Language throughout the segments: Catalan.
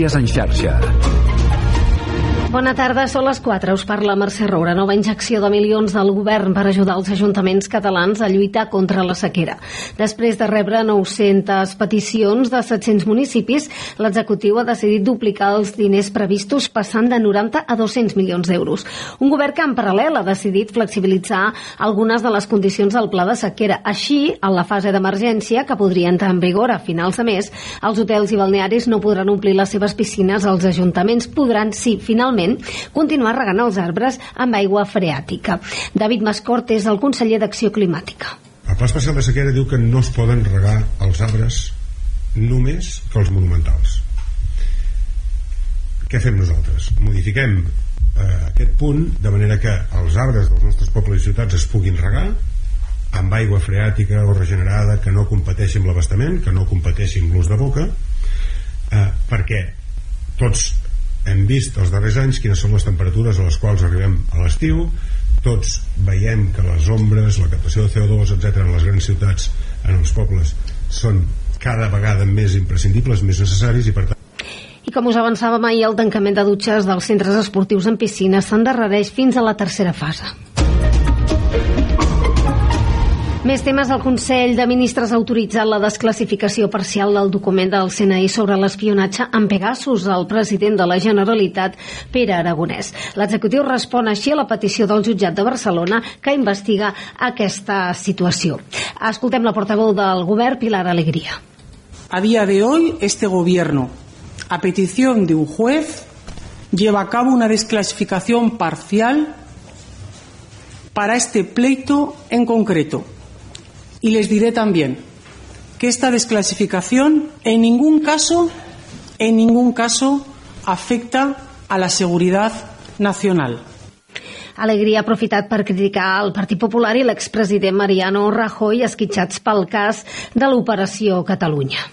Notícies en xarxa. Bona tarda, són les 4. Us parla Mercè Roura. Nova injecció de milions del govern per ajudar els ajuntaments catalans a lluitar contra la sequera. Després de rebre 900 peticions de 700 municipis, l'executiu ha decidit duplicar els diners previstos passant de 90 a 200 milions d'euros. Un govern que en paral·lel ha decidit flexibilitzar algunes de les condicions del pla de sequera. Així, en la fase d'emergència, que podria entrar en vigor a finals de mes, els hotels i balnearis no podran omplir les seves piscines, els ajuntaments podran, sí, finalment, continuar regant els arbres amb aigua freàtica. David Mascort és el conseller d'Acció Climàtica. El Pla Especial de Sequera diu que no es poden regar els arbres només que els monumentals. Què fem nosaltres? Modifiquem eh, aquest punt de manera que els arbres dels nostres pobles i ciutats es puguin regar amb aigua freàtica o regenerada que no competeixi amb l'abastament, que no competeixi amb l'ús de boca, eh, perquè tots hem vist els darrers anys quines són les temperatures a les quals arribem a l'estiu tots veiem que les ombres la captació de CO2, etc en les grans ciutats en els pobles són cada vegada més imprescindibles més necessaris i per tant i com us avançàvem ahir, el tancament de dutxes dels centres esportius en piscines s'endarrereix fins a la tercera fase. Més temes. El Consell de Ministres ha autoritzat la desclassificació parcial del document del CNI sobre l'espionatge amb Pegasus al president de la Generalitat, Pere Aragonès. L'executiu respon així a la petició del jutjat de Barcelona que investiga aquesta situació. Escoltem la portaveu del govern, Pilar Alegría. A día de hoy, este gobierno, a petición de un juez, lleva a cabo una desclasificación parcial para este pleito en concreto Y les diré también que esta desclasificación en ningún caso, en ningún caso afecta a la seguridad nacional. Alegria ha aprofitat per criticar el Partit Popular i l'expresident Mariano Rajoy esquitxats pel cas de l'Operació Catalunya.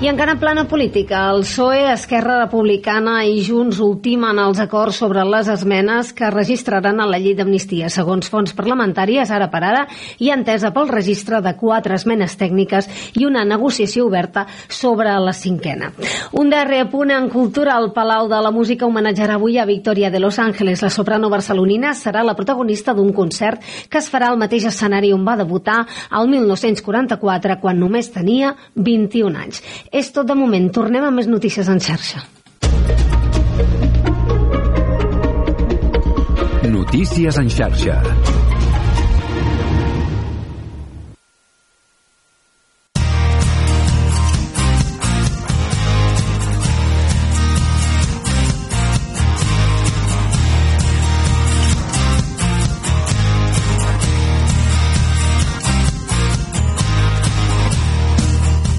I encara en plana política, el PSOE, Esquerra Republicana i Junts ultimen els acords sobre les esmenes que registraran a la llei d'amnistia. Segons fonts parlamentàries, ara per ara, hi ha entesa pel registre de quatre esmenes tècniques i una negociació oberta sobre la cinquena. Un darrer punt en cultura, el Palau de la Música homenatjarà avui a Victoria de Los Ángeles. La soprano barcelonina serà la protagonista d'un concert que es farà al mateix escenari on va debutar el 1944, quan només tenia 21 anys. És tot de moment. Tornem a més notícies en xarxa. Notícies en xarxa.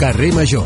Carrer Major,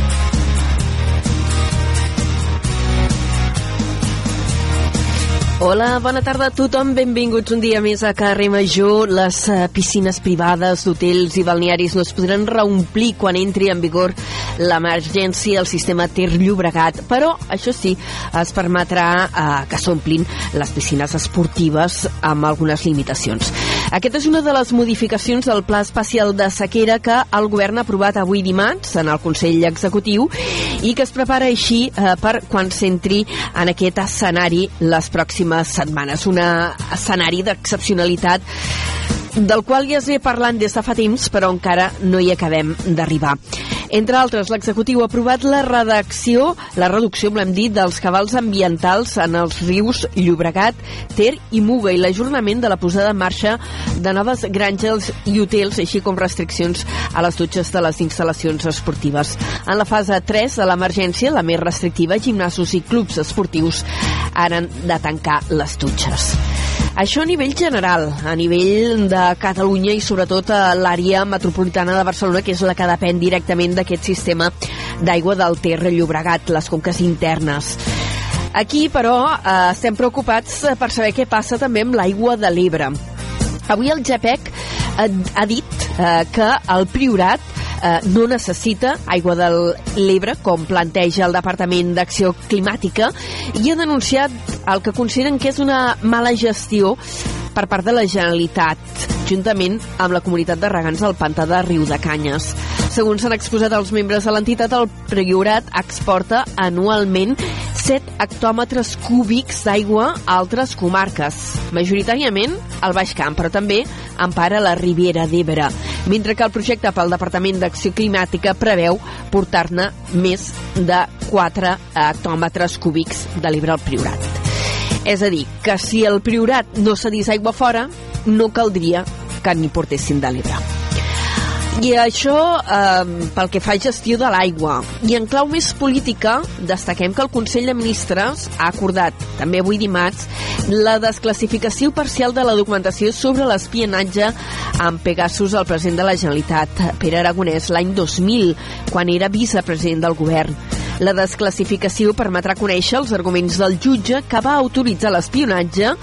Hola, bona tarda a tothom. Benvinguts un dia més a Carrer Major. Les uh, piscines privades d'hotels i balnearis no es podran reomplir quan entri en vigor l'emergència al sistema Ter Llobregat, però això sí, es permetrà uh, que s'omplin les piscines esportives amb algunes limitacions. Aquesta és una de les modificacions del Pla Especial de Sequera que el govern ha aprovat avui dimarts en el Consell Executiu i que es prepara així eh, per quan s'entri en aquest escenari les pròximes setmanes. Un escenari d'excepcionalitat del qual ja es ve parlant des de fa temps, però encara no hi acabem d'arribar. Entre altres, l'executiu ha aprovat la redacció, la reducció, volem dir, dels cabals ambientals en els rius Llobregat, Ter i Muga i l'ajornament de la posada en marxa de noves granges i hotels, així com restriccions a les dutxes de les instal·lacions esportives. En la fase 3 de l'emergència, la més restrictiva, gimnasos i clubs esportius han de tancar les dutxes. Això a nivell general, a nivell de Catalunya i sobretot a l'àrea metropolitana de Barcelona, que és la que depèn directament d'aquest sistema d'aigua del Ter Llobregat, les conques internes. Aquí, però, eh, estem preocupats per saber què passa també amb l'aigua de l'Ebre. Avui el GEPEC ha dit eh, que el Priorat eh, no necessita aigua de l'Ebre, com planteja el Departament d'Acció Climàtica, i ha denunciat el que consideren que és una mala gestió per part de la Generalitat, juntament amb la comunitat de regants del pantà de Riu de Canyes. Segons s'han exposat els membres de l'entitat, el Priorat exporta anualment 7 hectòmetres cúbics d'aigua a altres comarques, majoritàriament al Baix Camp, però també empara la Riviera d'Ebre, mentre que el projecte pel Departament d'Acció Climàtica preveu portar-ne més de 4 hectòmetres cúbics de l'Ebre al Priorat. És a dir, que si el Priorat no cedís aigua fora, no caldria que n'hi portessin de l'Ebre. I això eh, pel que fa a gestió de l'aigua. I en clau més política, destaquem que el Consell de Ministres ha acordat, també avui dimarts, la desclassificació parcial de la documentació sobre l'espionatge amb Pegasus al president de la Generalitat, Pere Aragonès, l'any 2000, quan era vicepresident del govern. La desclassificació permetrà conèixer els arguments del jutge que va autoritzar l'espionatge,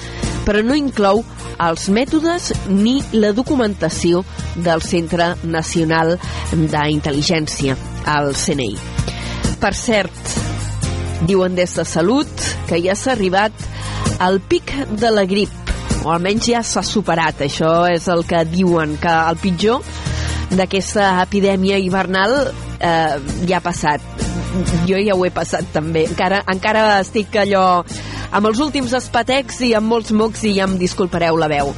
però no inclou els mètodes ni la documentació del Centre Nacional d'Intel·ligència, el CNI. Per cert, diuen des de Salut que ja s'ha arribat al pic de la grip, o almenys ja s'ha superat, això és el que diuen, que el pitjor d'aquesta epidèmia hivernal eh, ja ha passat jo ja ho he passat també. Encara, encara estic allò amb els últims espatecs i amb molts mocs i ja em disculpareu la veu.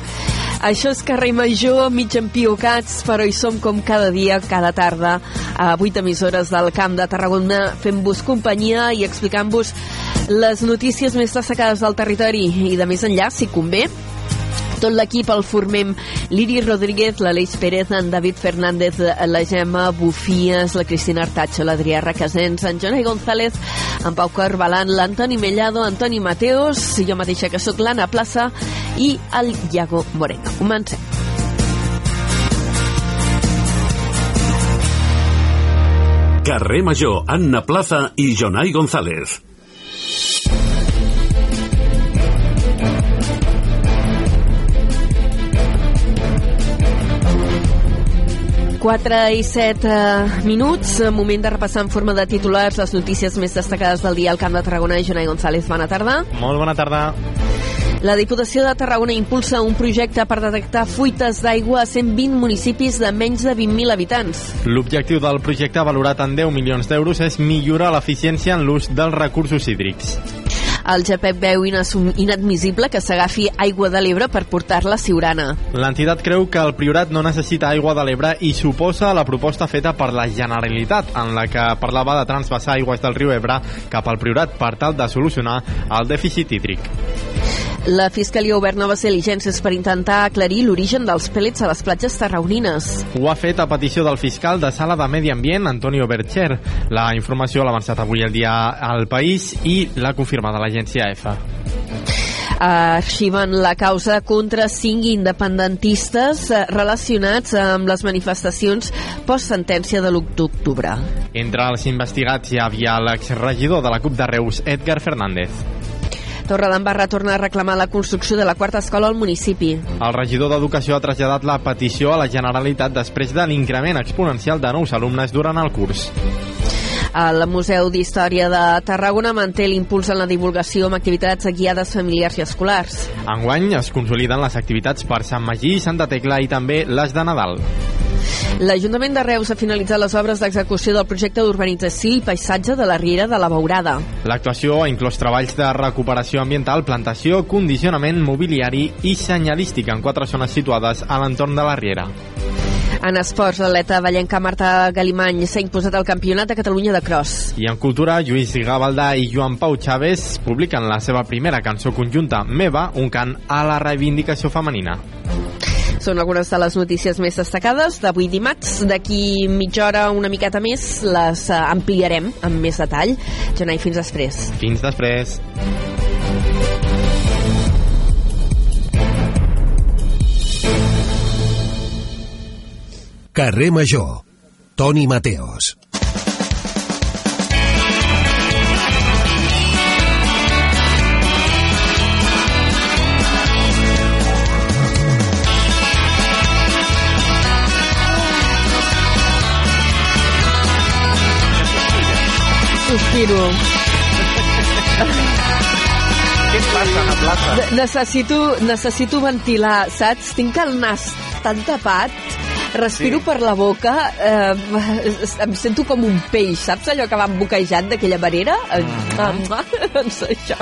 Això és Carrer Major, mig empiocats, però hi som com cada dia, cada tarda, a 8 emissores del Camp de Tarragona, fent-vos companyia i explicant-vos les notícies més destacades del territori i de més enllà, si convé, tot l'equip el formem Liri Rodríguez, l'Aleix Pérez, en David Fernández, la Gemma Bufies, la Cristina Artacho, l'Adrià Requesens, en Jonai González, en Pau Carbalan, l'Antoni Mellado, Antoni Mateos, jo mateixa que sóc l'Anna Plaça i el Iago Moreno. Comencem. Carrer Major, Anna Plaza i Jonai González. 4 i 7 eh, minuts, moment de repassar en forma de titulars les notícies més destacades del dia al Camp de Tarragona. Jonai González, bona tarda. Molt bona tarda. La Diputació de Tarragona impulsa un projecte per detectar fuites d'aigua a 120 municipis de menys de 20.000 habitants. L'objectiu del projecte, valorat en 10 milions d'euros, és millorar l'eficiència en l'ús dels recursos hídrics. El GPEP veu inadmissible que s'agafi aigua de l'Ebre per portar-la a Siurana. L'entitat creu que el Priorat no necessita aigua de l'Ebre i suposa la proposta feta per la Generalitat, en la que parlava de transvasar aigües del riu Ebre cap al Priorat per tal de solucionar el dèficit hídric. La Fiscalia ha obert noves diligències per intentar aclarir l'origen dels pèl·lits a les platges tarraonines. Ho ha fet a petició del fiscal de Sala de Medi Ambient, Antonio Bercher. La informació l'ha avançat avui el dia al País i l'ha confirmat l'agència EFA arxiven la causa contra cinc independentistes eh, relacionats amb les manifestacions post-sentència de l'1 d'octubre. Entre els investigats hi havia l'exregidor de la CUP de Reus, Edgar Fernández. Torredembarra va retornar a reclamar la construcció de la quarta escola al municipi. El regidor d'Educació ha traslladat la petició a la Generalitat després de l'increment exponencial de nous alumnes durant el curs. El Museu d'Història de Tarragona manté l'impuls en la divulgació amb activitats guiades familiars i escolars. Enguany es consoliden les activitats per Sant Magí, Santa Tecla i també les de Nadal. L'Ajuntament de Reus ha finalitzat les obres d'execució del projecte d'urbanització i paisatge de la Riera de la Beurada. L'actuació ha inclòs treballs de recuperació ambiental, plantació, condicionament mobiliari i senyalística en quatre zones situades a l'entorn de la Riera. En esports, l'atleta ballenca Marta Galimany s'ha imposat al Campionat de Catalunya de Cross. I en cultura, Lluís Gavaldà i Joan Pau Chávez publiquen la seva primera cançó conjunta, Meva, un cant a la reivindicació femenina. Són algunes de les notícies més destacades d'avui dimarts. D'aquí mitja hora, una miqueta més, les eh, ampliarem amb més detall. Jonai, fins després. Fins després. Carrer Major. Toni Mateos. Miro. Què et passa, Ana Plaza? Ne- Necessito, necessito ventilar, saps? Tinc el nas tan tapat, respiro Sí. per la boca, eh, em sento com un peix, saps allò que van boquejant d'aquella manera? Mhm. Doncs això,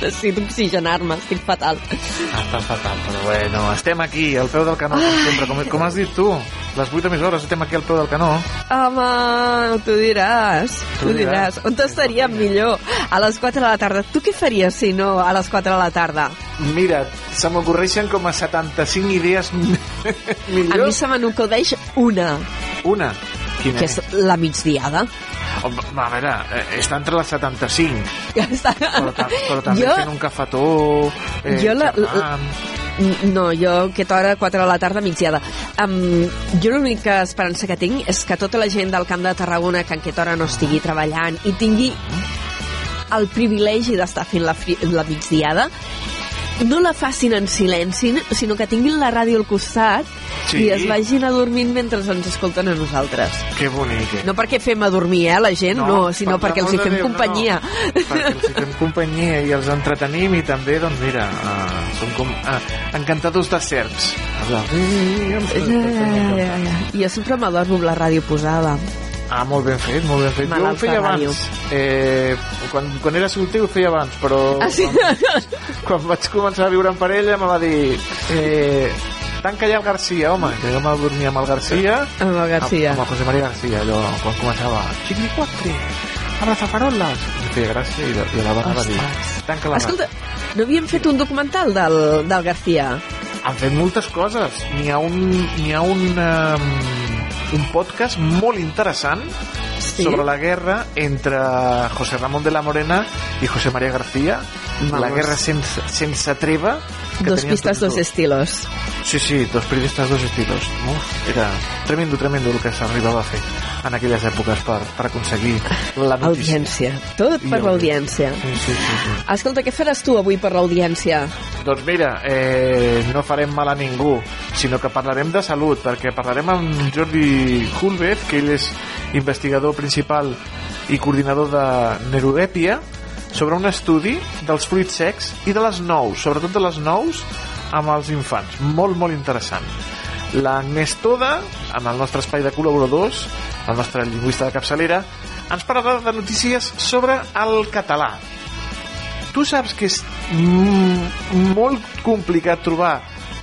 necessito oxigenar-me, estic fatal. Està fatal, però bueno, estem aquí, al peu del canó, com sempre. Com, com has dit tu, les 8 emissores, estem aquí al peu del canó. Home, tu diràs, tu, Tu diràs. diràs. On estaríem millor? A les 4 de la tarda. Tu què faries si no a les 4 de la tarda? Mira, se m'ocorreixen com a 75 idees A mi millors. Se me n'acudeix una, Una. Quina que és la migdiada. Home, a veure, eh, està entre les 75, Ja està. però, però també Jo- fent un cafetó, eh, Jo la- xerrant... No, jo aquesta hora, 4 de la tarda, migdiada. Um, jo l'única esperança que tinc és que tota la gent del Camp de Tarragona que en aquesta hora no estigui treballant i tingui el privilegi d'estar fent la, la migdiada no la facin en silenci, sinó que tinguin la ràdio al costat Sí. i es vagin a dormir mentre ens escolten a nosaltres. Que bonic, eh? No perquè fem a dormir, eh, la gent, no, no sinó per perquè els hi fem Déu, companyia. No, no. perquè els hi fem companyia i els entretenim i també, doncs mira, uh, som com uh, encantadors de certs. Ja, ja, ja, ja. Jo sempre m'adormo amb la ràdio posada. Ah, molt ben fet, molt ben fet. Jo ho feia abans. Eh, quan, quan era solter ho feia abans, però Ah, sí? quan, quan vaig començar a viure en parella me va dir eh, tanca ja el Garcia, home, que jo me dormia amb el Garcia, Amb el Garcia. amb, amb el José María Garcia, allò, quan començava Chiquilicuatre, abrazafaroles, em feia gràcia i, la- i la dona va dir tanca la Escolta, no havíem fet un documental del, del García? han fet moltes coses. N'hi ha un, n'hi ha un, um, un podcast molt interessant Sí? sobre la guerra entre José Ramón de la Morena i José María García. La Vamos. guerra sense, sense treva. que Dos pistas, dos estilos. Sí, sí, dos periodistes, dos estilos. Uf, era tremendo, tremendo el que s'arribava a fer en aquelles èpoques per, per aconseguir la notícia. Audiència. Tot per l'audiència. Sí, sí, sí, sí. Escolta, què faràs tu avui per l'audiència? Doncs mira, eh, no farem mal a ningú, sinó que parlarem de salut, perquè parlarem amb Jordi Hulbeth, que ell és investigador principal i coordinador de Neurodèpia, sobre un estudi dels fruits secs i de les nous, sobretot de les nous amb els infants. Molt, molt interessant. L'Agnès Toda, amb el nostre espai de col·laboradors, el nostre lingüista de capçalera, ens parlarà de notícies sobre el català. Tu saps que és molt complicat trobar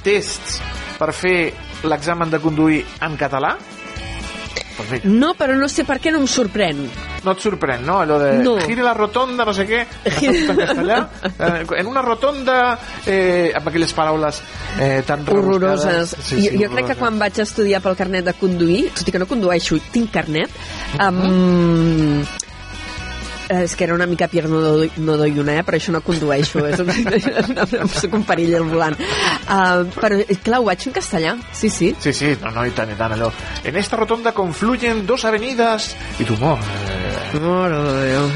tests per fer l'examen de conduir en català? Pues mira, No, però no sé per què no em sorprèn. No et sorprèn, no? Allò de No. gire la rotonda, no sé què, en castellà. Eh, en una rotonda, eh, amb aquelles paraules eh, tan Horroroses. rebuscades. jo, jo crec que quan vaig estudiar pel carnet de conduir, tot i que no condueixo, tinc carnet, um, és que era una mica Pierre no doy, no eh? però això no condueixo, és un, soc un perill al volant. Uh, però, clar, ho vaig en castellà, sí, sí. Sí, sí, no, no, i tant, i tant, allò. En esta rotonda confluyen dos avenidas... I tu, mo, eh, Mare de Déu.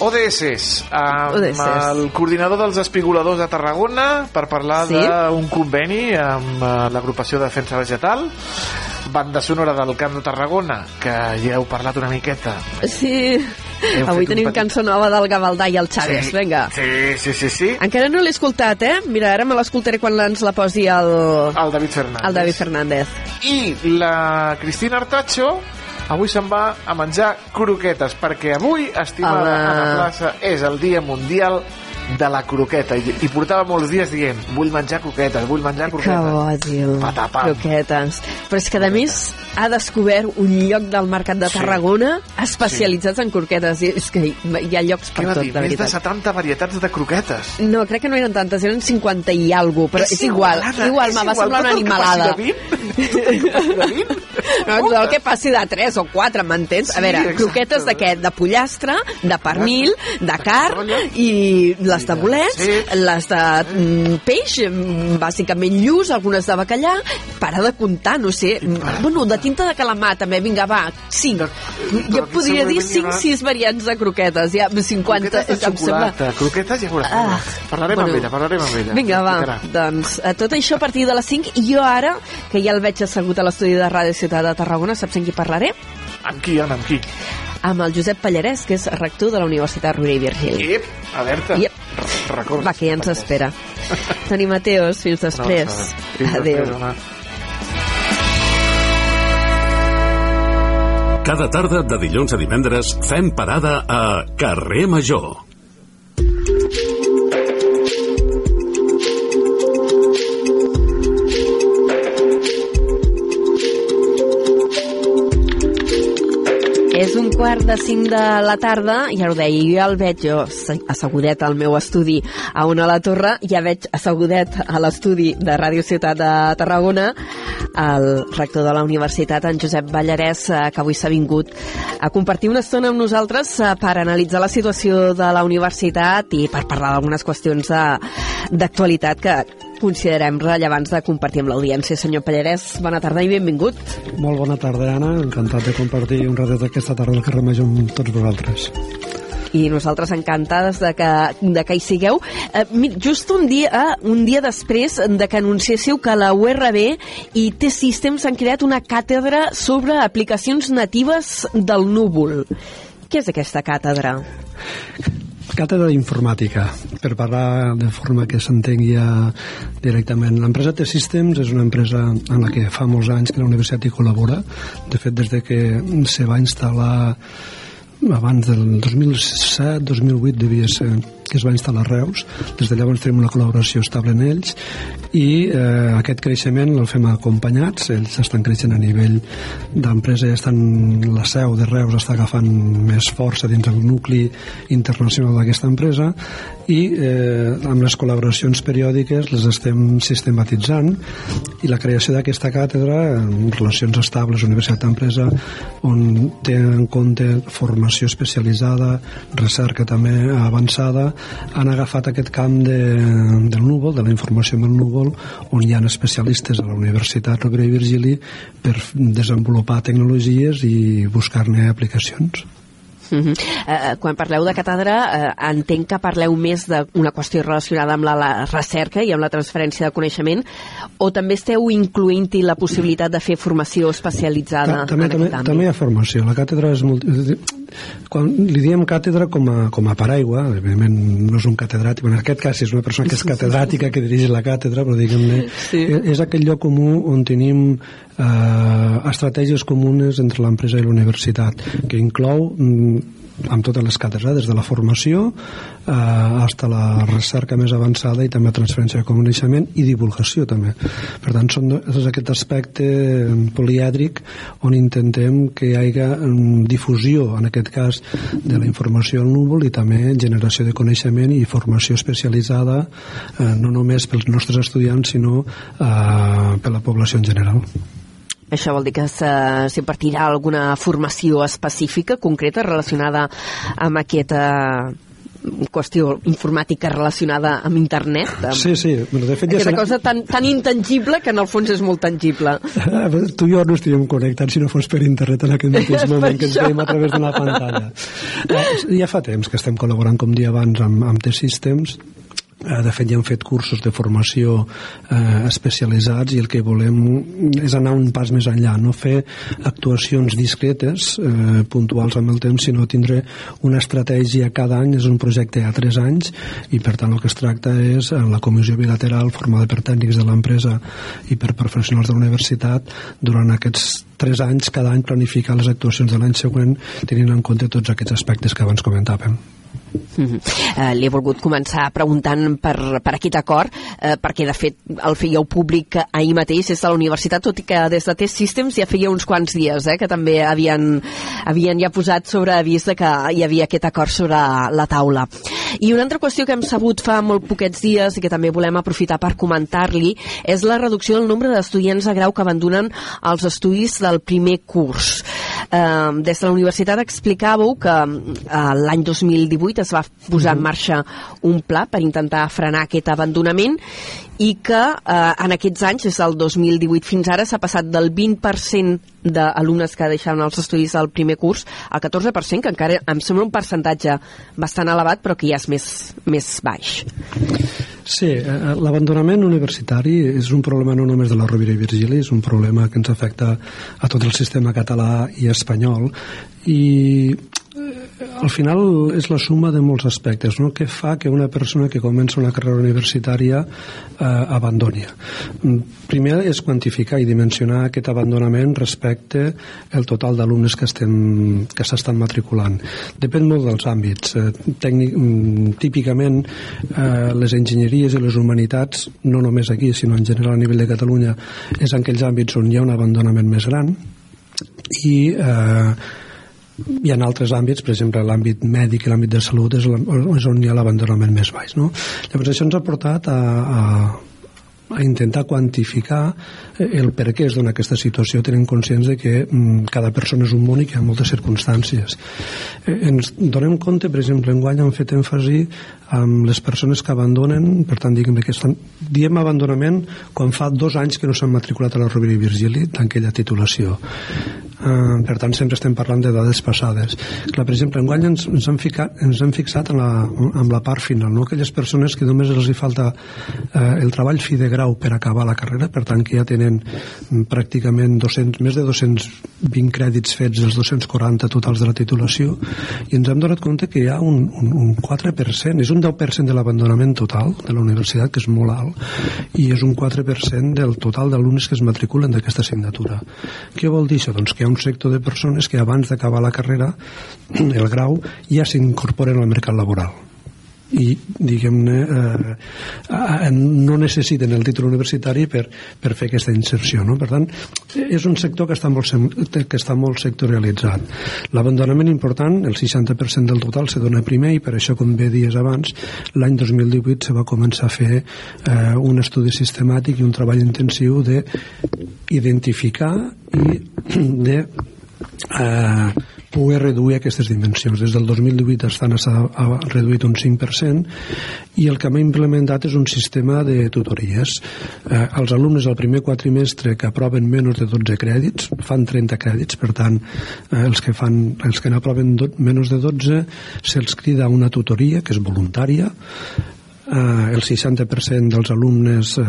ODS, amb ODS. el coordinador dels espigoladors de Tarragona per parlar Sí? d'un conveni amb eh, l'agrupació de defensa vegetal banda sonora del Camp de Tarragona que ja heu parlat una miqueta Sí, Hem avui tenim petit- cançó nova del Gavaldà i el Chaves, sí, vinga. sí, sí, sí, sí. Encara no l'he escoltat, eh? Mira, ara me l'escoltaré quan ens la posi el, el David Fernández el David Fernández. i la Cristina Artacho avui se'n va a menjar croquetes perquè avui, estimada Home. Anna Plaça, és el dia mundial de la croqueta i, i portava molts dies dient vull menjar croquetes, vull menjar Que croquetes bo, tio. Patapam. Croquetes. Però és que, a més, ha descobert un lloc del mercat de Sí. Tarragona especialitzats en croquetes. I és que hi ha llocs per Què tot, dir? de Més de veritat. 70 varietats de croquetes. No, crec que no eren tantes, eren 50 i alguna però és, igual. Anna, igual, és me va igual, semblar una que animalada. passi de 20? de 20? No, tot el que passi de 3 o 4, m'entens? a Sí, veure, exacte. croquetes de què? De pollastre, de pernil, de carn colla. i les I de bolets, ceps. les de mm, peix, mm, bàsicament lluç, algunes de bacallà, para de comptar, no sé. Mm, Bueno, de tinta de calamar també, vinga, va, 5. De- Jo podria dir segurament 5, hi haurà- 6 variants de croquetes, ja, 50, Croquetes de em sembla... xocolata, croquetes ja veuràs. Ah, parlarem bueno. amb ella, parlarem amb ella. Vinga, va, doncs a tot això a partir de les 5 i jo ara, que ja el veig assegut a l'estudi de Ràdio Ciutat de Tarragona, saps amb qui parlaré? Amb qui, Anna, amb qui? amb el Josep Pallarès, que és rector de la Universitat Rovira i Virgili. Ep, alerta. Yep. Records. Va, que ja ens espera. Toni Mateos, fins després. No, fins Adéu. després, home. Cada tarda de dilluns a divendres fem parada a Carrer Major. És un quart de cinc de la tarda, ja ho deia, jo ja el veig jo assegudet al meu estudi a una a la torre, ja veig assegudet a l'estudi de Ràdio Ciutat de Tarragona el rector de la universitat, en Josep Ballarès, eh, que avui s'ha vingut a compartir una estona amb nosaltres eh, per analitzar la situació de la universitat i per parlar d'algunes qüestions de- d'actualitat que considerem rellevants de compartir amb l'audiència. Senyor Pallarès, bona tarda i benvingut. Molt bona tarda, Anna. Encantat de compartir un ratet d'aquesta tarda al carrer Major amb tots vosaltres. i nosaltres encantades de que, de que hi sigueu. Eh, just un dia, un dia després de que anunciéssiu que la URB i T-Systems han creat una càtedra sobre aplicacions natives del núvol. Què és aquesta càtedra? Càtedra d'informàtica, per parlar de forma que s'entengui ja directament. L'empresa T-Systems és una empresa en la que fa molts anys que la universitat hi col·labora. De fet, des de que se va instal·lar abans del 2007-2008 devia ser que es va instal·lar a Reus. Des de llavors tenim una col·laboració estable en ells i eh, aquest creixement el fem acompanyats. Ells estan creixent a nivell d'empresa, ja estan, la seu de Reus està agafant més força dins del nucli internacional d'aquesta empresa i eh, amb les col·laboracions periòdiques les estem sistematitzant i la creació d'aquesta càtedra en relacions estables, universitat d'empresa on té en compte formació especialitzada, recerca també avançada, han agafat aquest camp de, del núvol, de la informació amb el núvol, on hi ha especialistes a la Universitat Rovira i Virgili per desenvolupar tecnologies i buscar-ne aplicacions. Uh -huh. eh, quan parleu de càtedra, eh, entenc que parleu més d'una qüestió relacionada amb la, la recerca i amb la transferència de coneixement, o també esteu incloent-hi la possibilitat de fer formació especialitzada Ta- també, en també, aquest àmbit? també hi ha formació. La càtedra és molt... Quan li diem càtedra com a, com a paraigua, evidentment no és un catedràtic, en aquest cas és una persona que és catedràtica que dirigeix la càtedra, però diguem-ne, Sí. sí. és aquell lloc comú on tenim eh, estratègies comunes entre l'empresa i la universitat, que inclou mm, amb totes les càtedres, eh, des de la formació eh, fins a la recerca més avançada i també transferència de coneixement i divulgació també. Per tant, són, és aquest aspecte eh, polièdric on intentem que hi hagi difusió, en aquest cas, de la informació al núvol i també generació de coneixement i formació especialitzada eh, no només pels nostres estudiants sinó eh, per la població en general. Això vol dir que s'impartirà alguna formació específica, concreta, relacionada amb aquesta qüestió informàtica relacionada amb internet? Amb Sí, sí, bueno, de fet ja Aquesta s'ha- cosa tan, tan intangible que en el fons és molt tangible. Ah, Tu i jo no estaríem connectats si no fos per internet en aquest mateix moment que ens veiem a través d'una pantalla. Eh, Ja fa temps que estem col·laborant, com dia abans, amb, amb T-Systems Eh, de fet ja hem fet cursos de formació eh, especialitzats i el que volem és anar un pas més enllà no fer actuacions discretes eh, puntuals amb el temps sinó tindre una estratègia cada any és un projecte a 3 anys i per tant el que es tracta és la comissió bilateral formada per tècnics de l'empresa i per professionals de la universitat durant aquests 3 anys cada any planificar les actuacions de l'any següent tenint en compte tots aquests aspectes que abans comentàvem -hmm. eh, li he volgut començar preguntant per, per aquest acord, eh, perquè de fet el fèieu públic ahir mateix des de la universitat, tot i que des de Test Systems ja feia uns quants dies eh, que també havien, havien ja posat sobre avís que hi havia aquest acord sobre la taula. I una altra qüestió que hem sabut fa molt poquets dies i que també volem aprofitar per comentar-li és la reducció del nombre d'estudiants de grau que abandonen els estudis del primer curs. Eh, des de la universitat explicàveu que eh, l'any 2018 es va posar en marxa un pla per intentar frenar aquest abandonament i que eh, en aquests anys, des del 2018 fins ara, s'ha passat del 20% d'alumnes que deixaven els estudis del primer curs al 14%, que encara em sembla un percentatge bastant elevat, però que ja és més, més baix. Sí, eh, l'abandonament universitari és un problema no només de la Rovira i Virgili, és un problema que ens afecta a tot el sistema català i espanyol i al final és la suma de molts aspectes no? que fa que una persona que comença una carrera universitària eh, abandoni? Primer és quantificar i dimensionar aquest abandonament respecte el total d'alumnes que estem que s'estan matriculant. Depèn molt dels àmbits. Eh, tècnic, mm, típicament eh, les enginyeries i les humanitats no només aquí sinó en general a nivell de Catalunya és en aquells àmbits on hi ha un abandonament més gran i eh, hi ha altres àmbits, per exemple l'àmbit mèdic i l'àmbit de salut és, on hi ha l'abandonament més baix no? llavors això ens ha portat a, a, a intentar quantificar eh, el per què es dona aquesta situació tenint conscients de que mm, cada persona és un món i que hi ha moltes circumstàncies. Eh, ens donem compte per exemple enguany hem fet èmfasi amb les persones que abandonen per tant diguem que estan, diem abandonament quan fa dos anys que no s'han matriculat a la Rovira i Virgili d'aquella titulació. Uh, per tant sempre estem parlant de dades passades. Clar, per exemple, enguany ens, ens, hem, ficat, ens hem fixat en la, en la part final no? aquelles persones que només els hi falta uh, el treball fi de grau per acabar la carrera. Per tant que ja tenen um, pràcticament 200, més de 220 crèdits fets dels 240 totals de la titulació. I ens hem donat compte que hi ha un, un, un 4% és un 10% de l'abandonament total de la universitat que és molt alt i és un 4% del total d'alumnes que es matriculen d'aquesta assignatura. Què vol dir això? Doncs que hi ha un sector de persones que abans d'acabar la carrera, el grau, ja s'incorporen al mercat laboral i diguem-ne eh, no necessiten el títol universitari per, per fer aquesta inserció no? per tant és un sector que està molt, que està molt sectorialitzat l'abandonament important el 60% del total se dona primer i per això com bé dies abans l'any 2018 se va començar a fer eh, un estudi sistemàtic i un treball intensiu de identificar i de eh, poder reduir aquestes dimensions. Des del 2018 estan ha reduït un 5% i el que hem implementat és un sistema de tutories. Eh, els alumnes al primer quatrimestre que aproven menys de 12 crèdits fan 30 crèdits, per tant eh, els que fan els que n'aproven menys de 12 se'ls crida una tutoria que és voluntària eh, el 60% dels alumnes eh,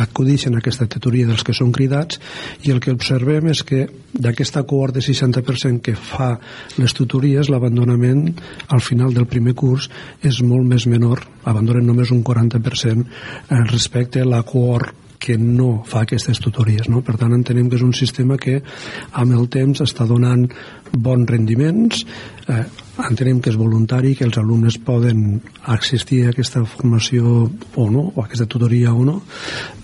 acudixen a aquesta tutoria dels que són cridats i el que observem és que d'aquesta cohort de 60% que fa les tutories l'abandonament al final del primer curs és molt més menor abandonen només un 40% eh, respecte a la cohort que no fa aquestes tutories. No? Per tant, entenem que és un sistema que amb el temps està donant bons rendiments, eh, entenem que és voluntari, que els alumnes poden assistir a aquesta formació o no, o a aquesta tutoria o no,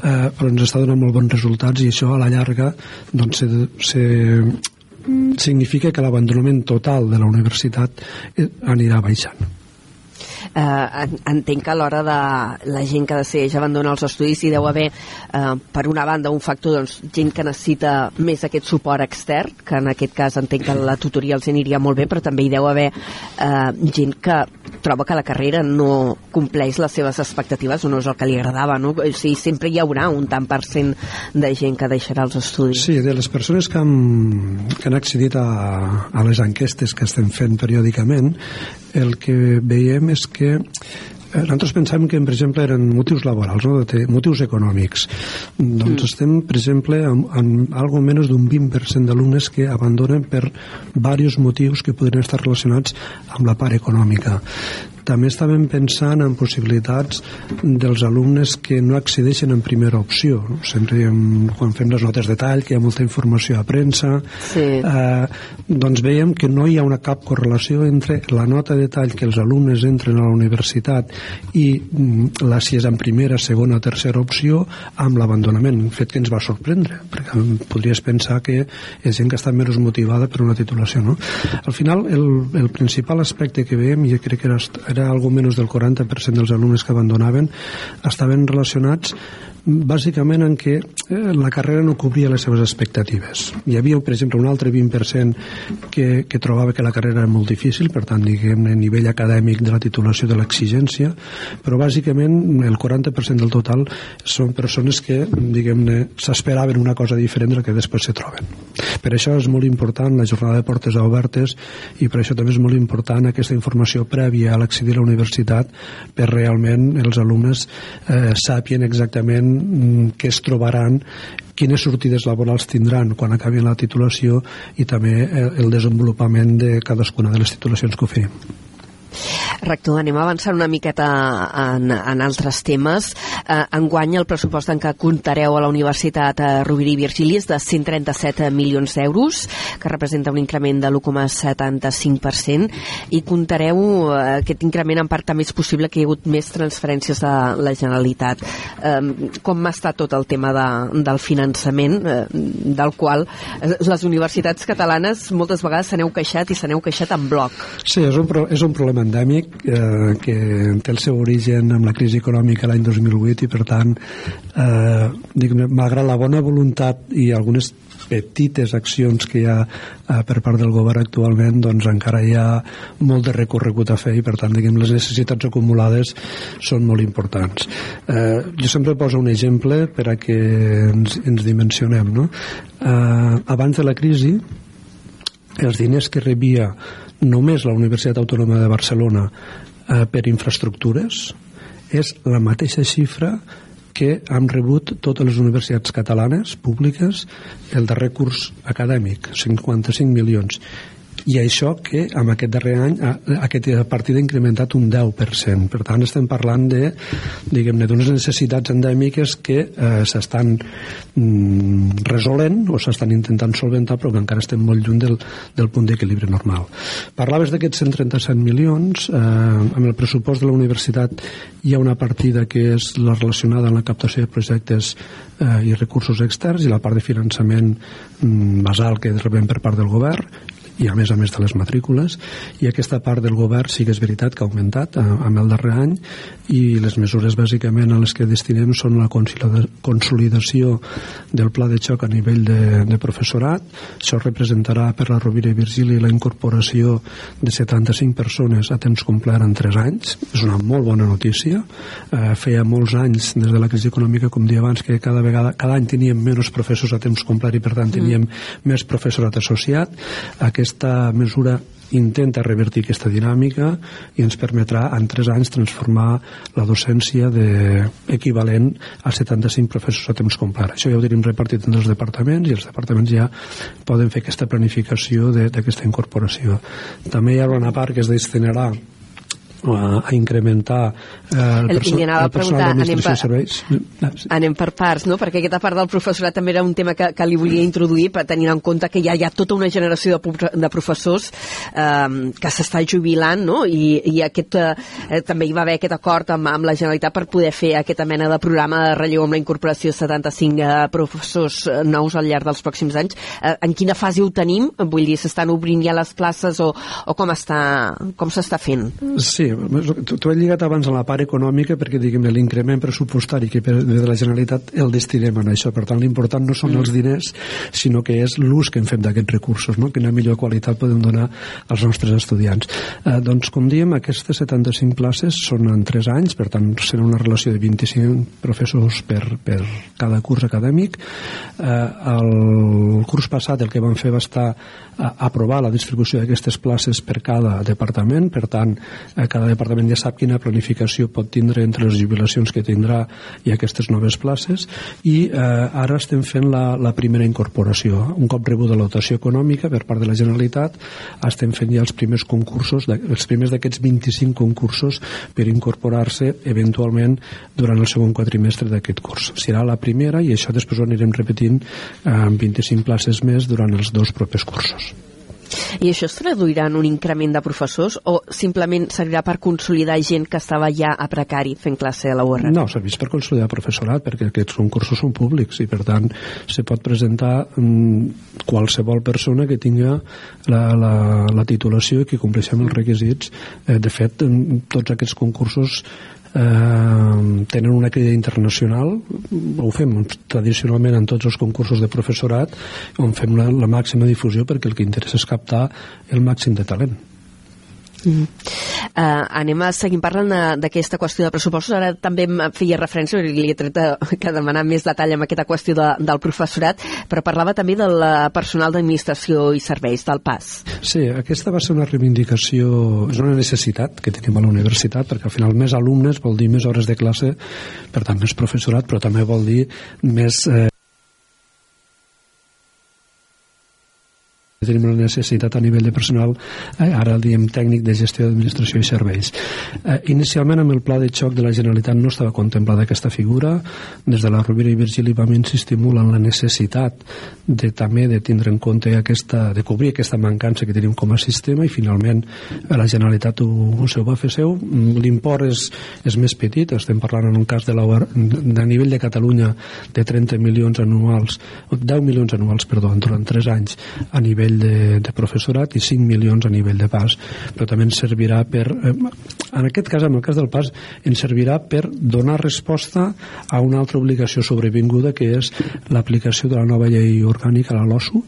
eh, però ens està donant molt bons resultats i això a la llarga doncs, se, se, significa que l'abandonament total de la universitat eh, anirà baixant eh, entenc que a l'hora de la gent que decideix abandonar els estudis hi deu haver, eh, per una banda, un factor, doncs, gent que necessita més aquest suport extern, que en aquest cas entenc que la tutoria els aniria molt bé, però també hi deu haver eh, gent que troba que la carrera no compleix les seves expectatives o no és el que li agradava, no? O sigui, sempre hi haurà un tant per cent de gent que deixarà els estudis. Sí, de les persones que han, que han accedit a, a les enquestes que estem fent periòdicament, el que veiem és que eh, nosaltres pensàvem que, per exemple, eren motius laborals, no? de motius econòmics. Doncs mm. estem, per exemple, amb, amb algo menys d'un 20% d'alumnes que abandonen per diversos motius que podrien estar relacionats amb la part econòmica. També estàvem pensant en possibilitats dels alumnes que no accedeixen en primera opció. No? Sempre diem, quan fem les notes de tall, que hi ha molta informació a premsa, sí. eh, doncs veiem que no hi ha una cap correlació entre la nota de tall que els alumnes entren a la universitat i mm, la si és en primera, segona o tercera opció amb l'abandonament, un fet que ens va sorprendre, perquè podries pensar que és gent que està menys motivada per una titulació. No? Al final, el, el principal aspecte que veiem, i crec que era, era algo menys del 40% dels alumnes que abandonaven estaven relacionats bàsicament en què eh, la carrera no cobria les seves expectatives. Hi havia, per exemple, un altre 20% que, que trobava que la carrera era molt difícil, per tant, diguem-ne, a nivell acadèmic de la titulació de l'exigència, però bàsicament el 40% del total són persones que, diguem-ne, s'esperaven una cosa diferent del que després se troben. Per això és molt important la jornada de portes obertes i per això també és molt important aquesta informació prèvia a l'accident decidir la universitat per realment els alumnes eh, sàpien exactament mm, què es trobaran quines sortides laborals tindran quan acabin la titulació i també eh, el desenvolupament de cadascuna de les titulacions que oferim. Rector, anem avançant una miqueta en, en altres temes. Eh, enguany el pressupost en què comptareu a la Universitat eh, Rovira i Virgili és de 137 milions d'euros, que representa un increment de l'1,75%, i comptareu eh, aquest increment en part també és possible que hi ha hagut més transferències de la Generalitat. Eh, com està tot el tema de, del finançament, eh, del qual eh, les universitats catalanes moltes vegades s'aneu queixat i s'aneu queixat en bloc? Sí, és un, és un problema endèmic eh, que té el seu origen amb la crisi econòmica l'any 2008 i per tant eh, malgrat la bona voluntat i algunes petites accions que hi ha eh, per part del govern actualment doncs encara hi ha molt de recorregut a fer i per tant diguem, les necessitats acumulades són molt importants eh, jo sempre poso un exemple per a que ens, ens dimensionem no? eh, abans de la crisi els diners que rebia només la Universitat Autònoma de Barcelona eh, per infraestructures és la mateixa xifra que han rebut totes les universitats catalanes públiques el darrer curs acadèmic, 55 milions i això que amb aquest darrer any aquest partit ha incrementat un 10% per tant estem parlant de diguem-ne d'unes necessitats endèmiques que eh, s'estan mm, resolent o s'estan intentant solventar però que encara estem molt lluny del, del punt d'equilibri normal. Parlaves d'aquests 137 milions. Eh, amb el pressupost de la universitat hi ha una partida que és la relacionada amb la captació de projectes eh, i recursos externs i la part de finançament mm, basal que rebem per part del govern i a més a més de les matrícules i aquesta part del govern sí que és veritat que ha augmentat eh, amb el darrer any i les mesures bàsicament a les que destinem són la consolidació del pla de xoc a nivell de, de professorat. Això representarà per la Rovira i Virgili la incorporació de 75 persones a temps complet en 3 anys. És una molt bona notícia. Eh, feia molts anys des de la crisi econòmica com dia abans que cada vegada cada any teníem menys professors a temps complet i per tant teníem mm. més professorat associat. Aquest aquesta mesura intenta revertir aquesta dinàmica i ens permetrà en 3 anys transformar la docència de, equivalent a 75 professors a temps complet. Això ja ho tenim repartit entre els departaments i els departaments ja poden fer aquesta planificació d'aquesta incorporació. També hi ha una part que es destinarà a, a incrementar eh, el, perso el personal d'administració i serveis. Anem per parts, no? perquè aquesta part del professorat també era un tema que, que li volia introduir per tenir en compte que ja hi ha tota una generació de, de professors eh, que s'està jubilant no? I, i aquest, eh, també hi va haver aquest acord amb, amb la Generalitat per poder fer aquesta mena de programa de relleu amb la incorporació de 75 eh, professors eh, nous al llarg dels pròxims anys. Eh, en quina fase ho tenim? Vull dir, s'estan obrint ja les places o, o com està com s'està fent? Sí, tu he lligat abans a la part econòmica perquè diguem l'increment pressupostari que per, de la Generalitat el destinem a això per tant l'important no són mm. els diners sinó que és l'ús que en fem d'aquests recursos no? quina millor qualitat podem donar als nostres estudiants eh, doncs com diem aquestes 75 places són en 3 anys per tant serà una relació de 25 professors per, per cada curs acadèmic eh, el curs passat el que vam fer va estar a aprovar la distribució d'aquestes places per cada departament per tant eh, cada cada departament ja sap quina planificació pot tindre entre les jubilacions que tindrà i aquestes noves places i eh, ara estem fent la, la primera incorporació. Un cop rebuda la dotació econòmica per part de la Generalitat estem fent ja els primers concursos, els primers d'aquests 25 concursos per incorporar-se eventualment durant el segon quadrimestre d'aquest curs. Serà la primera i això després ho anirem repetint eh, amb 25 places més durant els dos propers cursos. I això es traduirà en un increment de professors o simplement servirà per consolidar gent que estava ja a precari fent classe a la UR? No, serveix per consolidar professorat perquè aquests concursos són públics i per tant se pot presentar mm, qualsevol persona que tinga la, la, la titulació i que compleixi amb els requisits. Eh, de fet, tots aquests concursos eh, tenen una crida internacional ho fem tradicionalment en tots els concursos de professorat on fem la, la màxima difusió perquè el que interessa és captar el màxim de talent Mm. Uh, anem a seguir parlant d'aquesta qüestió de pressupostos. Ara també em feia referència, li he tret que demanar més detall amb aquesta qüestió de, del professorat, però parlava també del personal d'administració i serveis del PAS. Sí, aquesta va ser una reivindicació, és una necessitat que tenim a la universitat, perquè al final més alumnes vol dir més hores de classe, per tant més professorat, però també vol dir més eh, tenim una necessitat a nivell de personal, eh, ara diem tècnic de gestió d'administració i serveis. Eh, inicialment amb el pla de xoc de la Generalitat no estava contemplada aquesta figura, des de la Rovira i Virgili vam insistir molt en la necessitat de també de tindre en compte aquesta, de cobrir aquesta mancança que tenim com a sistema i finalment eh, la Generalitat ho, ho, ho va fer seu. Mm, l'import és, és més petit, estem parlant en un cas de, la, de nivell de Catalunya de 30 milions anuals, 10 milions anuals, perdó, durant 3 anys a nivell nivell de, de professorat i 5 milions a nivell de pas però també ens servirà per eh, en aquest cas, en el cas del pas ens servirà per donar resposta a una altra obligació sobrevinguda que és l'aplicació de la nova llei orgànica la LOSU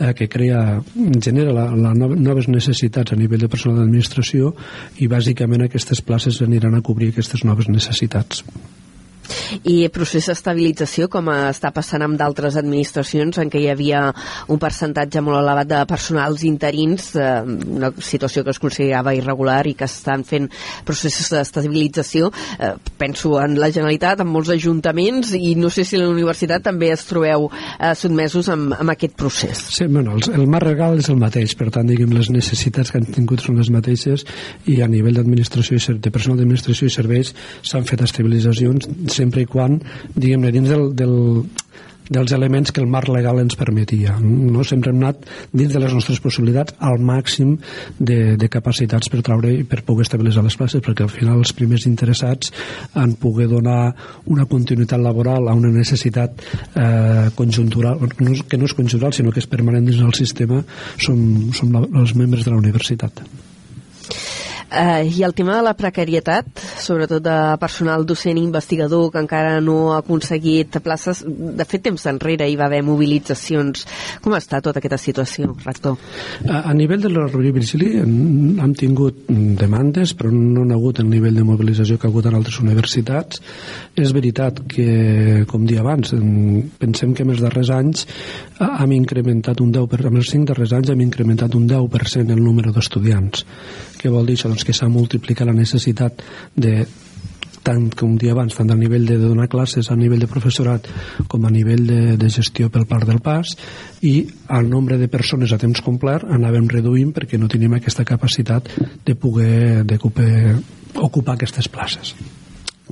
eh, que crea, genera la, la noves necessitats a nivell de personal d'administració i bàsicament aquestes places aniran a cobrir aquestes noves necessitats i procés d'estabilització com està passant amb d'altres administracions en què hi havia un percentatge molt elevat de personals interins eh, una situació que es considerava irregular i que estan fent processos d'estabilització. Eh, penso en la Generalitat, en molts ajuntaments i no sé si la universitat també es trobeu eh, sotmesos amb, amb aquest procés. Sí, bueno, el, marc legal és el mateix per tant, diguem, les necessitats que han tingut són les mateixes i a nivell d'administració i de personal d'administració i serveis s'han fet estabilitzacions sempre i quan, diguem-ne, dins del, del, dels elements que el marc legal ens permetia. No sempre hem anat dins de les nostres possibilitats al màxim de, de capacitats per traure i per poder estabilitzar les places, perquè al final els primers interessats han poder donar una continuïtat laboral a una necessitat eh, conjuntural, que no és conjuntural, sinó que és permanent dins del sistema, som, som la, els membres de la universitat. Eh, I el tema de la precarietat, sobretot de personal docent i investigador que encara no ha aconseguit places, de fet temps enrere hi va haver mobilitzacions. Com està tota aquesta situació, rector? A, a nivell de la Rovira Virgili hem tingut demandes, però no ha hagut el nivell de mobilització que ha hagut en altres universitats. És veritat que, com dia abans, pensem que en els darrers anys hem incrementat un 10%, en els 5 darrers anys hem incrementat un 10% el número d'estudiants. Què vol dir això? Doncs que s'ha multiplicat la necessitat de tant com dia abans, tant a nivell de donar classes a nivell de professorat com a nivell de, de gestió pel part del pas i el nombre de persones a temps complet anàvem reduint perquè no tenim aquesta capacitat de poder de ocupar, ocupar aquestes places.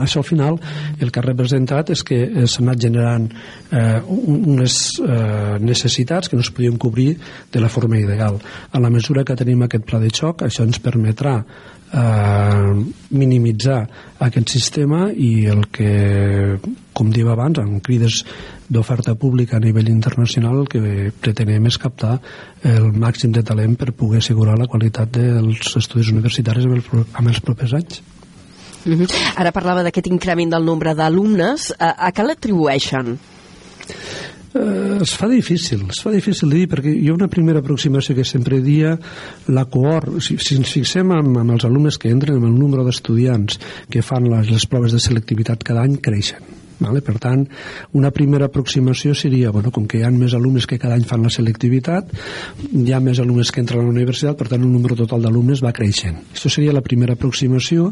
Això al final el que ha representat és que eh, s'han anat generant eh, unes eh, necessitats que no es podien cobrir de la forma ideal. A la mesura que tenim aquest pla de xoc, això ens permetrà eh, minimitzar aquest sistema i el que, com diu abans, en crides d'oferta pública a nivell internacional el que pretenem és captar el màxim de talent per poder assegurar la qualitat dels estudis universitaris amb, amb els propers anys. Uh -huh. Ara parlava d'aquest increment del nombre d'alumnes. A, a què l'atribueixen? Eh, es fa difícil, es fa difícil dir perquè hi ha una primera aproximació que sempre dia la cohort, si, si ens fixem amb, amb els alumnes que entren, amb el número d'estudiants que fan les, les proves de selectivitat cada any creixen Vale? Per tant, una primera aproximació seria, bueno, com que hi ha més alumnes que cada any fan la selectivitat, hi ha més alumnes que entren a la universitat, per tant, el número total d'alumnes va creixent. Això seria la primera aproximació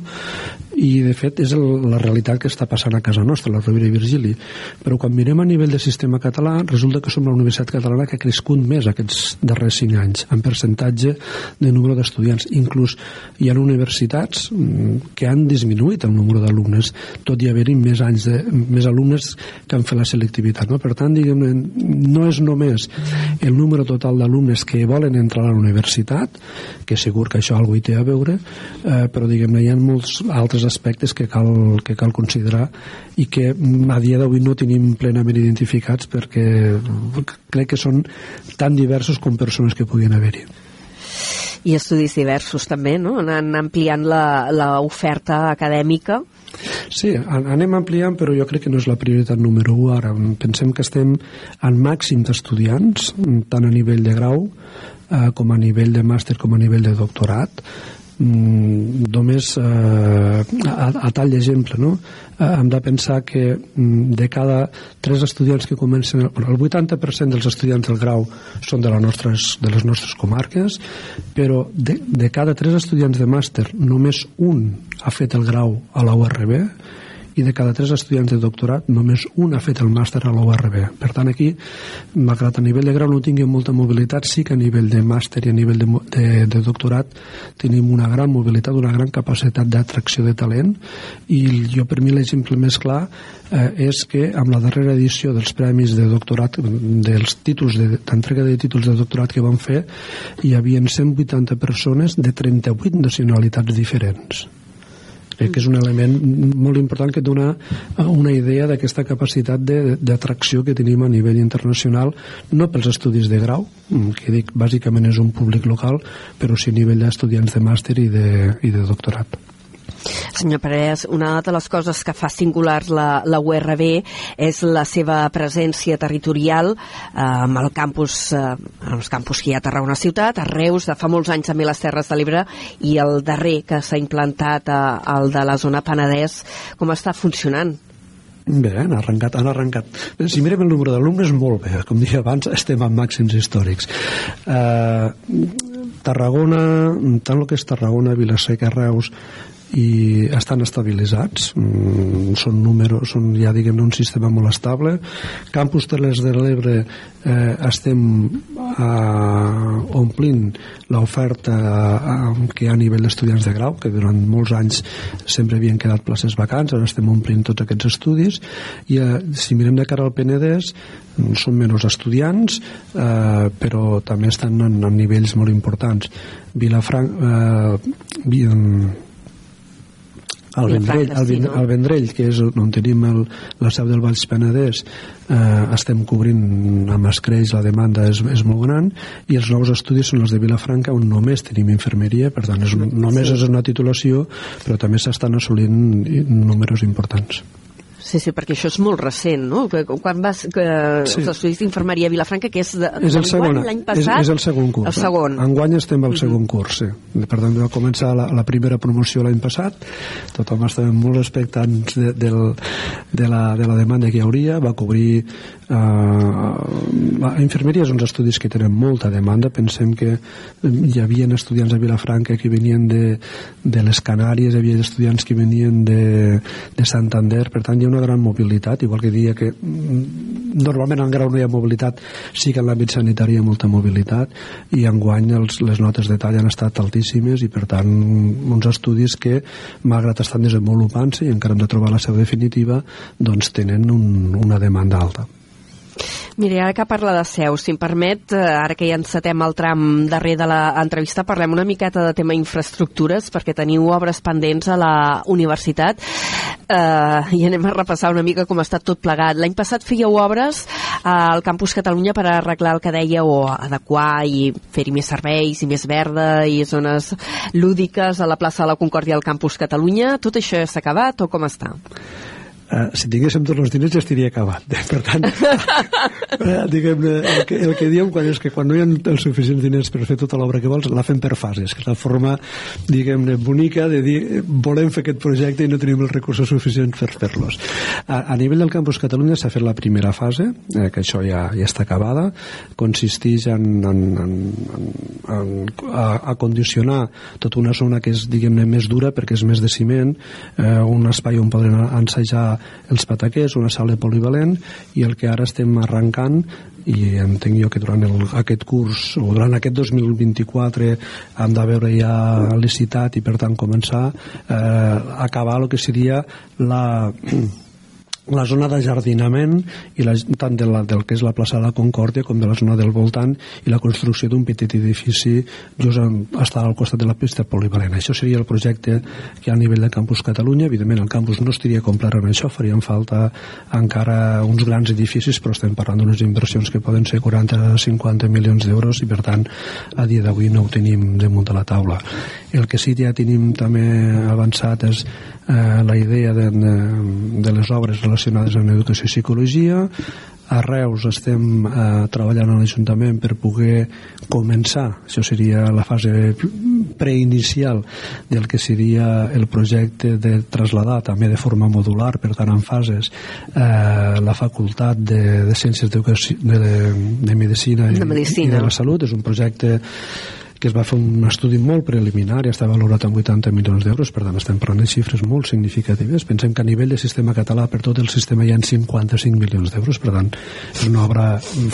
i, de fet, és el, la realitat que està passant a casa nostra, la Rovira i Virgili. Però quan mirem a nivell de sistema català, resulta que som la Universitat Catalana que ha crescut més aquests darrers cinc anys, en percentatge de número d'estudiants. Inclús hi ha universitats mm, que han disminuït el número d'alumnes, tot i haver-hi més anys de, més alumnes que han fet la selectivitat. No? Per tant, diguem no és només el número total d'alumnes que volen entrar a la universitat, que segur que això algú hi té a veure, eh, però diguem hi ha molts altres aspectes que cal, que cal considerar i que a dia d'avui no tenim plenament identificats perquè crec que són tan diversos com persones que podien haver-hi i estudis diversos també, no? anant ampliant l'oferta acadèmica Sí, anem ampliant, però jo crec que no és la prioritat número 1 ara. Pensem que estem en màxim d'estudiants, tant a nivell de grau eh, com a nivell de màster com a nivell de doctorat mm, només eh, a, a tall d'exemple no? eh, hem de pensar que mm, de cada tres estudiants que comencen el 80% dels estudiants del grau són de, la nostres, de les nostres comarques però de, de cada tres estudiants de màster només un ha fet el grau a la URB i de cada tres estudiants de doctorat només un ha fet el màster a l'URB. Per tant, aquí, malgrat a nivell de grau no tinguem molta mobilitat, sí que a nivell de màster i a nivell de, de, de doctorat tenim una gran mobilitat, una gran capacitat d'atracció de talent i jo per mi l'exemple més clar eh, és que amb la darrera edició dels premis de doctorat, dels títols d'entrega de, de títols de doctorat que vam fer, hi havia 180 persones de 38 nacionalitats diferents Crec que és un element molt important que dona eh, una idea d'aquesta capacitat d'atracció que tenim a nivell internacional, no pels estudis de grau, mm, que dic bàsicament és un públic local, però sí a nivell d'estudiants de màster i de, i de doctorat. Senyor Parés, una de les coses que fa singular la, la URB és la seva presència territorial eh, amb el campus, eh, els campus que hi ha a Tarragona Ciutat, a Reus, de fa molts anys també les Terres de l'Ebre, i el darrer que s'ha implantat, eh, el de la zona Penedès, com està funcionant? Bé, han arrencat, han arrencat. Si mirem el número d'alumnes, molt bé. Com deia abans, estem en màxims històrics. Eh, Tarragona, tant el que és Tarragona, Vilaseca, Reus, i estan estabilitzats. Mm, són números, són ja diguem un sistema molt estable. Campus Teles de l'Ebre eh, estem eh, omplint l'oferta eh, que hi ha a nivell d'estudiants de grau que durant molts anys sempre havien quedat places vacants ara estem omplint tots aquests estudis. I eh, si mirem de cara al Penedès són menys estudiants eh, però també estan en, en nivells molt importants. Vilafranc eh, al Vendrell, al, no? al Vendrell, que és on tenim el, la seu del Valls Penedès, eh, estem cobrint amb escreix, la demanda és, és molt gran, i els nous estudis són els de Vilafranca, on només tenim infermeria, per tant, és, només sí. és una titulació, però també s'estan assolint números importants. Sí, sí, perquè això és molt recent, no? Quan vas que sí. els estudis d'infermeria a Vilafranca, que és, de, és el segon, l'any passat... És, és el segon curs. El segon. Enguany estem al mm -hmm. segon curs, sí. Per tant, va començar la, la primera promoció l'any passat, tothom estava molt expectants de, de, de, la, de la demanda que hi hauria, va cobrir Uh, la infermeria és uns estudis que tenen molta demanda pensem que hi havia estudiants a Vilafranca que venien de, de les Canàries hi havia estudiants que venien de, de Santander per tant hi ha una gran mobilitat igual que dia que mm, normalment en grau no hi ha mobilitat sí que en l'àmbit sanitari hi ha molta mobilitat i enguany els, les notes de tall han estat altíssimes i per tant uns estudis que malgrat estan desenvolupant-se i encara hem de trobar la seu definitiva doncs tenen un, una demanda alta Mira, ara que parla de Seu, si em permet, eh, ara que ja encetem el tram darrer de l'entrevista, parlem una miqueta de tema infraestructures, perquè teniu obres pendents a la universitat eh, i anem a repassar una mica com està tot plegat. L'any passat fèieu obres al Campus Catalunya per arreglar el que dèieu o adequar i fer-hi més serveis i més verda i zones lúdiques a la plaça de la Concòrdia al Campus Catalunya. Tot això ja s'ha acabat o com està? Eh, si tinguéssim tots els diners ja estaria acabat eh? per tant eh, diguem el, que, el que diem quan és que quan no hi ha els suficients diners per fer tota l'obra que vols la fem per fases, que és la forma diguem-ne bonica de dir volem fer aquest projecte i no tenim els recursos suficients per fer-los a, a nivell del Campus Catalunya s'ha fet la primera fase eh, que això ja, ja està acabada consisteix en, en, en, en, en a, a condicionar tota una zona que és diguem-ne més dura perquè és més de ciment eh, un espai on podrem ensajar els pataquers, una sala polivalent i el que ara estem arrencant i entenc jo que durant el, aquest curs o durant aquest 2024 hem de veure ja licitat i per tant començar eh, a acabar el que seria la la zona d'ajardinament i la, tant de la, del que és la plaça de la Concòrdia com de la zona del voltant i la construcció d'un petit edifici just en, està al costat de la pista polivalent. Això seria el projecte que a nivell de Campus Catalunya, evidentment el campus no estaria complet en això, farien falta encara uns grans edificis, però estem parlant d'unes inversions que poden ser 40-50 milions d'euros i per tant a dia d'avui no ho tenim damunt de la taula. El que sí ja tenim també avançat és eh, la idea de, de, de les obres relacionades amb educació i psicologia. A Reus estem eh, treballant a l'Ajuntament per poder començar, això seria la fase preinicial del que seria el projecte de traslladar també de forma modular, per tant en fases, eh, la facultat de, de Ciències de, de, de Medicina, de Medicina. i de la Salut. És un projecte que es va fer un estudi molt preliminar i està valorat en 80 milions d'euros, per tant estem parlant de xifres molt significatives. Pensem que a nivell de sistema català per tot el sistema hi ha 55 milions d'euros, per tant és una obra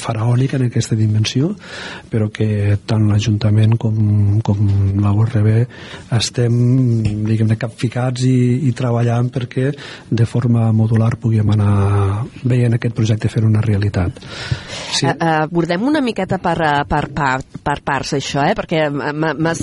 faraònica en aquesta dimensió, però que tant l'Ajuntament com, com la URB estem diguem-ne capficats i, i treballant perquè de forma modular puguem anar veient aquest projecte fer una realitat. Sí? Uh, abordem una miqueta per, per, per, per parts això, eh? perquè perquè m'has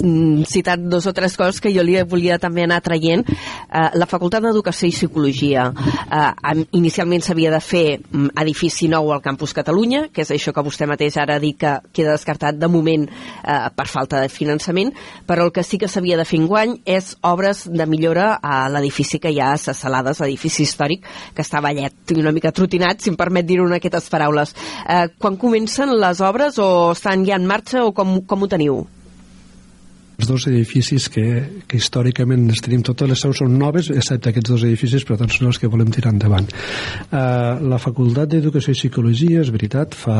citat dos o tres coses que jo li volia també anar traient. Eh, la Facultat d'Educació i Psicologia eh, inicialment s'havia de fer mm, edifici nou al Campus Catalunya, que és això que vostè mateix ara ha dit que queda descartat de moment eh, per falta de finançament, però el que sí que s'havia de fer enguany és obres de millora a l'edifici que hi ha a Ses Salades, edifici històric, que està ballet i una mica trotinat, si em permet dir-ho en aquestes paraules. Eh, quan comencen les obres o estan ja en marxa o com, com ho teniu? Els dos edificis que, que històricament les tenim, totes les seus són noves, excepte aquests dos edificis, però tant són els que volem tirar endavant. Uh, la Facultat d'Educació i Psicologia, és veritat, fa,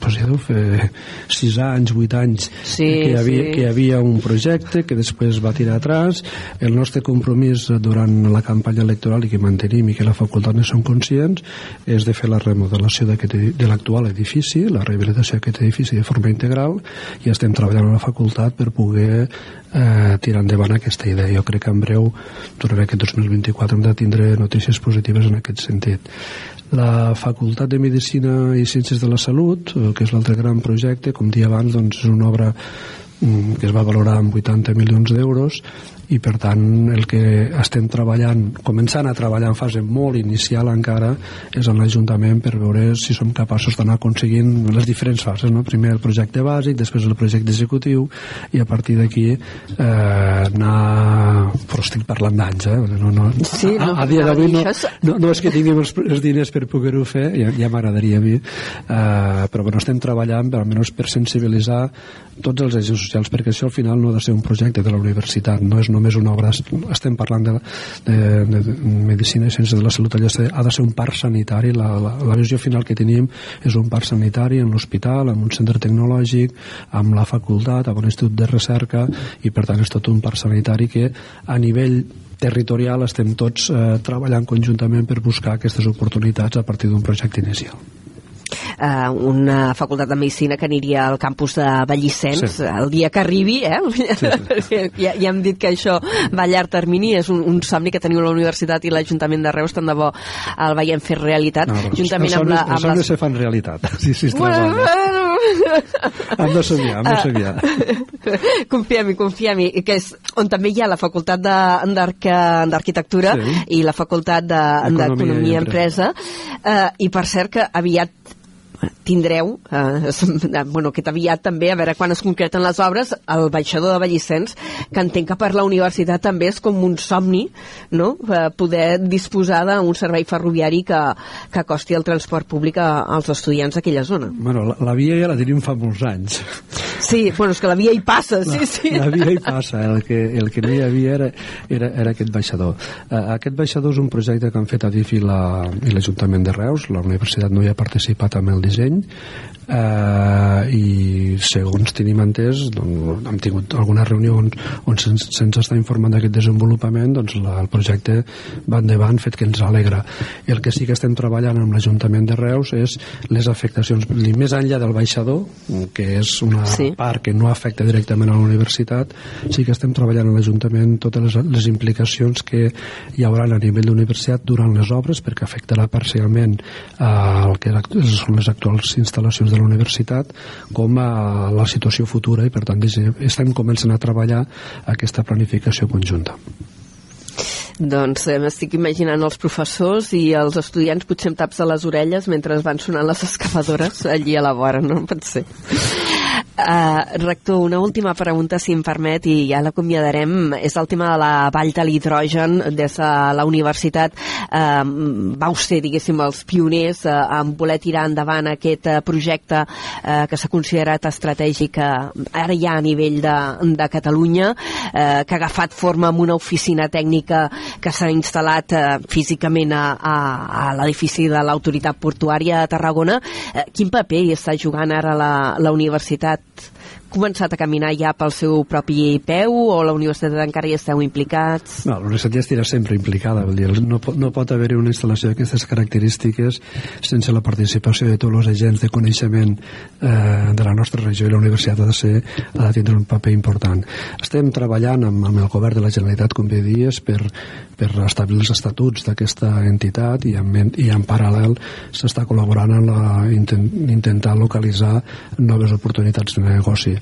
pues ja deu fer 6 anys, 8 anys, sí, que, hi havia, sí. que hi havia un projecte que després va tirar atràs. El nostre compromís durant la campanya electoral i que mantenim i que la facultat ne som conscients és de fer la remodelació de l'actual edifici, la rehabilitació d'aquest edifici de forma integral i estem treballant a la facultat per poder eh, tirar endavant aquesta idea. Jo crec que en breu, durant aquest 2024, hem de tindre notícies positives en aquest sentit. La Facultat de Medicina i Ciències de la Salut, eh, que és l'altre gran projecte, com dia abans, doncs és una obra mm, que es va valorar amb 80 milions d'euros i per tant el que estem treballant començant a treballar en fase molt inicial encara és en l'Ajuntament per veure si som capaços d'anar aconseguint les diferents fases, no? primer el projecte bàsic després el projecte executiu i a partir d'aquí eh, anar però estic parlant d'anys eh? no, no, sí, no, a, a dia d'avui no, no, no és que tinguem els, els diners per poder-ho fer ja, ja m'agradaria a mi eh, però bueno, estem treballant per, almenys per sensibilitzar tots els agents socials perquè això al final no ha de ser un projecte de la universitat no és només una obra, estem parlant de, de, de medicina i ciències de la salut, allò ha de ser un parc sanitari, la, la, la visió final que tenim és un parc sanitari en l'hospital, en un centre tecnològic, amb la facultat, amb un institut de recerca, i per tant és tot un parc sanitari que a nivell territorial estem tots eh, treballant conjuntament per buscar aquestes oportunitats a partir d'un projecte inicial eh, una facultat de Medicina que aniria al campus de Vallissens sí. el dia que arribi, eh? Sí, sí. ja, ja hem dit que això va a llarg termini, és un, un somni que teniu la universitat i l'Ajuntament de Reus, tant de bo el veiem fer realitat, no, juntament amb la... Amb les... se fan realitat, sí, sí, bueno, bueno. hem de somiar, hem de somiar. confia-m'hi, confia-m'hi, que és on també hi ha la facultat d'arquitectura sí. i la facultat d'economia de, i empresa, eh, i per cert que aviat tindreu, eh, bueno, aquest aviat també, a veure quan es concreten les obres, el baixador de Vallissens, que entenc que per la universitat també és com un somni, no?, eh, poder disposar d'un servei ferroviari que, que costi el transport públic a, als estudiants d'aquella zona. Bueno, la, la via ja la tenim fa molts anys. Sí, bueno, és que la via hi passa, sí, la, sí. La via hi passa, el que, el que no hi havia era, era, era aquest baixador. Uh, aquest baixador és un projecte que han fet a DIF i l'Ajuntament de Reus, la universitat no hi ha participat amb el disseny, eh, i segons tenim entès doncs, hem tingut alguna reunió on, on se'ns se està informant d'aquest desenvolupament doncs la, el projecte va endavant fet que ens alegra i el que sí que estem treballant amb l'Ajuntament de Reus és les afectacions més enllà del baixador que és una sí. part que no afecta directament a la universitat sí que estem treballant amb l'Ajuntament totes les, les implicacions que hi haurà a nivell d'universitat durant les obres perquè afectarà parcialment eh, el que són les actuals instal·lacions de la universitat com a la situació futura i per tant estem començant a treballar aquesta planificació conjunta. Doncs eh, m'estic imaginant els professors i els estudiants potser amb taps a les orelles mentre van sonant les excavadores allí a la vora, no pot ser. Uh, rector, una última pregunta, si em permet, i ja l'acomiadarem. És el tema de la vall de l'hidrogen. Des de la universitat uh, vau ser, diguéssim, els pioners uh, en voler tirar endavant aquest uh, projecte uh, que s'ha considerat estratègic uh, ara ja a nivell de, de Catalunya, uh, que ha agafat forma amb una oficina tècnica que s'ha instal·lat uh, físicament a, a, a l'edifici de l'autoritat portuària de Tarragona. Uh, quin paper hi està jugant ara la, la universitat començat a caminar ja pel seu propi peu o la universitat encara hi esteu implicats? No, la universitat ja estirà sempre implicada, vol dir, no, no pot haver una instal·lació d'aquestes característiques sense la participació de tots els agents de coneixement eh, de la nostra regió i la universitat ha de, ser, ha de tindre un paper important. Estem treballant amb, amb el govern de la Generalitat, com bé dies, per, per establir els estatuts d'aquesta entitat i en, i en paral·lel s'està col·laborant en la, intent, intentar localitzar noves oportunitats de negoci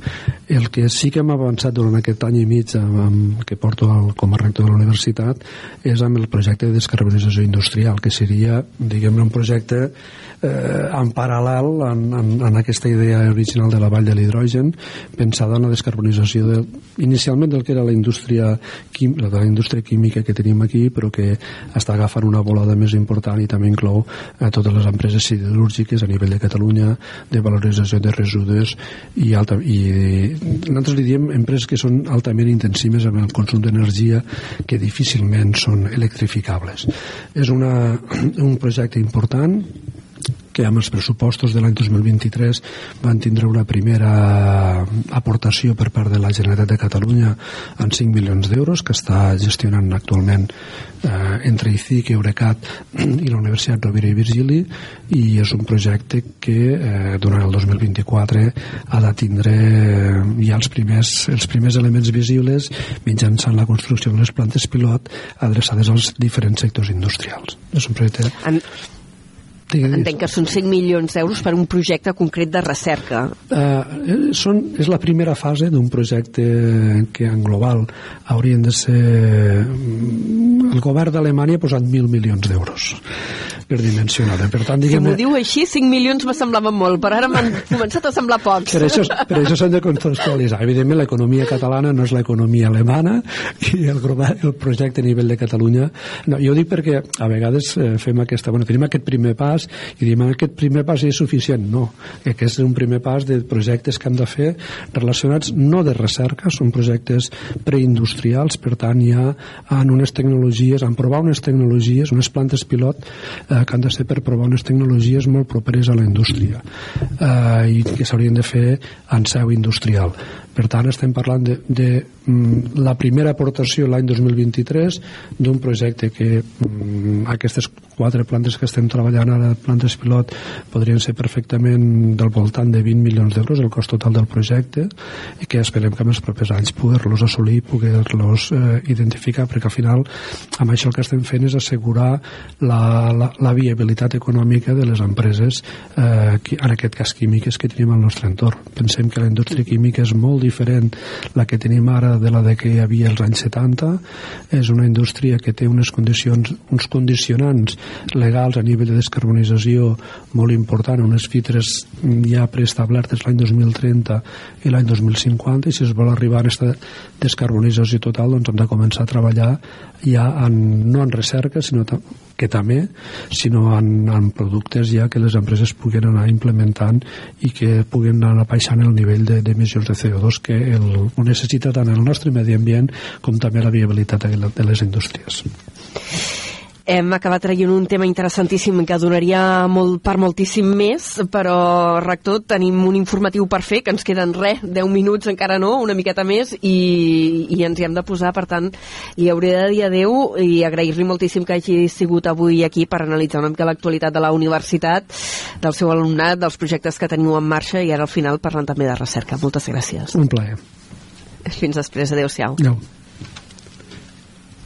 el que sí que hem avançat durant aquest any i mig amb, amb, que porto el, com a rector de la universitat és amb el projecte de descarbonització industrial, que seria, diguem un projecte eh, en paral·lel en, en, en aquesta idea original de la vall de l'hidrogen, pensada en la descarbonització de, inicialment del que era la indústria, quim, de la indústria química que tenim aquí, però que està agafant una volada més important i també inclou a totes les empreses siderúrgiques a nivell de Catalunya, de valorització de residus i, alta, i nosaltres li diem empreses que són altament intensives amb el consum d'energia que difícilment són electrificables. És una, un projecte important que amb els pressupostos de l'any 2023 van tindre una primera aportació per part de la Generalitat de Catalunya en 5 milions d'euros que està gestionant actualment eh, entre ICIC, Eurecat i la Universitat Rovira i Virgili i és un projecte que eh, durant el 2024 ha de tindre eh, ja els primers, els primers elements visibles mitjançant la construcció de les plantes pilot adreçades als diferents sectors industrials. És un projecte... En Entenc que són 5 milions d'euros per un projecte concret de recerca. Uh, són, és la primera fase d'un projecte que en global haurien de ser... El govern d'Alemanya ha posat 1.000 milions d'euros per dimensionar Per tant, diguem... Si m'ho diu així, 5 milions me semblaven molt, però ara m'han començat a semblar pocs. Per això, per això s'han de contextualitzar. Evidentment, l'economia catalana no és l'economia alemana i el, el projecte a nivell de Catalunya... No, jo dic perquè a vegades eh, fem aquesta... Bueno, tenim aquest primer pas i diem aquest primer pas és suficient. No, que és un primer pas de projectes que hem de fer relacionats no de recerca, són projectes preindustrials, per tant, ja en unes tecnologies, en provar unes tecnologies, unes plantes pilot eh, eh, que han de ser per provar unes tecnologies molt properes a la indústria eh, i que s'haurien de fer en seu industrial. Per tant, estem parlant de, de mm, la primera aportació l'any 2023 d'un projecte que mm, aquestes quatre plantes que estem treballant ara, plantes pilot, podrien ser perfectament del voltant de 20 milions d'euros el cost total del projecte i que esperem que en els propers anys poder-los assolir, poder-los eh, identificar, perquè al final amb això el que estem fent és assegurar la, la, la viabilitat econòmica de les empreses, eh, en aquest cas químiques, que tenim al nostre entorn. Pensem que la indústria química és molt diferent la que tenim ara de la de que hi havia als anys 70 és una indústria que té unes condicions uns condicionants legals a nivell de descarbonització molt important, unes fitres ja preestablertes l'any 2030 i l'any 2050 i si es vol arribar a aquesta descarbonització total doncs hem de començar a treballar ja en, no en recerca sinó que també, sinó en, en productes ja que les empreses puguen anar implementant i que puguen anar baixant el nivell d'emissions de, de CO2 que el, ho necessita tant el nostre medi ambient com també la viabilitat de les indústries. Hem acabat traient un tema interessantíssim que donaria molt, per moltíssim més, però, rector, tenim un informatiu per fer, que ens queden res, 10 minuts encara no, una miqueta més, i, i ens hi hem de posar, per tant, li hauré de dir adeu i agrair-li moltíssim que hagi sigut avui aquí per analitzar una mica l'actualitat de la universitat, del seu alumnat, dels projectes que teniu en marxa i ara al final parlant també de recerca. Moltes gràcies. Un plaer. Fins després. Adéu-siau. Adéu.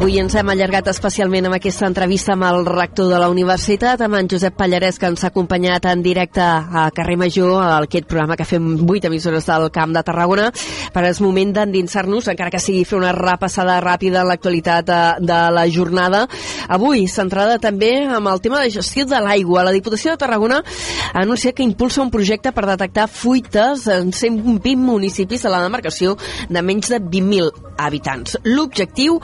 Avui ens hem allargat especialment amb aquesta entrevista amb el rector de la universitat, amb en Josep Pallarès, que ens ha acompanyat en directe a Carrer Major, a aquest programa que fem 8 emissores del Camp de Tarragona. Per és moment d'endinsar-nos, encara que sigui fer una repassada ràpida en l'actualitat de, de la jornada. Avui, centrada també amb el tema de gestió de l'aigua. La Diputació de Tarragona ha anunciat que impulsa un projecte per detectar fuites en 120 municipis de la demarcació de menys de 20.000 habitants. L'objectiu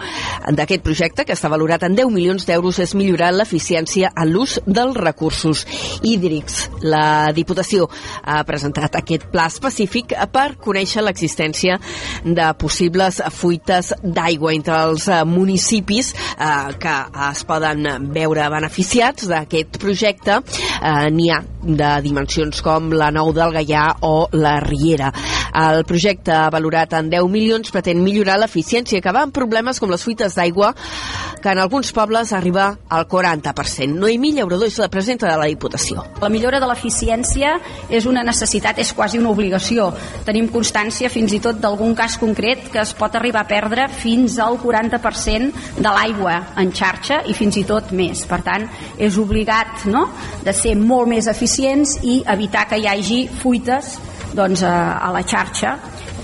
d'aquest projecte, que està valorat en 10 milions d'euros, és millorar l'eficiència en l'ús dels recursos hídrics. La Diputació ha presentat aquest pla específic per conèixer l'existència de possibles fuites d'aigua entre els eh, municipis eh, que es poden veure beneficiats d'aquest projecte. Eh, N'hi ha de dimensions com la Nou del Gaià o la Riera. El projecte valorat en 10 milions pretén millorar l'eficiència, acabar amb problemes com les fuites d'aigua, que en alguns pobles arriba al 40%. Noemí Llaurador és la presidenta de la Diputació. La millora de l'eficiència és una necessitat, és quasi una obligació. Tenim constància fins i tot d'algun cas concret que es pot arribar a perdre fins al 40% de l'aigua en xarxa i fins i tot més. Per tant, és obligat no?, de ser molt més eficients i evitar que hi hagi fuites doncs, a, a la xarxa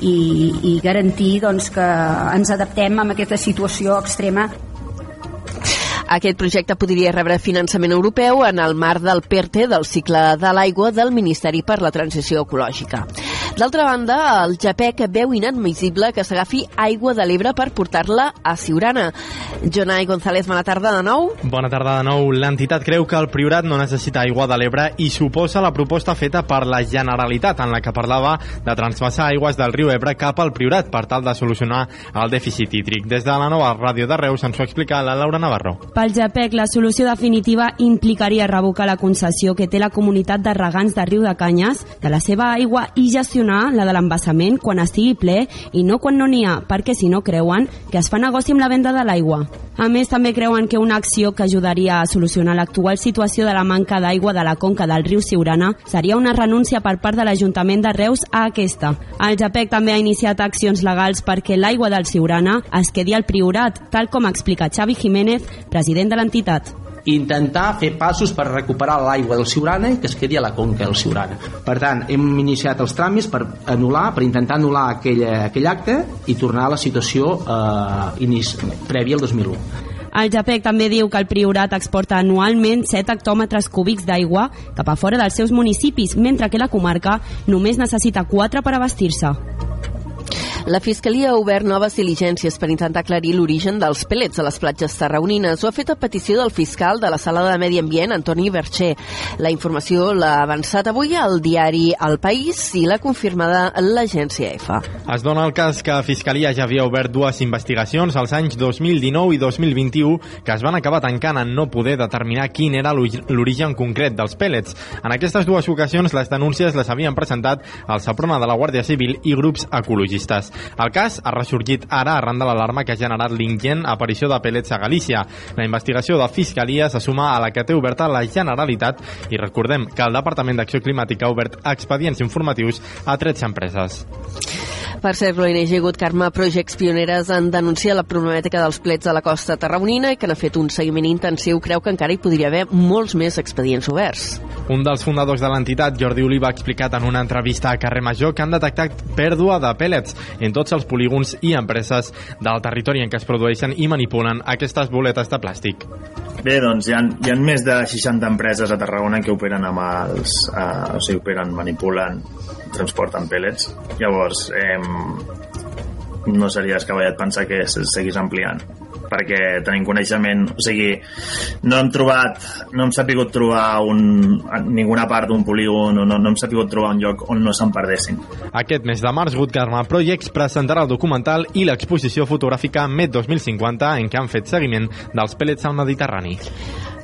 i, i garantir doncs, que ens adaptem a aquesta situació extrema aquest projecte podria rebre finançament europeu en el marc del PERTE del cicle de l'aigua del Ministeri per la Transició Ecològica. D'altra banda, el JAPEC veu inadmissible que s'agafi aigua de l'Ebre per portar-la a Siurana. Jonai González, bona tarda de nou. Bona tarda de nou. L'entitat creu que el Priorat no necessita aigua de l'Ebre i suposa la proposta feta per la Generalitat en la que parlava de transvasar aigües del riu Ebre cap al Priorat per tal de solucionar el dèficit hídric. Des de la nova ràdio de Reus ens ho explica la Laura Navarro. Pel JAPEC, la solució definitiva implicaria revocar la concessió que té la comunitat de regants de Riu de Canyes de la seva aigua i gestionar la de l'embassament quan estigui ple i no quan no n'hi ha, perquè si no creuen que es fa negoci amb la venda de l'aigua. A més, també creuen que una acció que ajudaria a solucionar l'actual situació de la manca d'aigua de la conca del riu Siurana seria una renúncia per part de l'Ajuntament de Reus a aquesta. El JAPEC també ha iniciat accions legals perquè l'aigua del Siurana es quedi al Priorat, tal com explica Xavi Jiménez, president de l'entitat intentar fer passos per recuperar l'aigua del Siurana i que es quedi a la conca del Siurana. Per tant, hem iniciat els tràmits per anul·lar, per intentar anul·lar aquell, aquell acte i tornar a la situació eh, inici, prèvia al 2001. El JAPEC també diu que el Priorat exporta anualment 7 hectòmetres cúbics d'aigua cap a fora dels seus municipis, mentre que la comarca només necessita 4 per abastir-se. La Fiscalia ha obert noves diligències per intentar aclarir l'origen dels pellets a les platges tarragonines. Ho ha fet a petició del fiscal de la Sala de Medi Ambient, Antoni Bercher. La informació l'ha avançat avui al diari El País i l'ha confirmada l'agència EFA. Es dona el cas que Fiscalia ja havia obert dues investigacions als anys 2019 i 2021 que es van acabar tancant en no poder determinar quin era l'origen concret dels pellets. En aquestes dues ocasions les denúncies les havien presentat el Saprona de la Guàrdia Civil i grups ecologistes. El cas ha ressorgit ara arran de l'alarma que ha generat l'ingent aparició de pellets a Galícia. La investigació de Fiscalia se suma a la que té oberta la Generalitat i recordem que el Departament d'Acció Climàtica ha obert expedients informatius a 13 empreses. Per cert, l'ONG Good Karma Projects pioneres en denunciar la problemàtica dels plets a la costa tarragonina i que n'ha fet un seguiment intensiu creu que encara hi podria haver molts més expedients oberts. Un dels fundadors de l'entitat, Jordi Oliva, ha explicat en una entrevista a Carrer Major que han detectat pèrdua de pèl·lets en tots els polígons i empreses del territori en què es produeixen i manipulen aquestes boletes de plàstic. Bé, doncs hi ha, hi ha més de 60 empreses a Tarragona que operen amb els... Eh, o sigui, operen, manipulen, transporten pèl·lets. Llavors, eh, no seria escavallat pensar que seguís ampliant perquè tenim coneixement, o sigui, no hem trobat, no hem sapigut trobar un, ninguna part d'un polígon no, no hem sapigut trobar un lloc on no se'n perdessin. Aquest mes de març, Good Karma Projects presentarà el documental i l'exposició fotogràfica MED 2050 en què han fet seguiment dels pèl·lets al Mediterrani.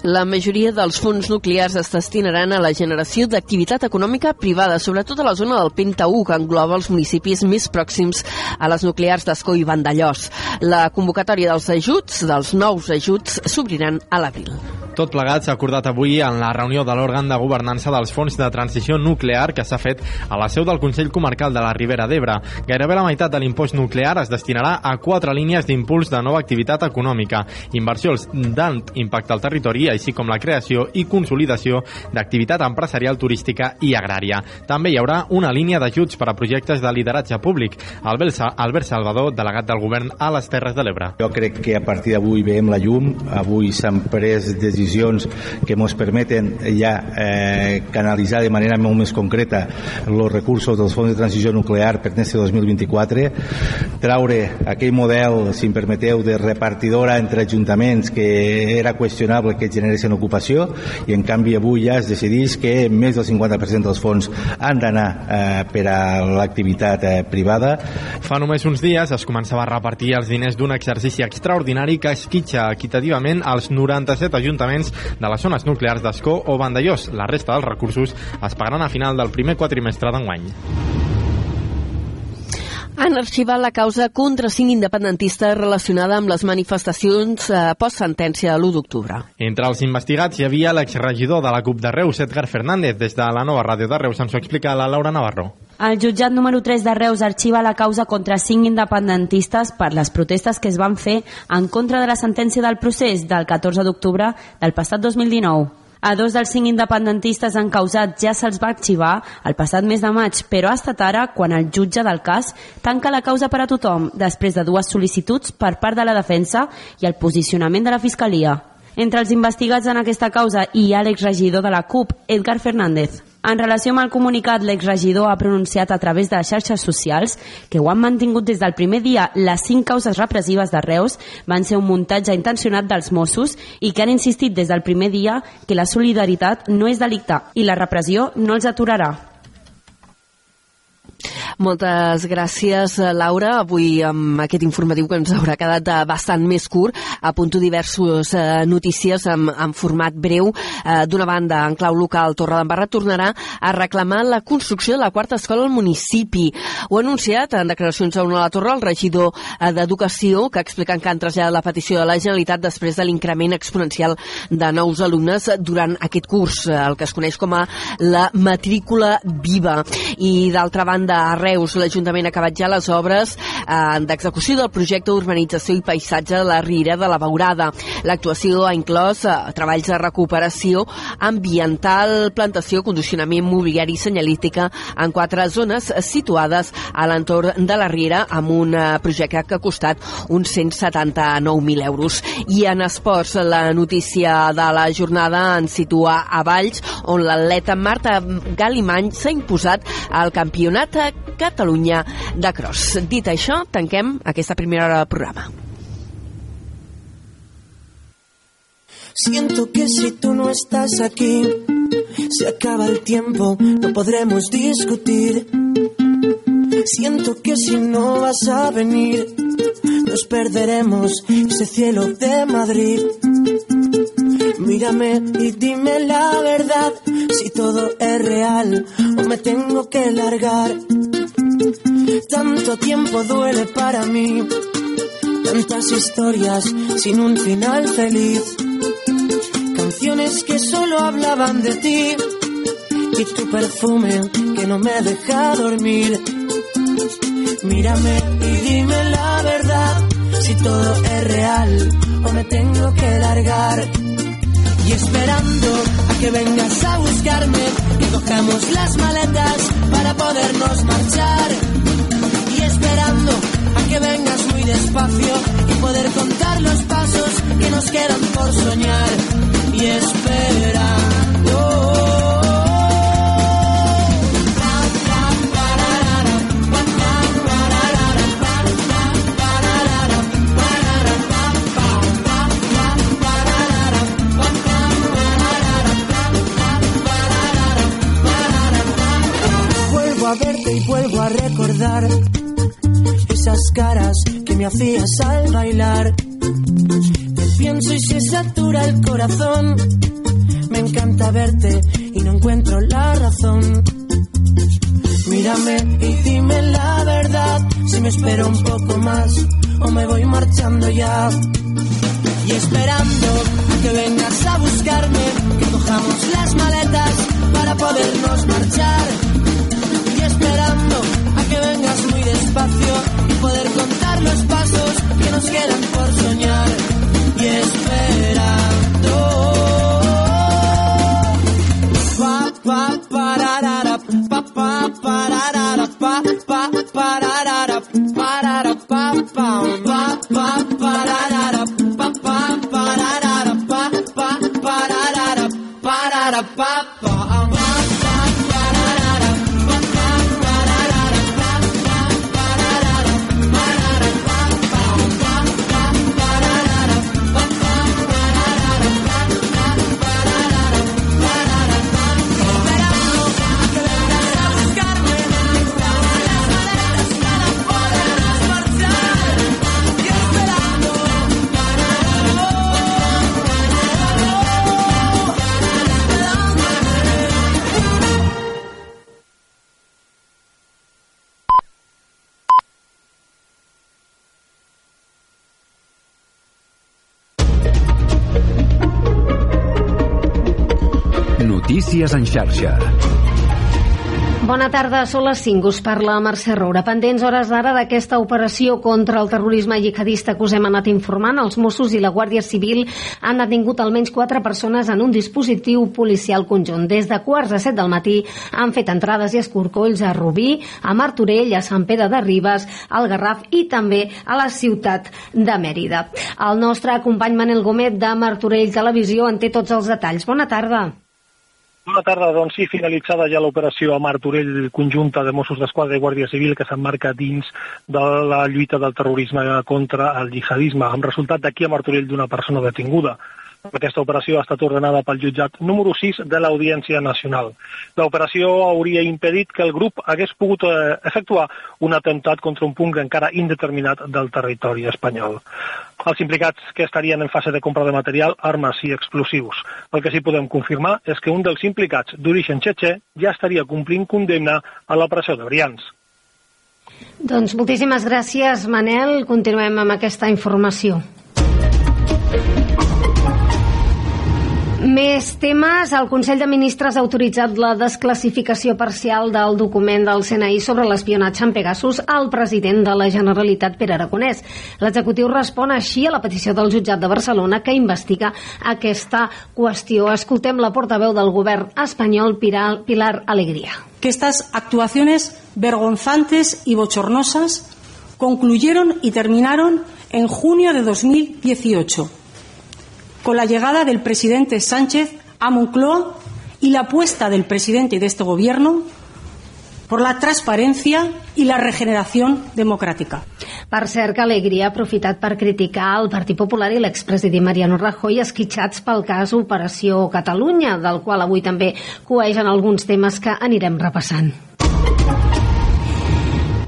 La majoria dels fons nuclears es destinaran a la generació d'activitat econòmica privada, sobretot a la zona del Penta 1, que engloba els municipis més pròxims a les nuclears d'Escó i Vandellós. La convocatòria dels ajuts, dels nous ajuts, s'obriran a l'abril. Tot plegat s'ha acordat avui en la reunió de l'òrgan de governança dels fons de transició nuclear que s'ha fet a la seu del Consell Comarcal de la Ribera d'Ebre. Gairebé la meitat de l'impost nuclear es destinarà a quatre línies d'impuls de nova activitat econòmica, inversions d'alt impacte al territori, així com la creació i consolidació d'activitat empresarial turística i agrària. També hi haurà una línia d'ajuts per a projectes de lideratge públic. Albert Salvador, delegat del govern a les Terres de l'Ebre. Jo crec que a partir d'avui veiem la llum, avui s'han pres decisions que ens permeten ja eh, canalitzar de manera molt més concreta els recursos dels fons de transició nuclear per este 2024, traure aquell model, si em permeteu, de repartidora entre ajuntaments que era qüestionable que generessin ocupació i en canvi avui ja es decidís que més del 50% dels fons han d'anar eh, per a l'activitat eh, privada. Fa només uns dies es començava a repartir els diners d'un exercici extraordinari que esquitxa equitativament als 97 ajuntaments de les zones nuclears d'Escó o Vandellós. La resta dels recursos es pagaran a final del primer quatrimestre d'enguany han arxivat la causa contra cinc independentistes relacionada amb les manifestacions eh, post-sentència de l'1 d'octubre. Entre els investigats hi havia l'exregidor de la CUP de Reus, Edgar Fernández. Des de la nova ràdio de Reus ens ho explica la Laura Navarro. El jutjat número 3 de Reus arxiva la causa contra cinc independentistes per les protestes que es van fer en contra de la sentència del procés del 14 d'octubre del passat 2019. A dos dels cinc independentistes encausats ja se'ls va arxivar el passat mes de maig, però ha estat ara quan el jutge del cas tanca la causa per a tothom després de dues sol·licituds per part de la defensa i el posicionament de la Fiscalia. Entre els investigats en aquesta causa hi ha l'exregidor de la CUP, Edgar Fernández. En relació amb el comunicat, l'exregidor ha pronunciat a través de les xarxes socials que ho han mantingut des del primer dia. Les cinc causes repressives de Reus van ser un muntatge intencionat dels Mossos i que han insistit des del primer dia que la solidaritat no és delicte i la repressió no els aturarà. Moltes gràcies, Laura. Avui amb aquest informatiu que ens haurà quedat eh, bastant més curt. Apunto diverses eh, notícies en, en format breu. Eh, D'una banda, en clau local, Torredembarra tornarà a reclamar la construcció de la quarta escola al municipi. Ho ha anunciat en declaracions a una a la Torre el regidor d'Educació, que expliquen que han traslladat la petició de la Generalitat després de l'increment exponencial de nous alumnes durant aquest curs, el que es coneix com a la matrícula viva. I d'altra banda, a Reus, l'Ajuntament ha acabat ja les obres eh, d'execució del projecte d'urbanització i paisatge de la Riera de la Beurada. L'actuació ha inclòs eh, treballs de recuperació ambiental, plantació, condicionament mobiliari i senyalística en quatre zones situades a l'entorn de la Riera amb un eh, projecte que ha costat uns 179.000 euros. I en esports, la notícia de la jornada en situa a Valls, on l'atleta Marta Galimany s'ha imposat al campionat Catalunya de Cross. Dit això, tanquem aquesta primera hora del programa. Siento que si tú no estás aquí, se acaba el tiempo, no podremos discutir. Siento que si no vas a venir, nos perderemos ese cielo de Madrid. Mírame y dime la verdad, si todo es real o me tengo que largar. Tanto tiempo duele para mí, tantas historias sin un final feliz. Canciones que solo hablaban de ti y tu perfume que no me deja dormir. Mírame y dime la verdad, si todo es real o me tengo que largar. Y esperando a que vengas a buscarme y cojamos las maletas para podernos marchar. Y esperando a que vengas muy despacio y poder contar los pasos que nos quedan por soñar. Y esperando. Y vuelvo a recordar esas caras que me hacías al bailar. Te pienso y se satura el corazón. Me encanta verte y no encuentro la razón. Mírame y dime la verdad, si me espero un poco más o me voy marchando ya. y esperando que vengas a buscarme, que cojamos las maletas para podernos marchar esperando a que vengas muy despacio y poder contar los pasos que nos quedan por soñar y esperando. Pa pa pararara pa pa pararara pa pa pararara parara pa pa Notícies en xarxa. Bona tarda, són les 5, us parla Mercè Roura. Pendents hores d'ara d'aquesta operació contra el terrorisme jihadista que us hem anat informant, els Mossos i la Guàrdia Civil han detingut almenys quatre persones en un dispositiu policial conjunt. Des de quarts a set del matí han fet entrades i escorcolls a Rubí, a Martorell, a Sant Pere de Ribes, al Garraf i també a la ciutat de Mèrida. El nostre company Manel Gómez de Martorell Televisió en té tots els detalls. Bona tarda. Bona tarda, doncs sí, finalitzada ja l'operació a Martorell conjunta de Mossos d'Esquadra i Guàrdia Civil que s'emmarca dins de la lluita del terrorisme contra el jihadisme, amb resultat d'aquí a Martorell d'una persona detinguda. Aquesta operació ha estat ordenada pel jutjat número 6 de l'Audiència Nacional. L'operació hauria impedit que el grup hagués pogut eh, efectuar un atemptat contra un punt encara indeterminat del territori espanyol. Els implicats que estarien en fase de compra de material, armes i explosius. El que sí podem confirmar és que un dels implicats d'origen txetxè ja estaria complint condemna a la presó de Brians. Doncs moltíssimes gràcies, Manel. Continuem amb aquesta informació. Més temes. El Consell de Ministres ha autoritzat la desclassificació parcial del document del CNI sobre l'espionatge en Pegasus al president de la Generalitat, Pere Aragonès. L'executiu respon així a la petició del jutjat de Barcelona que investiga aquesta qüestió. Escoltem la portaveu del govern espanyol, Pilar, Alegría. Que estas actuaciones vergonzantes y bochornosas concluyeron y terminaron en junio de 2018 con la llegada del presidente Sánchez a Moncloa y la apuesta del presidente y de este gobierno por la transparencia i la regeneració democràtica. Per cert, que Alegria ha aprofitat per criticar el Partit Popular i l'expresident Mariano Rajoy esquitxats pel cas Operació Catalunya, del qual avui també coegen alguns temes que anirem repassant.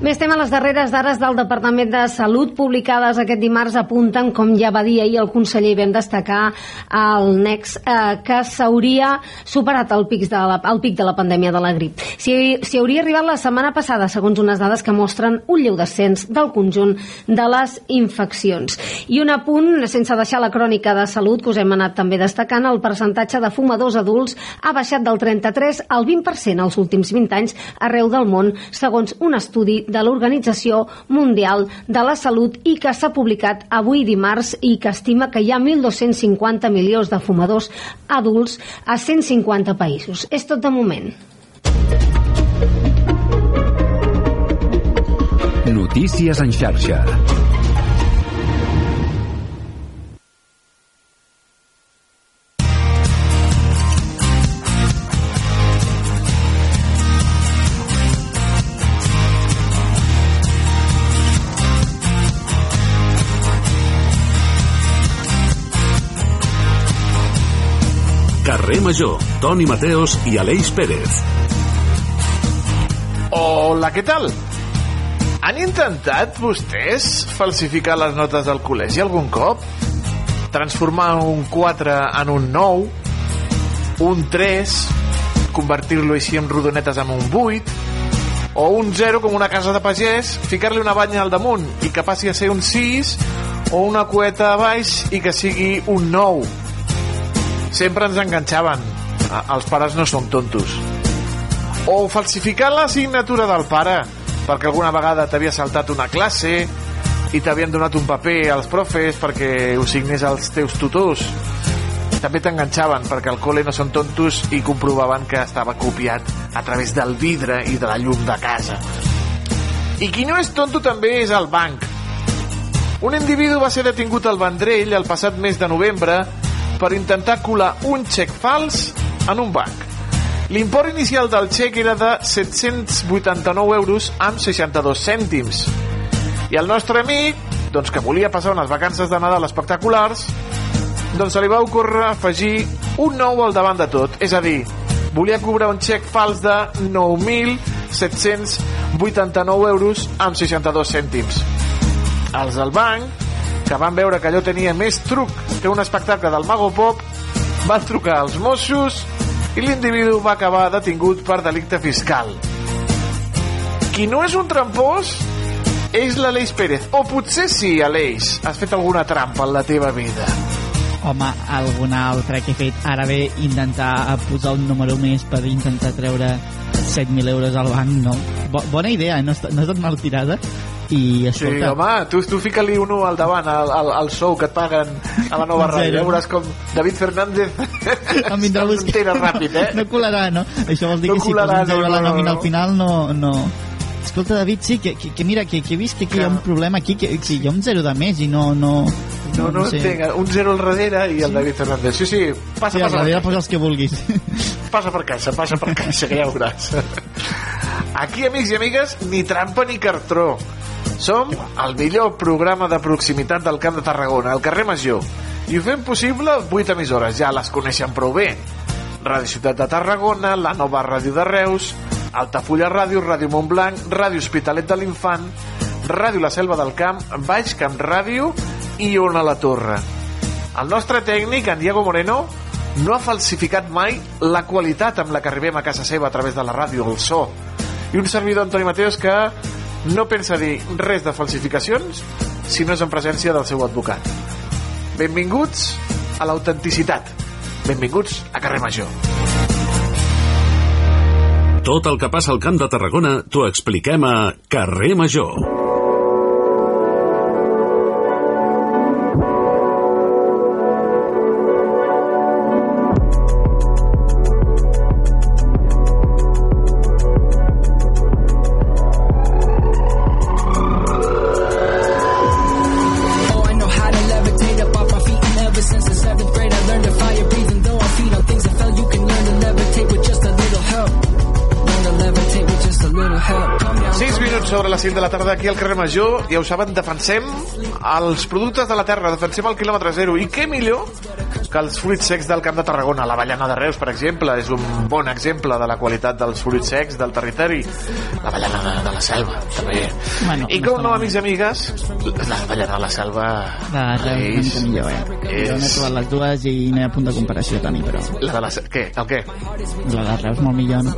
Més tema, les darreres dades del Departament de Salut publicades aquest dimarts apunten, com ja va dir ahir el conseller, vam destacar al NEX, eh, que s'hauria superat el pic, de la, el pic de la pandèmia de la grip. Si, si hauria arribat la setmana passada, segons unes dades que mostren un lleu descens del conjunt de les infeccions. I un apunt, sense deixar la crònica de salut, que us hem anat també destacant, el percentatge de fumadors adults ha baixat del 33 al 20% els últims 20 anys arreu del món, segons un estudi de l'Organització Mundial de la Salut i que s'ha publicat avui dimarts i que estima que hi ha 1.250 milions de fumadors adults a 150 països. És tot de moment. Notícies en xarxa. Carrer Major, Toni Mateos i Aleix Pérez. Hola, què tal? Han intentat vostès falsificar les notes del col·legi algun cop? Transformar un 4 en un 9, un 3, convertir-lo així en rodonetes en un 8, o un 0 com una casa de pagès, ficar-li una banya al damunt i que passi a ser un 6 o una cueta a baix i que sigui un nou. Sempre ens enganxaven. Els pares no són tontos. O falsificar la signatura del pare, perquè alguna vegada t'havia saltat una classe i t'havien donat un paper als profes perquè ho signés als teus tutors. També t'enganxaven perquè al col·le no són tontos i comprovaven que estava copiat a través del vidre i de la llum de casa. I qui no és tonto també és el banc. Un individu va ser detingut al Vendrell el passat mes de novembre per intentar colar un xec fals en un banc. L'import inicial del xec era de 789 euros amb 62 cèntims. I el nostre amic, doncs que volia passar unes vacances de Nadal espectaculars, doncs se li va ocórrer afegir un nou al davant de tot. És a dir, volia cobrar un xec fals de 9.789 euros amb 62 cèntims. Els del banc, que van veure que allò tenia més truc que un espectacle del Mago Pop, van trucar als Mossos i l'individu va acabar detingut per delicte fiscal. Qui no és un trampós és l'Aleix Pérez. O potser sí, Aleix, has fet alguna trampa en la teva vida. Home, alguna altra que he fet. Ara bé, intentar posar un número més per intentar treure 7.000 euros al banc, no. Bo bona idea, no, està, no ha estat mal tirada. I, Sí, escolta, home, tu, tu fica-li un 1 al davant, al, al, al sou que et paguen a la nova ràdio. Ja veuràs com David Fernández em vindrà. Tira ràpid, eh? No colarà, no? Això vol dir No que si colarà, poses zero no, la no, nòmina no. al final no... no... Escolta, David, sí, que, que, que mira, que, que he vist que aquí hi ha un problema aquí, que, que hi ha un zero de més i no... No, No, no, sé. entenc. Un 0 al darrere i el David Fernández. Sí, sí, passa, Sí, al passa, darrere posa els que vulguis. passa per caixa, passa per caixa, que ja ho veuràs. Aquí, amics i amigues, ni trampa ni cartró. Som el millor programa de proximitat del Camp de Tarragona, al carrer Major. I ho fem possible 8 emissores, ja les coneixen prou bé. Ràdio Ciutat de Tarragona, la nova ràdio de Reus, Altafulla Ràdio, Ràdio Montblanc, Ràdio Hospitalet de l'Infant, Ràdio La Selva del Camp, Baix Camp Ràdio i Ona la Torre. El nostre tècnic, en Diego Moreno, no ha falsificat mai la qualitat amb la que arribem a casa seva a través de la ràdio, el so. I un servidor, Antoni Mateos, que no pensa dir res de falsificacions si no és en presència del seu advocat. Benvinguts a l'autenticitat. Benvinguts a Carrer Major. Tot el que passa al Camp de Tarragona t'ho expliquem a Carrer Major. Les 5 de la tarda aquí al carrer Major, ja ho saben, defensem els productes de la terra, defensem el quilòmetre zero. I què millor que els fruits secs del Camp de Tarragona. L'avellana de Reus, per exemple, és un bon exemple de la qualitat dels fruits secs del territori. L'avellana de, de la selva, també. Bueno, I com no, amics i amigues, l'avellana de la selva La Reus una mica millor, eh? Jo n'he provat les dues i no hi ha punt de comparació, Toni, però... La de la... Què? El què? La de Reus molt millor, no?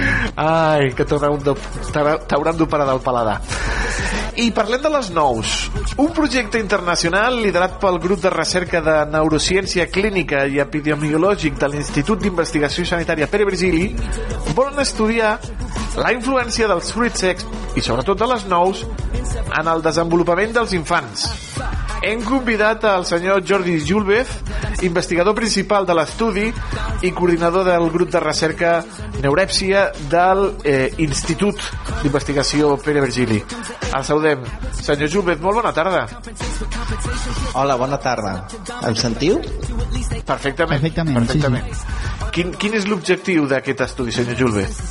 Ai, que t'hauran d'operar del paladar. I parlem de les nous. Un projecte internacional liderat pel grup de recerca de neurociència clínica i epidemiològic de l'Institut d'Investigació Sanitària Pere Virgili volen estudiar la influència dels fruits secs i sobretot de les nous en el desenvolupament dels infants. Hem convidat al senyor Jordi Julvez, investigador principal de l'estudi i coordinador del grup de recerca Neurèpsia del eh, Institut d'Investigació Pere Virgili. El saludem. Senyor Julvez, molt bona tarda. Hola, bona tarda. Em sentiu? Perfectament. Perfectament, Perfectament. Quin, quin és l'objectiu d'aquest estudi, senyor Julvez?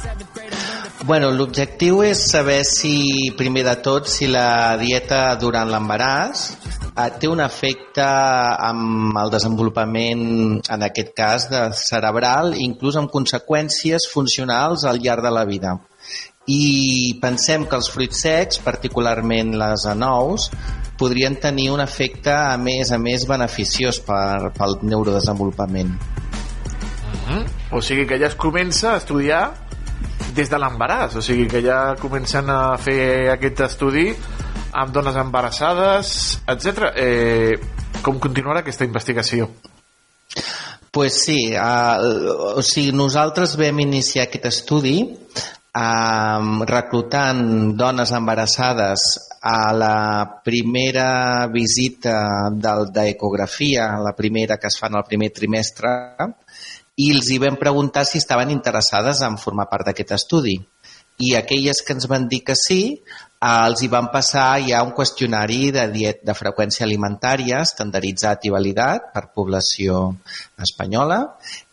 Bueno, l'objectiu és saber si, primer de tot, si la dieta durant l'embaràs eh, té un efecte amb el desenvolupament, en aquest cas, de cerebral, inclús amb conseqüències funcionals al llarg de la vida. I pensem que els fruits secs, particularment les anous, podrien tenir un efecte a més a més beneficiós per, pel neurodesenvolupament. O sigui que ja es comença a estudiar des de l'embaràs, o sigui que ja comencen a fer aquest estudi amb dones embarassades, etc. Eh, com continuarà aquesta investigació? Pues sí, uh, o sigui, nosaltres vam iniciar aquest estudi uh, reclutant dones embarassades a la primera visita d'ecografia, la primera que es fa en el primer trimestre, i els hi vam preguntar si estaven interessades en formar part d'aquest estudi. I aquelles que ens van dir que sí, eh, els hi van passar ja un qüestionari de, diet, de freqüència alimentària estandarditzat i validat per població espanyola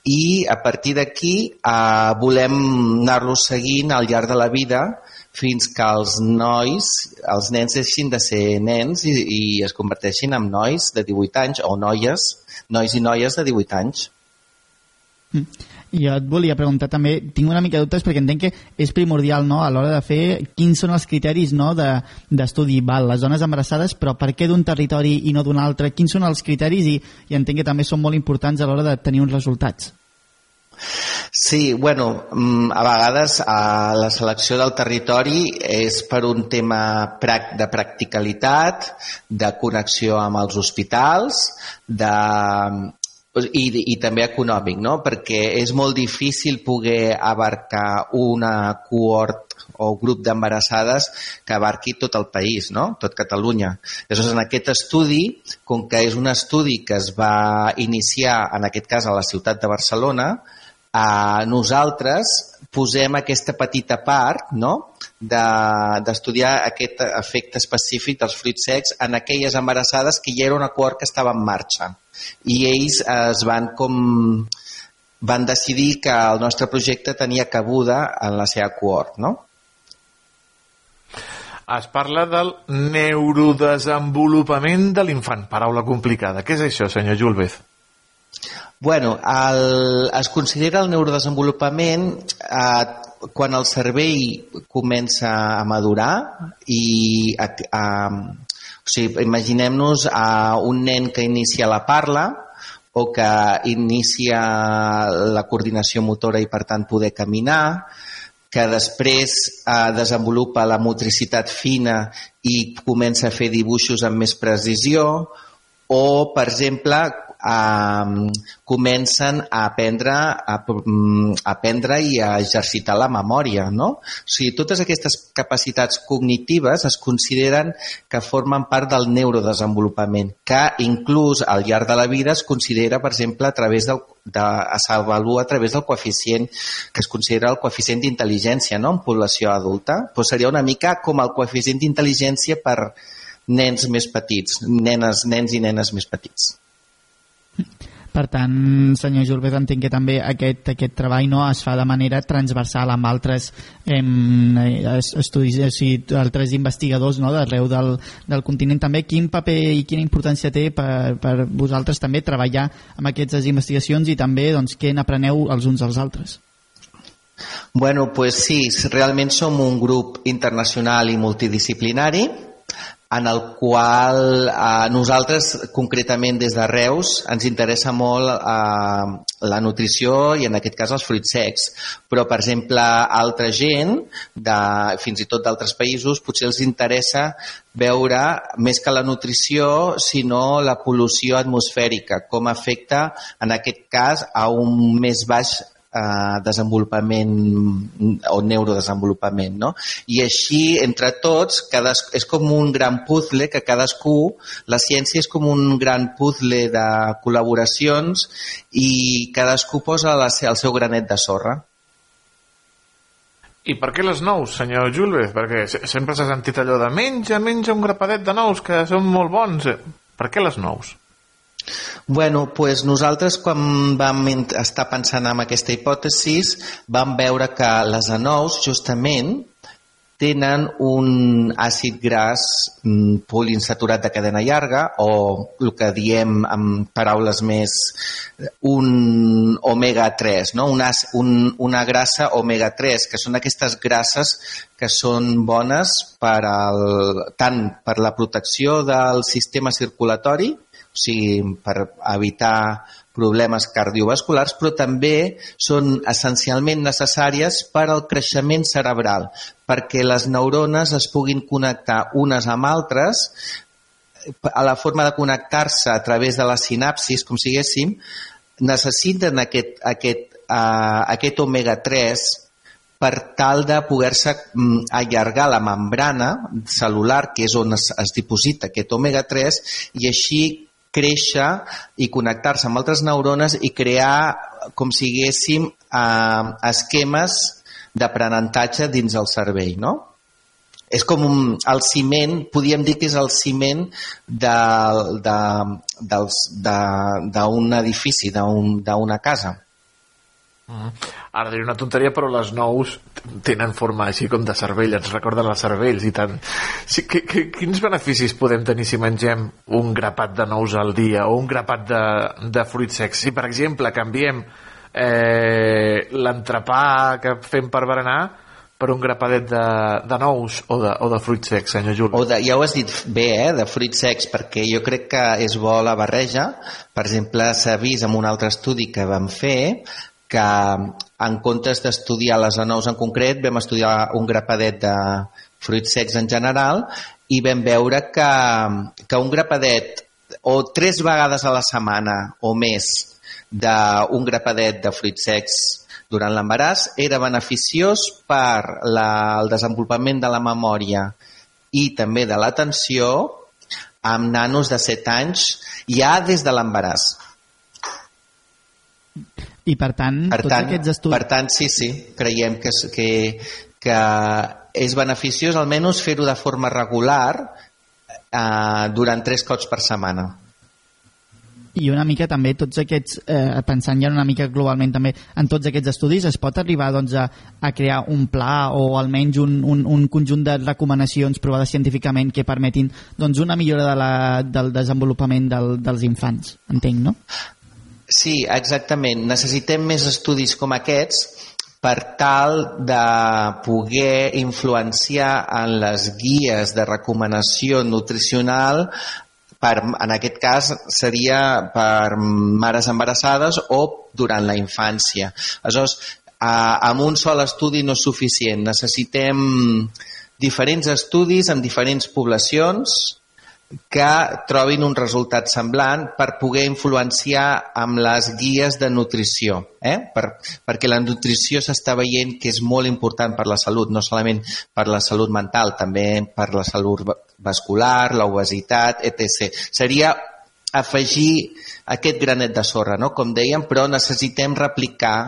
i a partir d'aquí eh, volem anar-los seguint al llarg de la vida fins que els nois, els nens deixin de ser nens i, i es converteixin en nois de 18 anys o noies, nois i noies de 18 anys. Mm. Jo et volia preguntar també, tinc una mica de dubtes perquè entenc que és primordial no, a l'hora de fer quins són els criteris no, d'estudi, de, val, les dones embarassades, però per què d'un territori i no d'un altre? Quins són els criteris i, i entenc que també són molt importants a l'hora de tenir uns resultats? Sí, bueno, mm, a vegades a la selecció del territori és per un tema de practicalitat, de connexió amb els hospitals, de, i, i també econòmic, no? perquè és molt difícil poder abarcar una cohort o grup d'embarassades que abarqui tot el país, no? tot Catalunya. Llavors, en aquest estudi, com que és un estudi que es va iniciar, en aquest cas a la ciutat de Barcelona, eh, nosaltres posem aquesta petita part no? d'estudiar de, aquest efecte específic dels fruits secs en aquelles embarassades que ja era un acord que estava en marxa i ells es van com van decidir que el nostre projecte tenia cabuda en la seva cohort, no? Es parla del neurodesenvolupament de l'infant. Paraula complicada. Què és això, senyor Julvez? Bueno, el, es considera el neurodesenvolupament eh, quan el cervell comença a madurar i a, a, o sigui, imaginem-nos a un nen que inicia la parla o que inicia la coordinació motora i per tant poder caminar, que després eh, desenvolupa la motricitat fina i comença a fer dibuixos amb més precisió, o, per exemple, eh, comencen a aprendre, a, mm, a aprendre i a exercitar la memòria. No? O sigui, totes aquestes capacitats cognitives es consideren que formen part del neurodesenvolupament, que inclús al llarg de la vida es considera, per exemple, a través del de, s'avalua a través del coeficient que es considera el coeficient d'intel·ligència no? en població adulta. Pues seria una mica com el coeficient d'intel·ligència per nens més petits, nenes, nens i nenes més petits. Per tant, senyor Julbert, entenc que també aquest, aquest treball no es fa de manera transversal amb altres em, estudis, o sigui, altres investigadors no, d'arreu del, del continent també. Quin paper i quina importància té per, per vosaltres també treballar amb aquestes investigacions i també doncs, què n'apreneu els uns als altres? Bueno, pues sí, realment som un grup internacional i multidisciplinari en el qual eh, nosaltres, concretament des de Reus, ens interessa molt eh, la nutrició i en aquest cas els fruits secs. Però, per exemple, altra gent, de, fins i tot d'altres països, potser els interessa veure més que la nutrició, sinó la pol·lució atmosfèrica, com afecta, en aquest cas, a un més baix eh, desenvolupament o neurodesenvolupament. No? I així, entre tots, cadas, és com un gran puzzle que cadascú, la ciència és com un gran puzzle de col·laboracions i cadascú posa la, el seu granet de sorra. I per què les nous, senyor Julves? Perquè sempre s'ha sentit allò de menja, menja un grapadet de nous que són molt bons. Per què les nous? Bueno, pues nosaltres quan vam estar pensant en aquesta hipòtesi vam veure que les anous justament tenen un àcid gras mm, poliinsaturat de cadena llarga o el que diem amb paraules més un omega-3, no? una, un, una grassa omega-3, que són aquestes grasses que són bones per al, tant per la protecció del sistema circulatori o sigui, per evitar problemes cardiovasculars, però també són essencialment necessàries per al creixement cerebral, perquè les neurones es puguin connectar unes amb altres a la forma de connectar-se a través de la sinapsis, com siguéssim, necessiten aquest, aquest, uh, aquest omega-3 per tal de poder-se mm, allargar la membrana celular, que és on es, es diposita aquest omega-3, i així créixer i connectar-se amb altres neurones i crear, com siguéssim, eh, esquemes d'aprenentatge dins el cervell, no? És com un, el ciment, podríem dir que és el ciment d'un de, de, de, edifici, d'una un, casa. Uh Ara diré una tonteria, però les nous tenen forma així com de cervell, ens recorden les cervells i tant. Sí, que, que, quins beneficis podem tenir si mengem un grapat de nous al dia o un grapat de, de fruits secs? Si, per exemple, canviem eh, l'entrepà que fem per berenar per un grapadet de, de nous o de, o de fruits secs, senyor Juli. O de, ja ho has dit bé, eh, de fruits secs, perquè jo crec que és bo la barreja. Per exemple, s'ha vist en un altre estudi que vam fer que en comptes d'estudiar les anous en concret, vam estudiar un grapadet de fruits secs en general i vam veure que, que un grapadet o tres vegades a la setmana o més d'un grapadet de fruits secs durant l'embaràs era beneficiós per la, el desenvolupament de la memòria i també de l'atenció amb nanos de 7 anys ja des de l'embaràs. I per tant, per tots tant, aquests estudis... Per tant, sí, sí, creiem que, que, que és beneficiós almenys fer-ho de forma regular eh, durant tres cops per setmana. I una mica també tots aquests, eh, pensant ja una mica globalment també en tots aquests estudis, es pot arribar doncs, a, a crear un pla o almenys un, un, un conjunt de recomanacions provades científicament que permetin doncs, una millora de la, del desenvolupament del, dels infants, entenc, no? Sí, exactament. Necessitem més estudis com aquests per tal de poder influenciar en les guies de recomanació nutricional per, en aquest cas seria per mares embarassades o durant la infància. Aleshores, amb un sol estudi no és suficient. Necessitem diferents estudis en diferents poblacions que trobin un resultat semblant per poder influenciar amb les guies de nutrició, eh? per, perquè la nutrició s'està veient que és molt important per la salut, no solament per la salut mental, també per la salut vascular, l'obesitat, etc. Seria afegir aquest granet de sorra, no? com dèiem, però necessitem replicar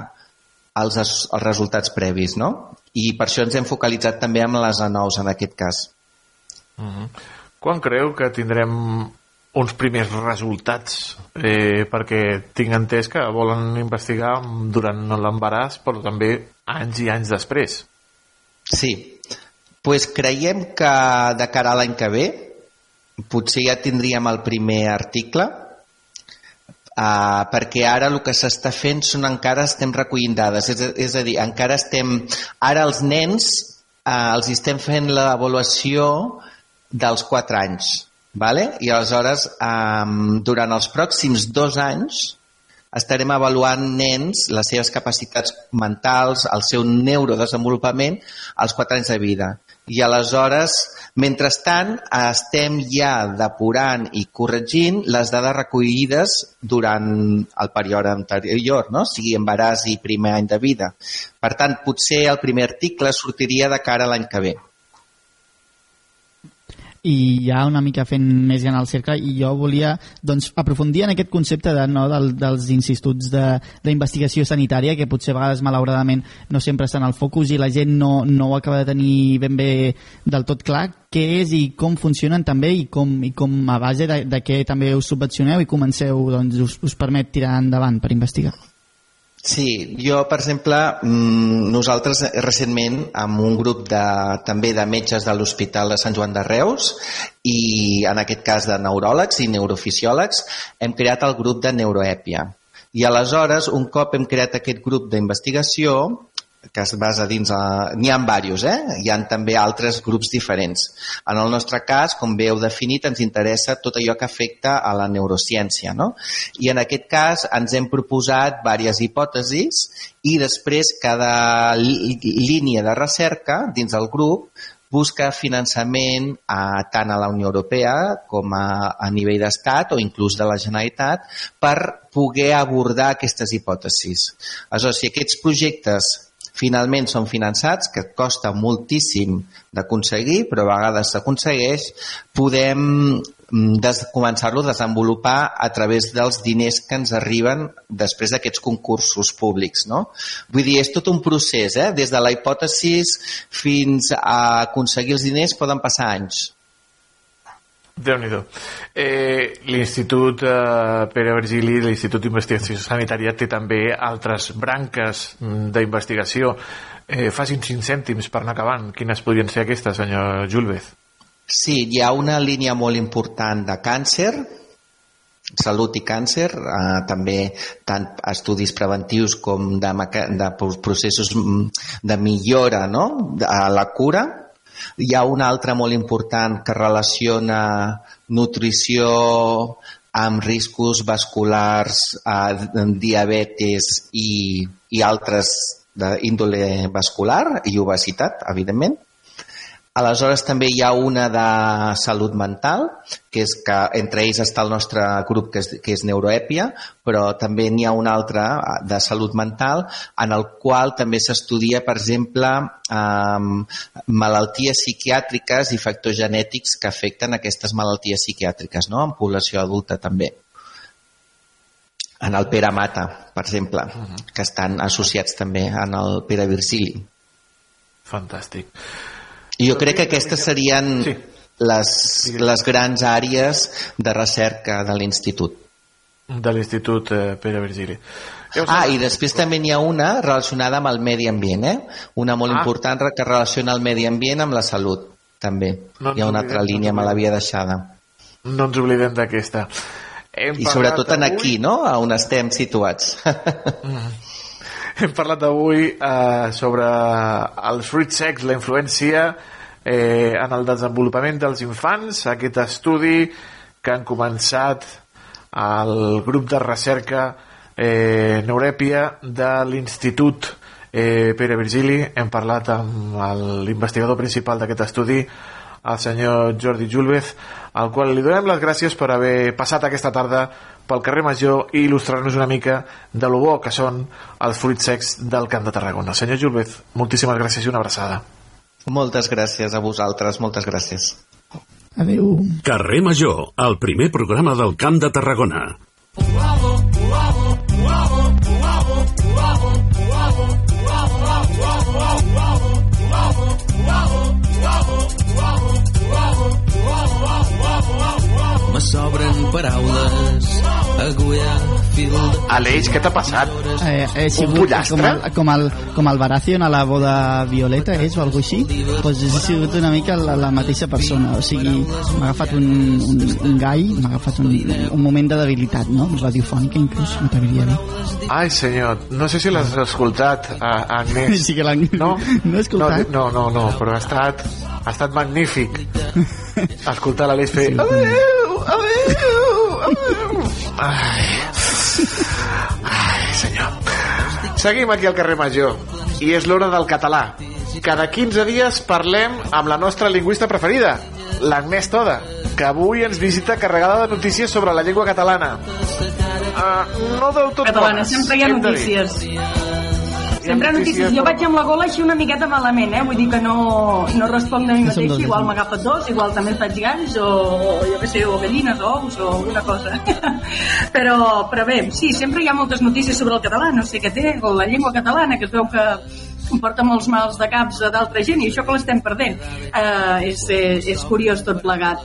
els, els resultats previs, no? I per això ens hem focalitzat també amb les anous en aquest cas. Uh -huh. Quan creu que tindrem uns primers resultats? Eh, perquè tinc entès que volen investigar durant l'embaràs, però també anys i anys després. Sí, pues creiem que de cara a l'any que ve potser ja tindríem el primer article uh, perquè ara el que s'està fent són encara estem recollint dades, és, és a dir, encara estem... Ara els nens uh, els estem fent l'avaluació dels 4 anys. Vale? I aleshores, um, durant els pròxims dos anys, estarem avaluant nens, les seves capacitats mentals, el seu neurodesenvolupament als 4 anys de vida. I aleshores, mentrestant, estem ja depurant i corregint les dades recollides durant el període anterior, no? sigui embaràs i primer any de vida. Per tant, potser el primer article sortiria de cara l'any que ve i ja una mica fent més gran el cercle i jo volia doncs, aprofundir en aquest concepte de, no, del, dels instituts d'investigació sanitària que potser a vegades malauradament no sempre estan al focus i la gent no, no ho acaba de tenir ben bé del tot clar què és i com funcionen també i com, i com a base de, de què també us subvencioneu i comenceu, doncs, us, us permet tirar endavant per investigar. Sí, jo, per exemple, mm, nosaltres recentment, amb un grup de, també de metges de l'Hospital de Sant Joan de Reus i en aquest cas de neuròlegs i neurofisiòlegs, hem creat el grup de neuroèpia. I aleshores, un cop hem creat aquest grup d'investigació, que es basa dins... A... N'hi ha diversos, eh? Hi han també altres grups diferents. En el nostre cas, com bé heu definit, ens interessa tot allò que afecta a la neurociència, no? I en aquest cas ens hem proposat diverses hipòtesis i després cada línia de recerca dins del grup busca finançament a, tant a la Unió Europea com a, a nivell d'estat o inclús de la Generalitat per poder abordar aquestes hipòtesis. Aleshores, si aquests projectes finalment són finançats, que costa moltíssim d'aconseguir, però a vegades s'aconsegueix, podem mm, des, començar-lo a desenvolupar a través dels diners que ens arriben després d'aquests concursos públics. No? Vull dir, és tot un procés, eh? des de la hipòtesi fins a aconseguir els diners poden passar anys déu nhi eh, L'Institut eh, Pere Virgili, l'Institut d'Investigació Sanitària, té també altres branques mm, d'investigació. Eh, facin cinc cèntims per anar acabant. Quines podrien ser aquestes, senyor Julvez? Sí, hi ha una línia molt important de càncer, salut i càncer, eh, també tant estudis preventius com de, de processos mm, de millora no? a la cura, hi ha una altra molt important que relaciona nutrició amb riscos vasculars, eh, diabetes i, i altres d'índole vascular i obesitat, evidentment. Aleshores també hi ha una de salut mental, que és que entre ells està el nostre grup que és, que és Neuroèpia, però també n'hi ha una altra de salut mental en el qual també s'estudia, per exemple, eh, malalties psiquiàtriques i factors genètics que afecten aquestes malalties psiquiàtriques, no? en població adulta també en el Pere Mata, per exemple, uh -huh. que estan associats també en el Pere Virgili. Fantàstic. I jo crec que aquestes serien sí. les, les grans àrees de recerca de l'Institut. De l'Institut eh, Pere Virgili. Ah, i després també n'hi ha una relacionada amb el medi ambient, eh? Una molt ah. important que relaciona el medi ambient amb la salut, també. No Hi ha una altra línia, me l'havia deixada. No ens oblidem d'aquesta. I sobretot en aquí, no?, on estem situats. Mm. Hem parlat avui eh, sobre els fruits secs, la influència eh, en el desenvolupament dels infants, aquest estudi que han començat el grup de recerca eh, Neurèpia de l'Institut eh, Pere Virgili. Hem parlat amb l'investigador principal d'aquest estudi, el senyor Jordi Julvez, al qual li donem les gràcies per haver passat aquesta tarda pel carrer Major i il·lustrar-nos una mica de lo bo que són els fruits secs del Camp de Tarragona. Senyor Julvez, moltíssimes gràcies i una abraçada. Moltes gràcies a vosaltres, moltes gràcies. Adéu. Carrer Major, el primer programa del Camp de Tarragona. Me sobren paraules agulla fil de... Aleix, què t'ha passat? Eh, eh, sigut Un pollastre? com el, com el, com el Baratheon a la boda Violeta, és, o alguna així? Pues ha sigut una mica la, la mateixa persona. O sigui, m'ha agafat un, un, un gall, m'ha agafat un, un moment de debilitat, no? Radiofònica, inclús, m'atreviria a dir. Ai, senyor, no sé si l'has escoltat, a, a Agnès. Sí que l'han... No? No he escoltat. No, no, no, però ha estat, ha estat magnífic escoltar l'Aleix fer... Sí, Adéu, adéu, adéu. Ai. Ai, senyor. Seguim aquí al carrer Major i és l'hora del català. Cada 15 dies parlem amb la nostra lingüista preferida, l'Agnès Toda, que avui ens visita carregada de notícies sobre la llengua catalana. Uh, no del tot Catalana, bones, sempre hi ha dir. Sempre notícies. Jo vaig amb la gola així una miqueta malament, eh? Vull dir que no, no responc de mi No som mateix, dos, igual m'agafa dos, igual també em faig galls, o, jo què sé, o gallines, o ous, o alguna cosa. però, però bé, sí, sempre hi ha moltes notícies sobre el català, no sé què té, o la llengua catalana, que es veu que porta molts mals de caps d'altra gent i això que l'estem perdent. Eh, és, és, és curiós tot plegat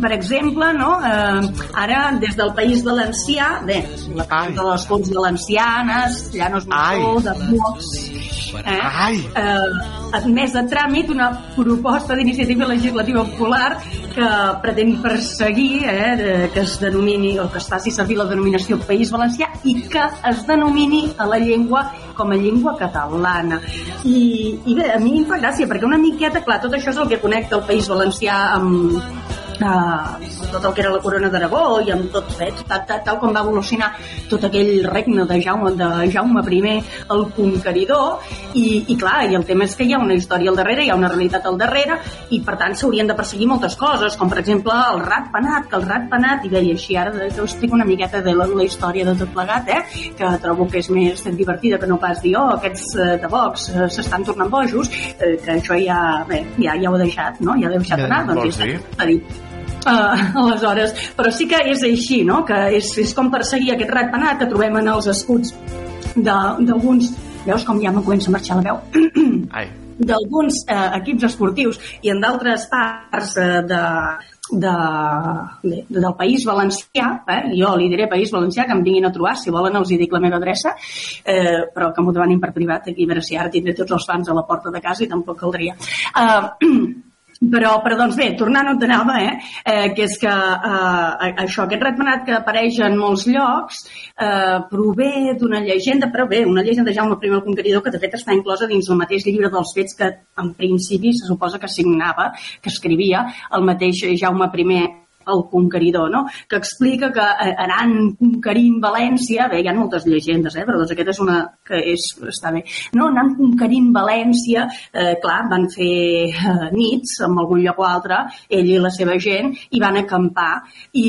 per exemple, no? eh, ara des del País Valencià, bé, la de les Corts Valencianes, Llanos Massó, de Vox, eh, eh, admès a tràmit una proposta d'iniciativa legislativa popular que pretén perseguir eh, que es denomini o que es faci servir la denominació País Valencià i que es denomini a la llengua com a llengua catalana. I, i bé, a mi em fa gràcia, perquè una miqueta, clar, tot això és el que connecta el País Valencià amb, eh, tot el que era la corona d'Aragó i amb tot, eh, tal, tal, tal com va evolucionar tot aquell regne de Jaume, de Jaume I el conqueridor i, i clar, i el tema és que hi ha una història al darrere, hi ha una realitat al darrere i per tant s'haurien de perseguir moltes coses com per exemple el rat penat que el rat penat, i bé, i així ara us explico una miqueta de la, la història de tot plegat eh, que trobo que és més divertida que no pas dir, oh, aquests eh, de Vox eh, s'estan tornant bojos eh, que això ja, bé, ja, ja ho he deixat no? ja l'he deixat anar doncs ja està, ha dit Uh, aleshores, però sí que és així, no? que és, és com perseguir aquest rat penat que trobem en els escuts de- d'alguns... Veus com ja me comença a marxar la veu? Ai. d'alguns eh, equips esportius i en d'altres parts eh, de, de, de, del País Valencià, eh? jo li diré País Valencià, que em vinguin a trobar, si volen els hi dic la meva adreça, eh, però que m'ho demanin per privat, aquí a veure si ara tindré tots els fans a la porta de casa i tampoc caldria. Eh, però, però doncs bé, tornant on anava, eh, eh, que és que eh, això, aquest ratpenat que apareix en molts llocs eh, prové d'una llegenda, però bé, una llegenda de Jaume I el Conqueridor que de fet està inclosa dins el mateix llibre dels fets que en principi se suposa que signava, que escrivia el mateix Jaume I el conqueridor, no? que explica que eh, anant conquerint València, bé, hi ha moltes llegendes, eh? però doncs aquesta és una que és, està bé, no? anant conquerint València, eh, clar, van fer eh, nits en algun lloc o altre, ell i la seva gent, i van acampar, i,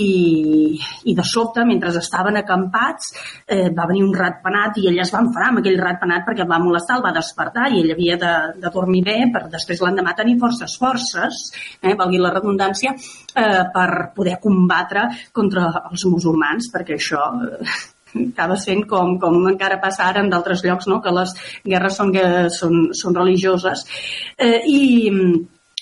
i de sobte, mentre estaven acampats, eh, va venir un ratpenat i ell es va enfadar amb aquell ratpenat perquè el va molestar, el va despertar i ell havia de, de dormir bé per després l'endemà tenir forces forces, eh, valgui la redundància, eh, per poder combatre contra els musulmans, perquè això eh, acaba sent com, com encara passa ara en d'altres llocs, no? que les guerres són, són, són religioses. Eh, i,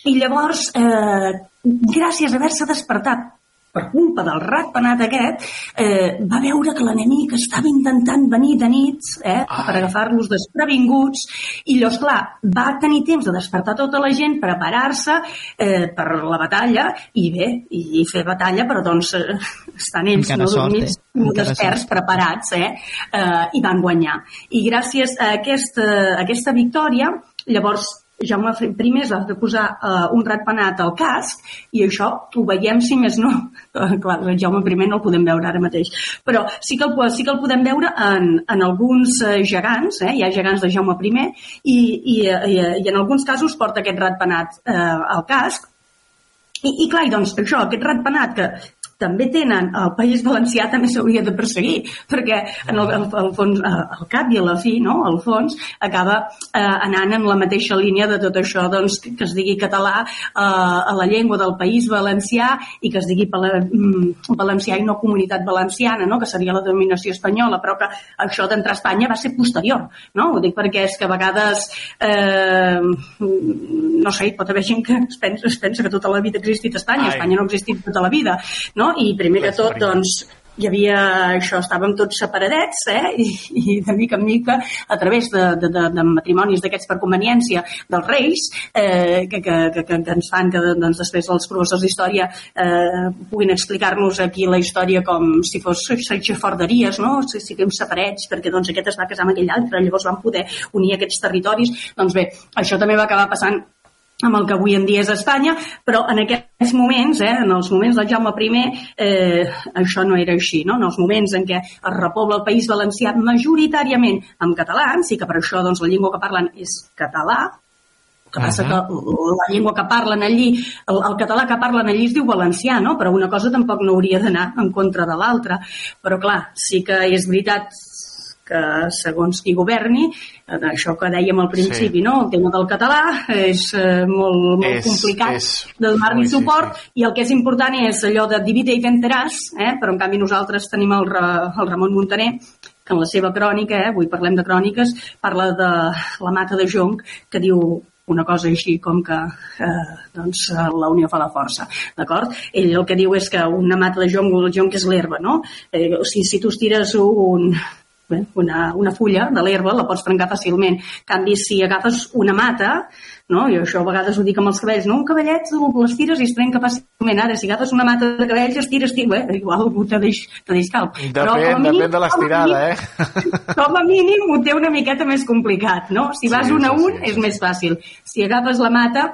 I llavors, eh, gràcies a haver-se despertat per culpa del ratpenat aquest, eh, va veure que l'enemic estava intentant venir de nit eh, per agafar-los desprevinguts i llavors, clar, va tenir temps de despertar tota la gent, preparar-se eh, per la batalla i bé, i, fer batalla, però doncs eh, estan ells Encara no sort, dormits, eh? desperts, preparats, eh, eh, i van guanyar. I gràcies a aquesta, a aquesta victòria, llavors Jaume I es fer posar uh, un ratpenat al casc i això ho veiem si més no uh, clar, el Jaume I no el podem veure ara mateix però sí que el, sí que el podem veure en, en alguns uh, gegants eh? hi ha gegants de Jaume I i, i, i, i en alguns casos porta aquest ratpenat uh, al casc i, i clar, i doncs això, aquest ratpenat que també tenen al País Valencià també s'hauria de perseguir, perquè en el, el, el fons, eh, al cap i a la fi, no? al fons, acaba eh, anant en la mateixa línia de tot això doncs, que, que es digui català eh, a la llengua del País Valencià i que es digui mm, valencià i no comunitat valenciana, no? que seria la denominació espanyola, però que això d'entrar a Espanya va ser posterior. No? Ho dic perquè és que a vegades eh, no sé, hi pot haver gent que es pensa, es pensa que tota la vida ha existit a Espanya, Ai. Espanya no ha existit tota la vida, no? I primer que tot, doncs, hi havia això, estàvem tots separadets eh? I, i de mica en mica a través de, de, de, de matrimonis d'aquests per conveniència dels reis eh, que, que, que, que ens fan que doncs, després els professors d'història eh, puguin explicar-nos aquí la història com si fos xafarderies, no? si siguem separats perquè doncs, aquest es va casar amb aquell altre, llavors van poder unir aquests territoris. Doncs bé, això també va acabar passant amb el que avui en dia és Espanya, però en aquests moments, eh, en els moments del Jaume I, eh, això no era així. No? En els moments en què es repobla el País Valencià majoritàriament amb catalans, i que per això doncs, la llengua que parlen és català, que passa que la llengua que parlen allí, el, el català que parlen allí es diu valencià, no? però una cosa tampoc no hauria d'anar en contra de l'altra. Però clar, sí que és veritat que segons qui governi, eh, això que dèiem al principi, Sí. no? el tema del català és eh, molt, molt És- complicat és- de donar-li Ui, sí, suport i el que és important és allò de divide i t'enteràs, eh? però en canvi nosaltres tenim el, el Ramon Montaner que en la seva crònica, eh, avui parlem de cròniques, parla de la mata de Jonc, que diu una cosa així com que eh, doncs, la unió fa la força, d'acord? Ell el que diu és que una mata de jonc, el jonc és l'herba, no? Eh, o sigui, si tu estires un, una, una fulla de l'herba la pots trencar fàcilment. En canvi, si agafes una mata, no? jo això a vegades ho dic amb els cabells, no? un cavallet les tires i es trenca fàcilment. Ara, si agafes una mata de cabells, es tira, es tira, bé, igual te deix, te deix calp. Depèn, depèn de l'estirada, eh? Com a mínim ho té una miqueta més complicat, no? Si vas Sí, un a sí, un és més fàcil. Si agafes la mata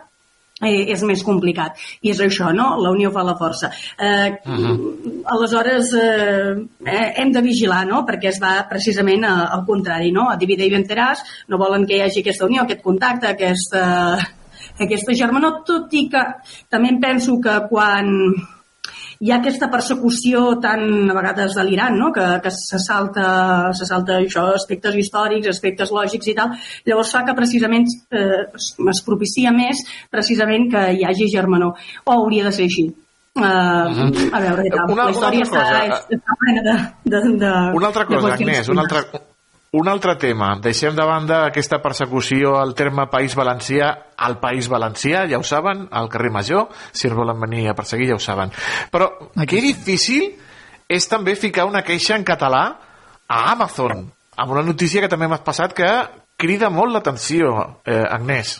eh, és més complicat. I és això, no? La unió fa la força. Eh, Aleshores, eh, eh, hem de vigilar, no? Perquè es va precisament a, al contrari, no? A dividir i venceràs, no volen que hi hagi aquesta unió, aquest contacte, aquesta, aquesta germanor, tot i que també penso que quan hi ha aquesta persecució tan a vegades delirant, no? que, que se, salta, se salta això, aspectes històrics, aspectes lògics i tal, llavors fa que precisament eh, es, propicia més precisament que hi hagi germanor. O hauria de ser així. Uh, a veure què tal. Una- la una història altra està, cosa, està plena de, de, de, Una altra de cosa, qüestions Agnès, un altre, un altre tema. Deixem de banda aquesta persecució al terme País Valencià al País Valencià, ja ho saben, al carrer Major, si ens volen venir a perseguir ja ho saben. Però que difícil és també ficar una queixa en català a Amazon, amb una notícia que també m'has passat que crida molt l'atenció, eh, Agnès.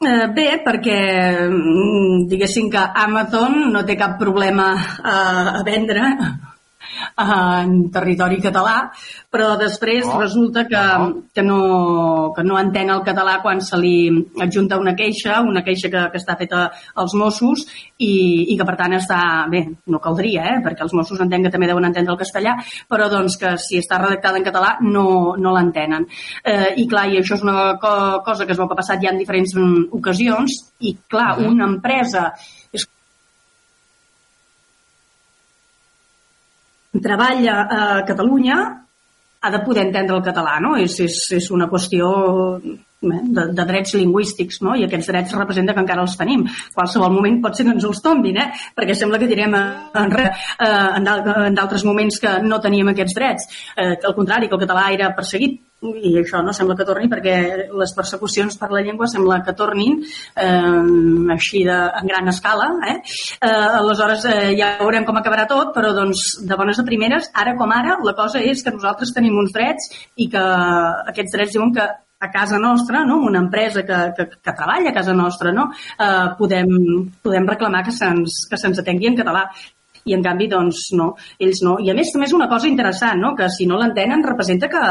Eh, bé, perquè mm, diguéssim que Amazon no té cap problema a, a vendre en territori català, però després No, resulta que no. Que, no, que no entén el català quan se li adjunta una queixa, una queixa que, que està feta als Mossos i, i que per tant està... Bé, no caldria, eh, perquè els Mossos entenc que també deuen entendre el castellà, però doncs que si està redactada en català no, no l'entenen. Eh, I clar, i això és una co cosa que es veu que ha passat ja en diferents mm, ocasions, i clar, Mhm. una empresa és treballa a Catalunya ha de poder entendre el català, no? És, és, és una qüestió eh, de, de drets lingüístics, no? I aquests drets representa que encara els tenim. Qualsevol moment pot ser que ens els tombin, eh? Perquè sembla que direm enrere eh, en d'al- en d'altres moments que no teníem aquests drets. Eh, al contrari, que el català era perseguit i això no sembla que torni perquè les persecucions per la llengua sembla que tornin eh, així de, en gran escala eh? Eh, aleshores eh, ja veurem com acabarà tot però doncs de bones a primeres ara com ara la cosa és que nosaltres tenim uns drets i que aquests drets diuen que a casa nostra, no? una empresa que, que, que treballa a casa nostra, no? eh, podem, podem reclamar que se'ns que se'ns atengui en català i en canvi, doncs, no, ells no. I a més, també és una cosa interessant, no?, que si no l'entenen representa que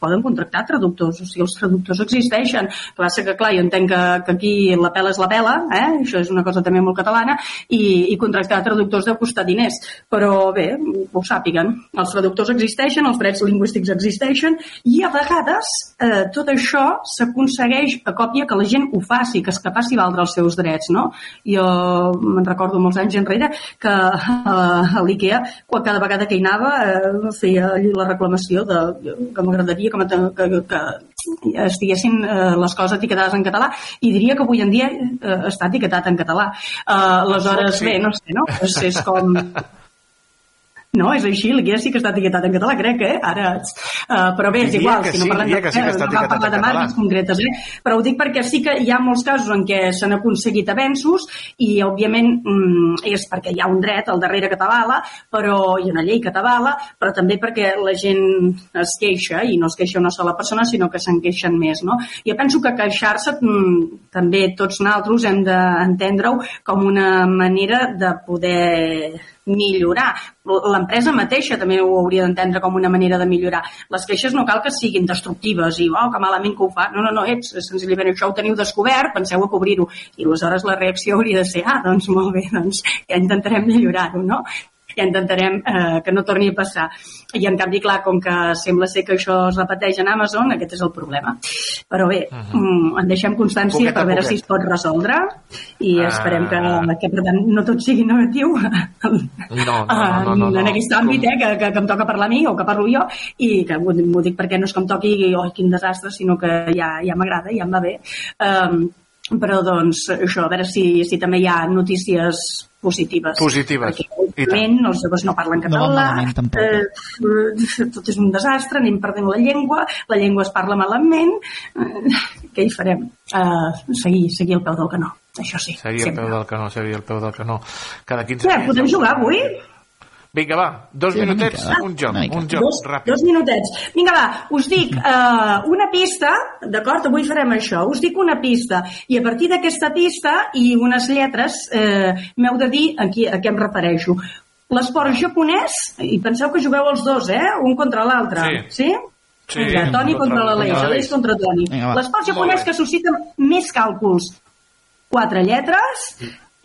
poden contractar traductors, o sigui, els traductors existeixen. Clar, sé que, clar, jo entenc que, que aquí la pela és la pela, eh? això és una cosa també molt catalana, i, i contractar traductors deu costar diners, però bé, ho sàpiguen. Els traductors existeixen, els drets lingüístics existeixen, i a vegades eh, tot això s'aconsegueix a còpia que la gent ho faci, que es que faci valdre els seus drets, no? Jo me'n recordo molts anys enrere que eh, a l'IKEA, cada vegada que hi anava, eh, feia la reclamació de, que m'agradaria que, que, que estiguessin eh, les coses etiquetades en català i diria que avui en dia eh, està etiquetat en català. Eh, aleshores, Sí. bé, no sé, no? És, és com... No, és així, el guia sí que està etiquetat en català, crec, eh? Ara, uh, però bé, és igual, que si no sí, parlem diria que sí que està no parlar de marques concretes, eh? Però ho dic perquè sí que hi ha molts casos en què s'han aconseguit avenços i, òbviament, mm, és perquè hi ha un dret al darrere que t'avala, però hi ha una llei que t'avala, però també perquè la gent es queixa, i no es queixa una sola persona, sinó que se'n queixen més, no? Jo penso que queixar-se mm, també tots nosaltres hem d'entendre-ho com una manera de poder millorar. L'empresa mateixa també ho hauria d'entendre com una manera de millorar. Les queixes no cal que siguin destructives i, oh, que malament que ho fa. No, no, no, ets, senzillament això ho teniu descobert, penseu a cobrir-ho. I aleshores la reacció hauria de ser, ah, doncs molt bé, doncs ja intentarem millorar-ho, no? Ja intentarem eh, que no torni a passar. I en canvi, clar, com que sembla ser que això es repeteix en Amazon, aquest és el problema. Però bé, uh -huh. mm, en deixem constància Poquet a per veure poquet. si es pot resoldre i Ah. esperem que, que per tant, no tot sigui negatiu No, no, no, no, no, no. en aquest àmbit, eh, que, que, que em toca parlar a mi o que parlo jo i que m'ho m'ho dic perquè no és que em toqui oh, quin desastre, sinó que ja, ja m'agrada, ja em va bé. Um, però doncs això, a veure si, si també hi ha notícies positives. Positives. Perquè els joves no parlen No català, malament, tampoc. eh, tot és un desastre, anem perdent la llengua, la llengua es parla malament, eh, què hi farem? Eh, seguir, seguir al peu del canó, això sí. Seria el peu del canó, seria el peu del canó. Cada 15 Què, dies. podem jugar avui? Vinga, va, dos Sí, minutets, mica, un joc, un joc, dos, ràpid. dos minutets. Vinga, va, us dic uh, una pista, d'acord? Avui farem això. Us dic una pista. I a partir d'aquesta pista i unes lletres eh, m'heu de dir a, qui, a què em refereixo. L'esport japonès, i penseu que jugueu els dos, eh? Un contra l'altre. Sí. Sí? Sí, Vinga, Toni contra- contra l'Aleix. Aleix contra Toni. L'esport japonès que suscita més càlculs. Quatre lletres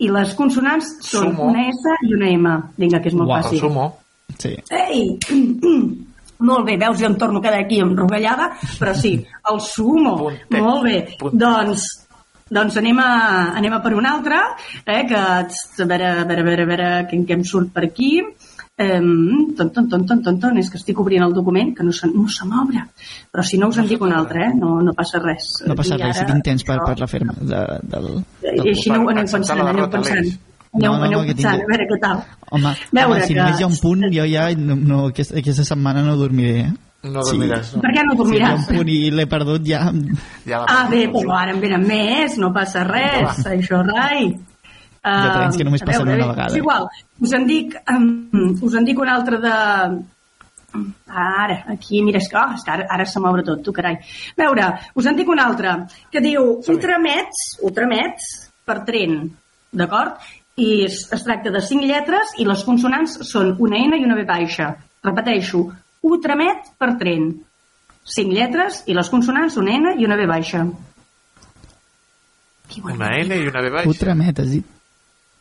i les consonants són Sumo. una S i una M. Vinga, que és molt El fàcil. sumo. Sí. Ei! Molt bé, veus, jo em torno cada aquí enrovellada, però sí, el sumo. Puntet. Molt bé. Puntet. Doncs, doncs anem a, anem a per un altre, eh, que a veure, a veure, a veure, a veure què, què em surt per aquí. Um, ton, ton, ton, ton, ton, ton, és que estic obrint el document, que no se, no se m'obre. Però si no us en dic un altre, eh? no, no passa res. No passa I res, si ara, tinc temps per, per refer-me de, del... I així aneu, aneu pensant, aneu pensant. Aneu, No, no, aneu no, que pensant, a veure què tal. Home, Veure home si que- només hi ha un punt, jo ja no, no, aquesta, aquesta setmana no dormiré. Eh? No dormiràs, no. Per què no Si hi ha dormiràs? un punt i l'he perdut, ja... Ja la Ah, bé, però ara en venen més, no passa res, això rai. Ja tens que només a passen una vegada. És igual, us en dic, um, us en dic un altre de... Ara, aquí, mira, és que, oh, és que ara, ara se m'obre tot, tu, carai. A veure, us en dic un altre, que diu ultramets, ultramets per tren, d'acord? I es, es tracta de cinc lletres i les consonants són una N i una B baixa. Repeteixo, ultramet per tren. Cinc lletres i les consonants una N i una B baixa. Una N i una B baixa. Ultramet, has dit?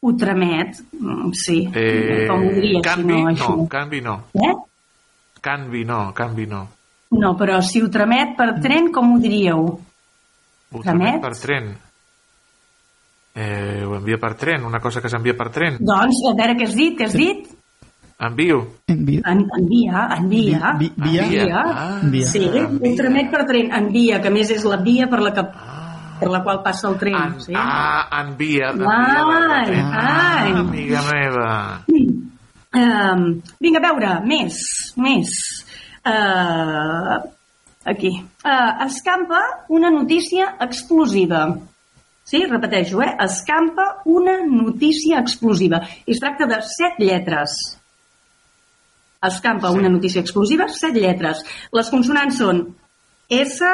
Ultramet, mm, sí. Eh, Com ho diria, si canvi, no, així. no, canvi no. Eh? Canvi no, canvi no. No, però si ultramet per tren, com ho diríeu? Ultramet Tramet? per tren. Eh, ho envia per tren, una cosa que s'envia per tren. Doncs, a veure què has dit, què has dit? Envio. Envia. En, envia, envia. Vi- via? Envia. Ah, Envia. Sí, ultramet per tren, envia, que a més és la via per la, que, per la qual passa el tren. En, sí? Ah, envia. Ai, envia ai. Ah, amiga meva. Um, vinga, a veure, més, més. Uh, aquí. Uh, escampa una notícia explosiva. Sí, repeteixo, eh? Escampa una notícia explosiva. I es tracta de set lletres. Escampa una notícia explosiva, set lletres. Les consonants són S,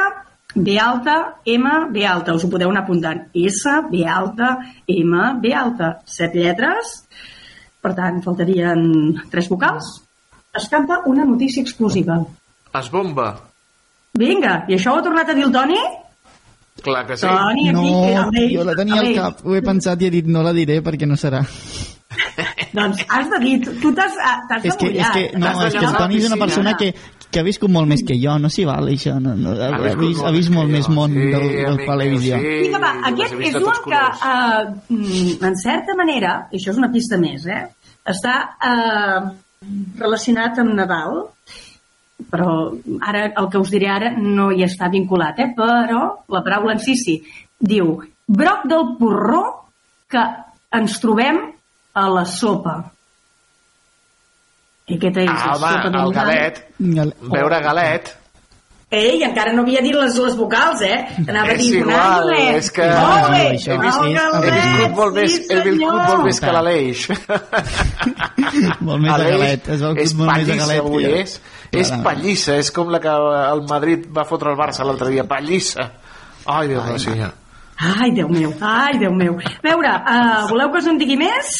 B alta, M, B alta. Us ho podeu anar apuntant. S, B alta, M, B alta. Set lletres. Per tant, faltarien tres vocals. Escampa una notícia explosiva. Es bomba. Vinga, i això ho ha tornat a dir el Toni? Clar que sí. Toni, aquí, No, Aleix, jo la tenia al cap, ho he pensat i he dit no la diré perquè no serà. Doncs has de dir, tu t'has de És que, és que, no, és que el. Toni és una persona que, que ha viscut molt més que jo, no s'hi val això, no, no, ha, ha, vist, ha vist molt més món Sí, del, del amic televisió. sí. Vinga, va, aquest és un que, uh, en certa manera, i això és una pista més, eh, està uh, relacionat amb Nadal, però ara el que us diré ara no hi està vinculat, eh? però la paraula en si sí. Diu, broc del porró que ens trobem a la sopa. I què és? Ah, la home, sopa del el galet. Gal- Veure galet. Ei, encara no havia dit les, les vocals, eh? Anava a És dir igual, és que- Molt bé, molt més, sí, he viscut senyor. molt més que l'Aleix. Molt més de galet, és és molt més galet. avui, és, és pallissa, és com la que el Madrid va fotre el Barça l'altre dia, pallissa. Ai, Déu meu senyor. Ai, Déu meu, ai, Déu meu. A veure, uh, voleu que us en digui més?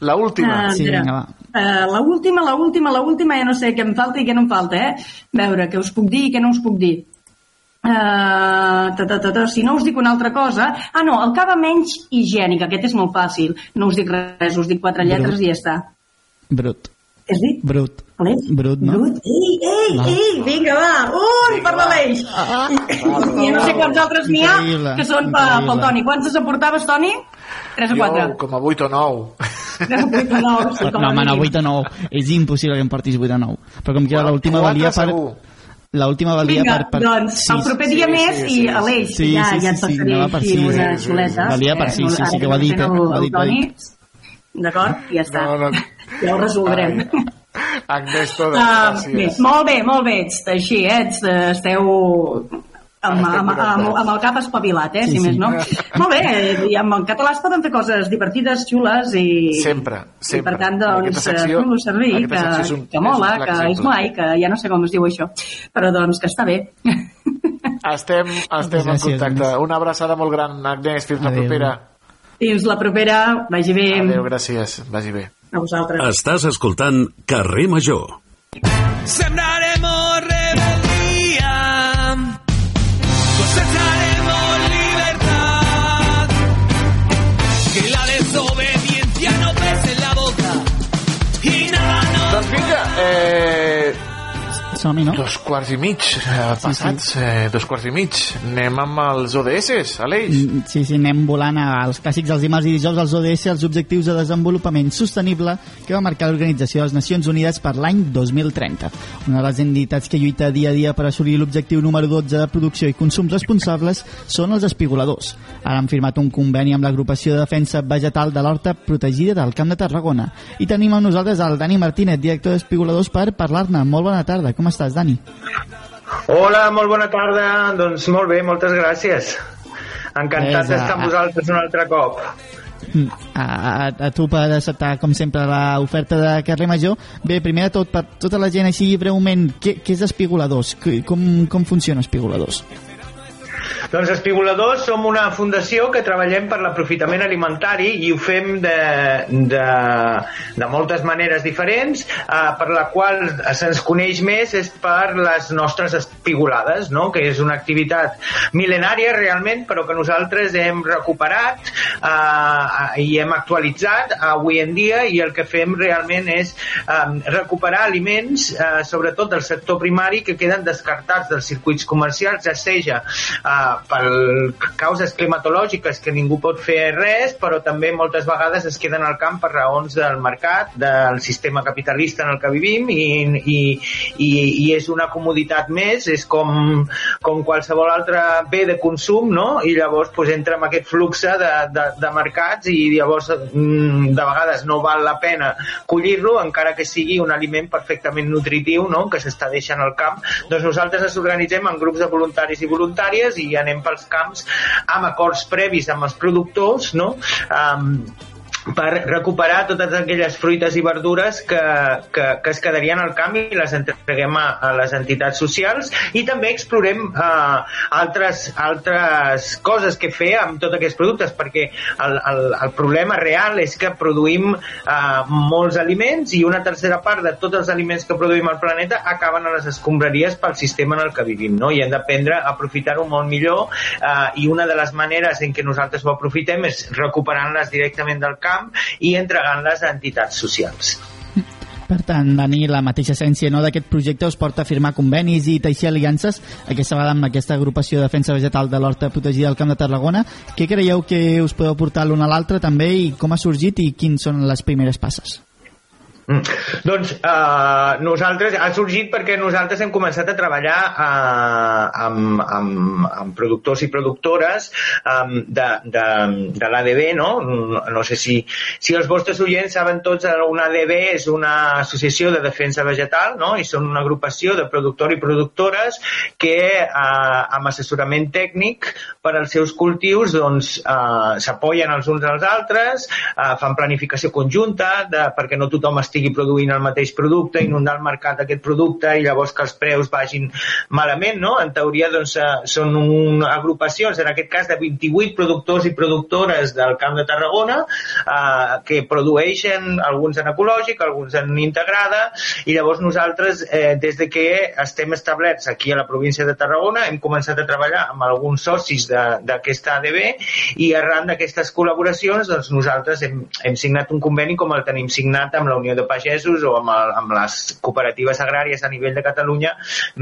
La última. Ah, Sí, vinga, va. Uh, la última, la última, la última, ja no sé què em falta i què no em falta, eh? Veure, què us puc dir i què no us puc dir. Uh, ta, ta, ta, ta, si no us dic una altra cosa... Ah, no, el cava menys higiènic, aquest és molt fàcil. No us dic res, us dic quatre lletres Brut. i ja està. Brut. Què has dit? Brut. Aleix? Brut, no? Brut. Ei, ei, Va. ei, vinga, va, un per l'Aleix. I no sé quants altres n'hi ha que són pe- increïble. pel Toni. Quantes aportaves, Toni? 3 o 4. Jo, com a 8 o 9. 3 o 8 o 9. Sí, No, a home, no, mínim. 8 o 9. És impossible que em portis 8 o 9. Però com que Bueno, l'última valia per... segur. L'última valia Vinga, per, per doncs, el proper dia sí, més sí, i sí, Aleix, sí, ja, sí, ja et sí, sí, passaré anava per sí, una sí, sí. xuleta. Valia per sí, sí, sí, que ho ha dit, eh? Ho ha dit, ho ha dit. D'acord? Ja està. No, no. Ja ho resoldrem. Agnès, totes, Uh, bé, gràcies. molt bé, molt bé. Ets així, eh? Ets, eh, esteu amb, amb, amb, amb el cap espavilat, eh, Sí, si sí. més no. Molt bé, i amb el català es poden fer coses divertides, xules i... Sempre, I sempre. per tant, En doncs, fem-lo servir, que, és un- que mola, és un que és guai, que ja no sé com es diu això, però doncs que està bé. Estem, estem en gràcies, contacte. Agnès. Una abraçada molt gran, Agnès. Fins la Adéu. propera. Fins la propera, vagi bé Adéu, gràcies. Vagi bé. A vosaltres. Estàs escoltant Carrer Major. Sembraremos Som-hi, no? dos quarts i mig eh, passats, eh, dos quarts i mig. Anem amb els ODS, Aleix. Mm, Sí, sí, anem volant als clàssics dels dimarts i dijous als ODS, els Objectius de Desenvolupament Sostenible que va marcar l'Organització de les Nacions Unides per l'any 2030. Una de les entitats que lluita dia a dia per assolir l'objectiu número 12 de producció i consum responsables són els espigoladors. Ara han firmat un conveni amb l'agrupació de defensa vegetal de l'horta protegida del Camp de Tarragona. I tenim amb nosaltres el Dani Martínez, director d'Espigoladors, per parlar-ne. Molt bona tarda. Com estàs, Dani? Hola, molt bona tarda. Doncs molt bé, moltes gràcies. Encantat d'estar amb vosaltres un altre cop. Mm, A, a, a tu per acceptar, com sempre, l'oferta de Carrer Major. Bé, primer de tot, per tota la gent així breument, què, què és Espigoladors? Com, com funciona Espigoladors? Doncs Espigoladors som una fundació que treballem per l'aprofitament alimentari i ho fem de, de, de moltes maneres diferents, eh, per la qual se'ns coneix més és per les nostres espigolades, no? que és una activitat mil·lenària realment, però que nosaltres hem recuperat eh, i hem actualitzat avui en dia i el que fem realment és eh, recuperar aliments, eh, sobretot del sector primari, que queden descartats dels circuits comercials, ja seja eh, per causes climatològiques que ningú pot fer res, però també moltes vegades es queden al camp per raons del mercat, del sistema capitalista en el que vivim i, i, i, i és una comoditat més, és com, com qualsevol altre bé de consum, no? I llavors pues, entra en aquest flux de, de, de mercats i llavors mm, de vegades no val la pena collir-lo encara que sigui un aliment perfectament nutritiu no? que s'està deixant al camp doncs nosaltres ens organitzem en grups de voluntaris i voluntàries i anem pels camps amb acords previs amb els productors no? Um, per recuperar totes aquelles fruites i verdures que, que, que es quedarien al camp i les entreguem a, a les entitats socials i també explorem eh, altres, altres coses que fer amb tots aquests productes perquè el, el, el problema real és que produïm eh, molts aliments i una tercera part de tots els aliments que produïm al planeta acaben a les escombraries pel sistema en el que vivim no? i hem d'aprendre a aprofitar-ho molt millor eh, i una de les maneres en què nosaltres ho aprofitem és recuperant-les directament del camp i entregant-les entitats socials. Per tant, Dani, la mateixa essència no, d'aquest projecte us porta a firmar convenis i teixir aliances, aquesta vegada amb aquesta agrupació de defensa vegetal de l'Horta Protegida del Camp de Tarragona. Què creieu que us podeu portar l'un a l'altre també i com ha sorgit i quins són les primeres passes? Mm. Doncs uh, nosaltres, ha sorgit perquè nosaltres hem començat a treballar uh, amb, amb, amb productors i productores um, de, de, de l'ADB, no? No sé si, si els vostres oients saben tots, eh, una ADB és una associació de defensa vegetal, no? I són una agrupació de productors i productores que uh, amb assessorament tècnic per als seus cultius doncs uh, s'apoyen els uns als altres, uh, fan planificació conjunta de, perquè no tothom estigui produint el mateix producte, inundar el mercat d'aquest producte i llavors que els preus vagin malament, no? En teoria, doncs, eh, són un, agrupacions, en aquest cas, de 28 productors i productores del Camp de Tarragona eh, que produeixen, alguns en ecològic, alguns en integrada, i llavors nosaltres, eh, des de que estem establerts aquí a la província de Tarragona, hem començat a treballar amb alguns socis d'aquesta ADB i arran d'aquestes col·laboracions, doncs nosaltres hem, hem signat un conveni com el tenim signat amb la Unió de Pagesos o amb, el, amb les cooperatives agràries a nivell de Catalunya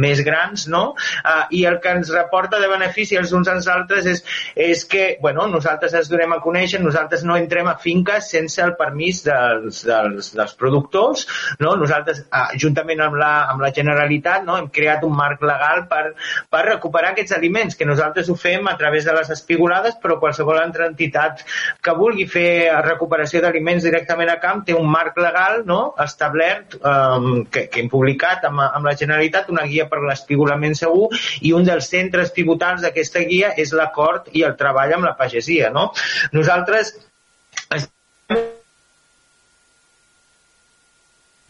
més grans, no? Uh, I el que ens reporta de benefici els uns als altres és, és que, bueno, nosaltres ens donem a conèixer, nosaltres no entrem a finques sense el permís dels, dels, dels productors, no? Nosaltres, uh, juntament amb la, amb la Generalitat, no? hem creat un marc legal per, per recuperar aquests aliments, que nosaltres ho fem a través de les espigolades, però qualsevol altra entitat que vulgui fer recuperació d'aliments directament a camp té un marc legal no? Establert, eh, que, que hem publicat amb, amb la Generalitat una guia per l'espigolament segur i un dels centres pivotals d'aquesta guia és l'acord i el treball amb la pagesia. No? Nosaltres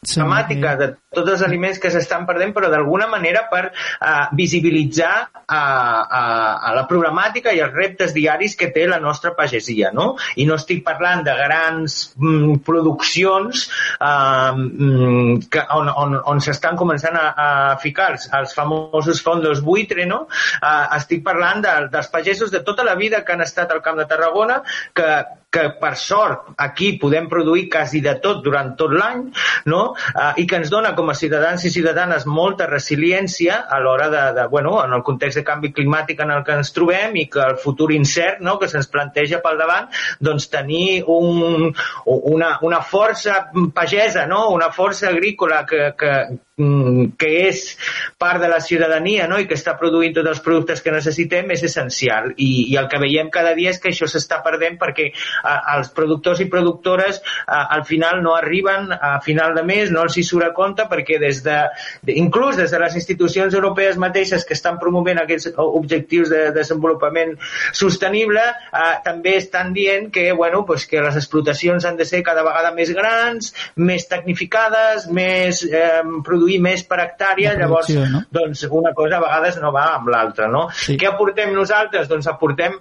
temàtica de tots els aliments que s'estan perdent, però d'alguna manera per uh, visibilitzar uh, uh, a la problemàtica i els reptes diaris que té la nostra pagesia, no? I no estic parlant de grans mm, produccions uh, mm, que, on, on, on s'estan començant a, a ficar els, els famosos fondos buitre, no? Uh, estic parlant de, dels pagesos de tota la vida que han estat al Camp de Tarragona, que que per sort aquí podem produir quasi de tot durant tot l'any no? uh, i que ens dona com a ciutadans i ciutadanes molta resiliència a l'hora de, de, bueno, en el context de canvi climàtic en el que ens trobem i que el futur incert no? que se'ns planteja pel davant doncs tenir un, una, una força pagesa, no? una força agrícola que, que, mm, que és part de la ciutadania no? i que està produint tots els productes que necessitem és essencial i, i el que veiem cada dia és que això s'està perdent perquè els productors i productores al final no arriben a final de mes, no els hi surt a compte perquè des de, inclús des de les institucions europees mateixes que estan promovent aquests objectius de desenvolupament sostenible eh, també estan dient que, bueno, pues que les explotacions han de ser cada vegada més grans, més tecnificades, més, eh, produir més per hectàrea, llavors no? doncs una cosa a vegades no va amb l'altra. No? Sí. Què aportem nosaltres? Doncs aportem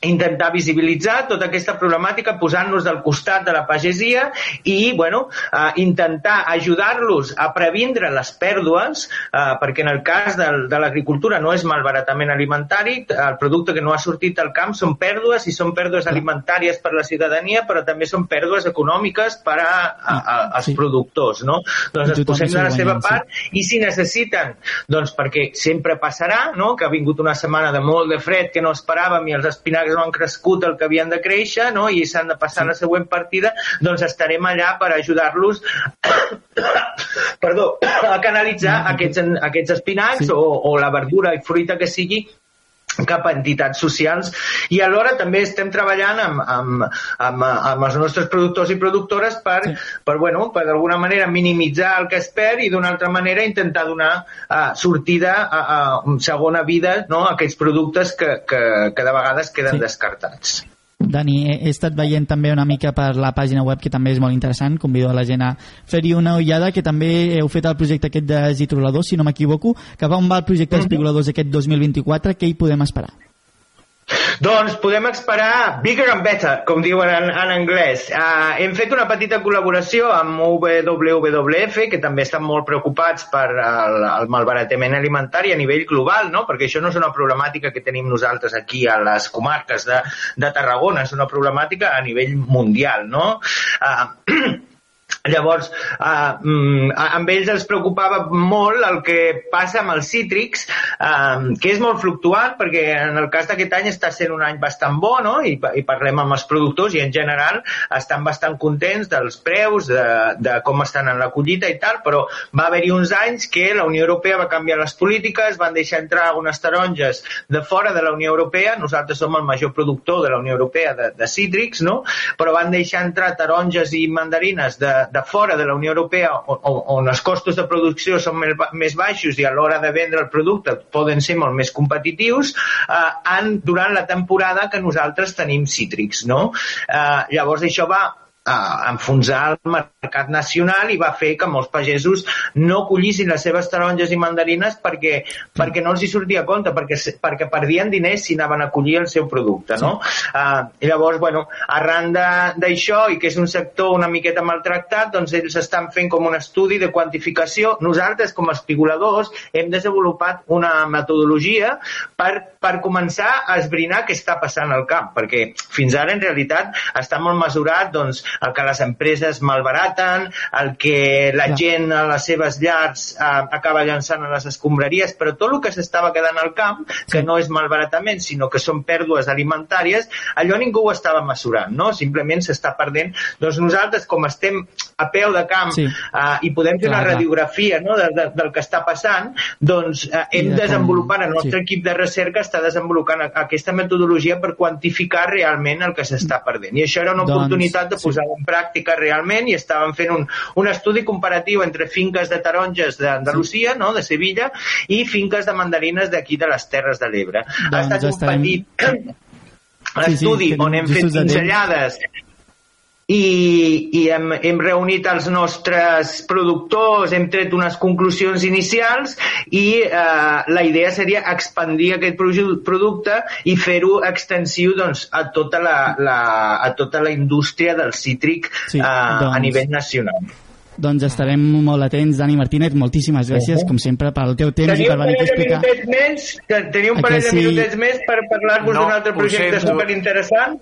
intentar visibilitzar tota aquesta problemàtica posant-nos del costat de la pagesia i bueno, eh, intentar ajudar-los a previndre les pèrdues eh, perquè en el cas del, de l'agricultura no és malbaratament alimentari el producte que no ha sortit al camp són pèrdues i són pèrdues alimentàries per la ciutadania però també són pèrdues econòmiques per a, a, a, als productors no? doncs es posem de la seva part i si necessiten doncs perquè sempre passarà no? que ha vingut una setmana de molt de fred que no esperàvem i els espinacs no han crescut el que havien de créixer no? i s'han de passar sí. la següent partida, doncs estarem allà per ajudar-los perdó, a canalitzar mm. aquests, aquests espinacs sí. o, o la verdura i fruita que sigui cap a entitats socials i alhora també estem treballant amb, amb, amb, amb els nostres productors i productores per, sí. per, bueno, per d'alguna manera minimitzar el que es perd i d'una altra manera intentar donar uh, sortida a, a segona vida no, a aquests productes que, que, que de vegades queden sí. descartats. Dani, he estat veient també una mica per la pàgina web que també és molt interessant, convido a la gent a fer-hi una ullada, que també heu fet el projecte aquest de Zitroladors, si no m'equivoco, que va on va el projecte dels Pigoladors aquest 2024, què hi podem esperar? Doncs podem esperar bigger and better, com diuen en, en anglès. Uh, hem fet una petita col·laboració amb WWF, que també estan molt preocupats per el, el malbaratament alimentari a nivell global, no? perquè això no és una problemàtica que tenim nosaltres aquí a les comarques de, de Tarragona, és una problemàtica a nivell mundial. No? Uh, Llavors, eh, amb ells els preocupava molt el que passa amb els cítrics, eh, que és molt fluctuant, perquè en el cas d'aquest any està sent un any bastant bo, no? I, i parlem amb els productors i en general estan bastant contents dels preus, de, de com estan en la collita i tal, però va haver-hi uns anys que la Unió Europea va canviar les polítiques, van deixar entrar algunes taronges de fora de la Unió Europea, nosaltres som el major productor de la Unió Europea de, de cítrics, no? però van deixar entrar taronges i mandarines de, de fora de la Unió Europea on, on els costos de producció són més baixos i a l'hora de vendre el producte poden ser molt més competitius eh, han, durant la temporada que nosaltres tenim cítrics. No? Eh, llavors això va a enfonsar el mercat nacional i va fer que molts pagesos no collissin les seves taronges i mandarines perquè, perquè no els hi sortia a compte, perquè, perquè perdien diners si anaven a collir el seu producte, no? Uh, I llavors, bueno, arran d'això i que és un sector una miqueta maltractat, doncs ells estan fent com un estudi de quantificació. Nosaltres, com a espigoladors, hem desenvolupat una metodologia per, per començar a esbrinar què està passant al camp, perquè fins ara, en realitat, està molt mesurat doncs, el que les empreses malbaraten, el que la gent a les seves llars eh, acaba llançant a les escombraries, però tot el que s'estava quedant al camp, que no és malbaratament, sinó que són pèrdues alimentàries, allò ningú ho estava mesurant, no? Simplement s'està perdent. Doncs nosaltres, com estem a peu de camp Sí. eh, i podem fer Clar, una radiografia no, de, de, del que està passant, doncs I hem de desenvolupat, el nostre sí. equip de recerca està desenvolupant aquesta metodologia per quantificar realment el que s'està perdent. I això era una Doncs, oportunitat de posar en pràctica realment i estàvem fent un, un estudi comparatiu entre finques de taronges d'Andalusia, no, de Sevilla, i finques de mandarines d'aquí de les Terres de l'Ebre. ha Doncs estat un estarem- petit Sí, sí, estudi que on hem fet pinzellades i, i hem, hem reunit els nostres productors, hem tret unes conclusions inicials i eh, la idea seria expandir aquest producte i fer-ho extensiu doncs, a, tota la, la, a tota la indústria del cítric Sí, eh, a doncs- nivell nacional. Doncs estarem molt atents, Dani Martínez, moltíssimes gràcies, com sempre, pel teu temps i Teniu per un venir a explicar... més, que- teniu un A parell de sí? minutets més per parlar-vos No, d'un altre projecte superinteressant?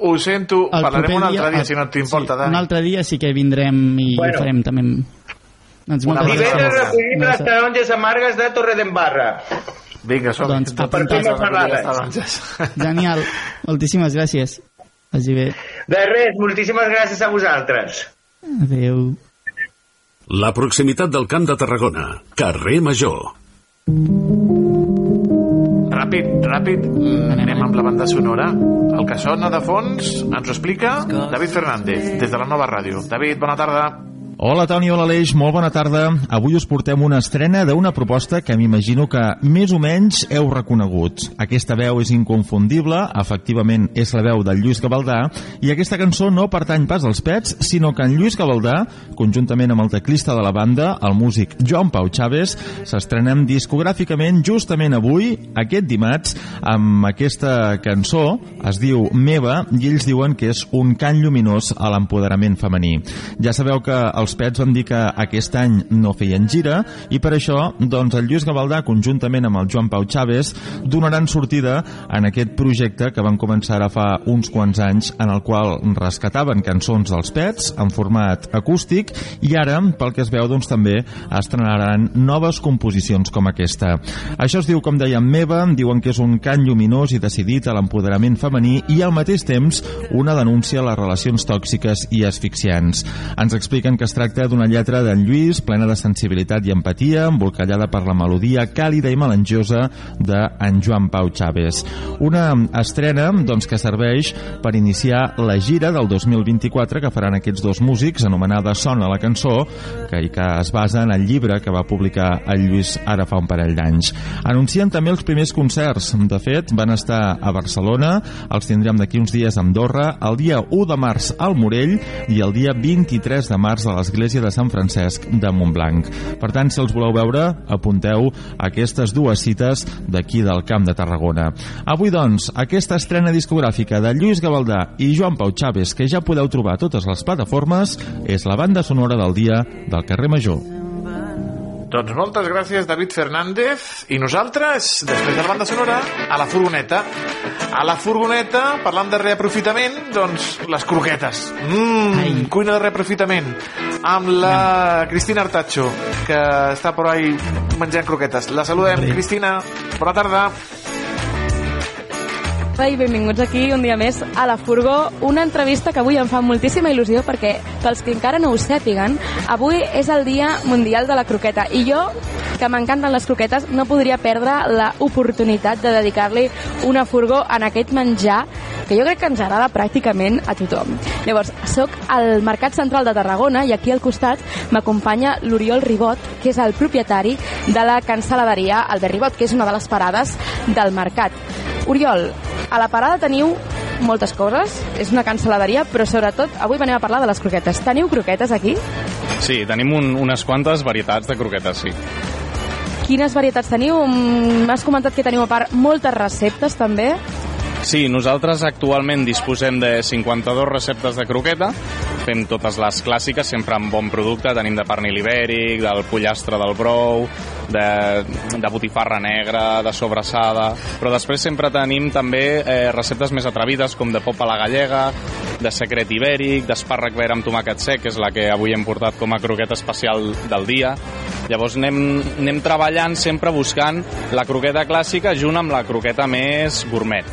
Ho sento, El parlarem un altre dia, el- si no t'importa, sí, Dani. Un altre dia sí que vindrem i Bueno. farem també. Doncs Una Divendres recollim les taronges amargues de Torredembarra. Vinga, som Doncs apuntat. Genial, moltíssimes gràcies. Vagi bé. De res, moltíssimes gràcies a vosaltres. Adéu. La proximitat del Camp de Tarragona. Carrer Major. Ràpid, ràpid, mm, anem amb la banda sonora. El que sona de fons ens ho explica David Fernández, des de la nova ràdio. David, bona tarda. Hola Toni, hola Aleix, molt bona tarda. Avui us portem una estrena d'una proposta que m'imagino que més o menys heu reconegut. Aquesta veu és inconfundible, efectivament és la veu del Lluís Gavaldà, i aquesta cançó no pertany pas als Pets, sinó que en Lluís Gavaldà, conjuntament amb el teclista de la banda, el músic Joan Pau Chaves, s'estrenen discogràficament justament avui, aquest dimarts, amb aquesta cançó, es diu Meva, i ells diuen que és un cant lluminós a l'empoderament femení. Ja sabeu que els Pets van dir que aquest any no feien gira i per això doncs, el Lluís Gavaldà conjuntament amb el Joan Pau Chaves donaran sortida en aquest projecte que van començar ara fa uns quants anys en el qual rescataven cançons dels Pets en format acústic i ara, pel que es veu, doncs, també estrenaran noves composicions com aquesta. Això es diu, com dèiem, Meva, diuen que és un cant lluminós i decidit a l'empoderament femení i al mateix temps una denúncia a les relacions tòxiques i asfixiants. Ens expliquen que es tracta d'una lletra d'en Lluís plena de sensibilitat i empatia, embolcallada per la melodia càlida i melangiosa d'en Joan Pau Chaves. Una estrena doncs, que serveix per iniciar la gira del 2024 que faran aquests dos músics, anomenada Sona la cançó, que, i que es basa en el llibre que va publicar el Lluís ara fa un parell d'anys. Anuncien també els primers concerts. De fet, van estar a Barcelona, els tindrem d'aquí uns dies a Andorra, el dia 1 de març al Morell i el dia 23 de març a l'església de Sant Francesc de Montblanc. Per tant, si els voleu veure, apunteu aquestes dues cites d'aquí del Camp de Tarragona. Avui, doncs, aquesta estrena discogràfica de Lluís Gavaldà i Joan Pau Chaves, que ja podeu trobar a totes les plataformes, és la banda sonora del dia del carrer Major. Doncs moltes gràcies, David Fernández. I nosaltres, després de la banda sonora, a la furgoneta. A la furgoneta, parlant de reaprofitament, doncs les croquetes. Mmm, cuina de reaprofitament. Amb la Cristina Artacho, que està per ahí menjant croquetes. La saludem, Cristina. Bona tarda. I benvinguts aquí un dia més a la Furgó, una entrevista que avui em fa moltíssima il·lusió perquè, pels que encara no ho sàpiguen, avui és el Dia Mundial de la Croqueta i jo, que m'encanten les croquetes, no podria perdre l'oportunitat de dedicar-li una Furgó en aquest menjar que jo crec que ens agrada pràcticament a tothom. Llavors, sóc al Mercat Central de Tarragona i aquí al costat m'acompanya l'Oriol Ribot, que és el propietari de la cancel·laderia Albert Ribot, que és una de les parades del mercat. Oriol, a la parada teniu moltes coses, és una cancel·laderia, però sobretot avui venim a parlar de les croquetes. Teniu croquetes aquí? Sí, tenim un, unes quantes varietats de croquetes, sí. Quines varietats teniu? Mm, M'has comentat que teniu a part moltes receptes també. Sí, nosaltres actualment disposem de 52 receptes de croqueta, fem totes les clàssiques, sempre amb bon producte, tenim de pernil ibèric, del pollastre del brou, de, de botifarra negra, de sobrassada, però després sempre tenim també eh, receptes més atrevides, com de pop a la gallega, de secret ibèric, d'espàrrec verd amb tomàquet sec, que és la que avui hem portat com a croqueta especial del dia. Llavors anem, anem treballant sempre buscant la croqueta clàssica junt amb la croqueta més gourmet.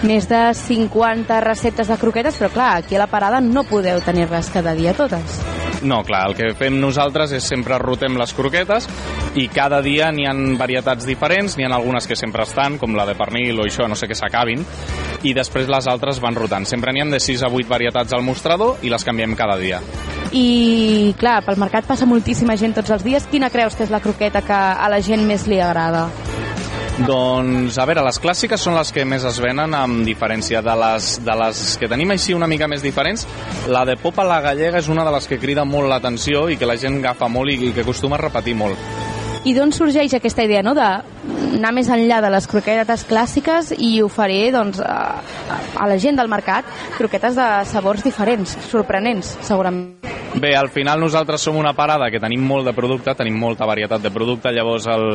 Més de 50 receptes de croquetes, però clar, aquí a la parada no podeu tenir-les cada dia totes. No, clar, el que fem nosaltres és sempre rotem les croquetes i cada dia n'hi han varietats diferents, n'hi ha algunes que sempre estan, com la de pernil o això, no sé què s'acabin, i després les altres van rotant. Sempre n'hi han de 6 a 8 varietats al mostrador i les canviem cada dia. I, clar, pel mercat passa moltíssima gent tots els dies. Quina creus que és la croqueta que a la gent més li agrada? Doncs, a veure, les clàssiques són les que més es venen amb diferència de les, de les que tenim així una mica més diferents. La de popa la gallega és una de les que crida molt l'atenció i que la gent agafa molt i, i que acostuma a repetir molt. I d'on sorgeix aquesta idea, no?, d'anar més enllà de les croquetes clàssiques i oferir, doncs, a, a la gent del mercat croquetes de sabors diferents, sorprenents, segurament. Bé, al final nosaltres som una parada que tenim molt de producte, tenim molta varietat de producte, llavors el,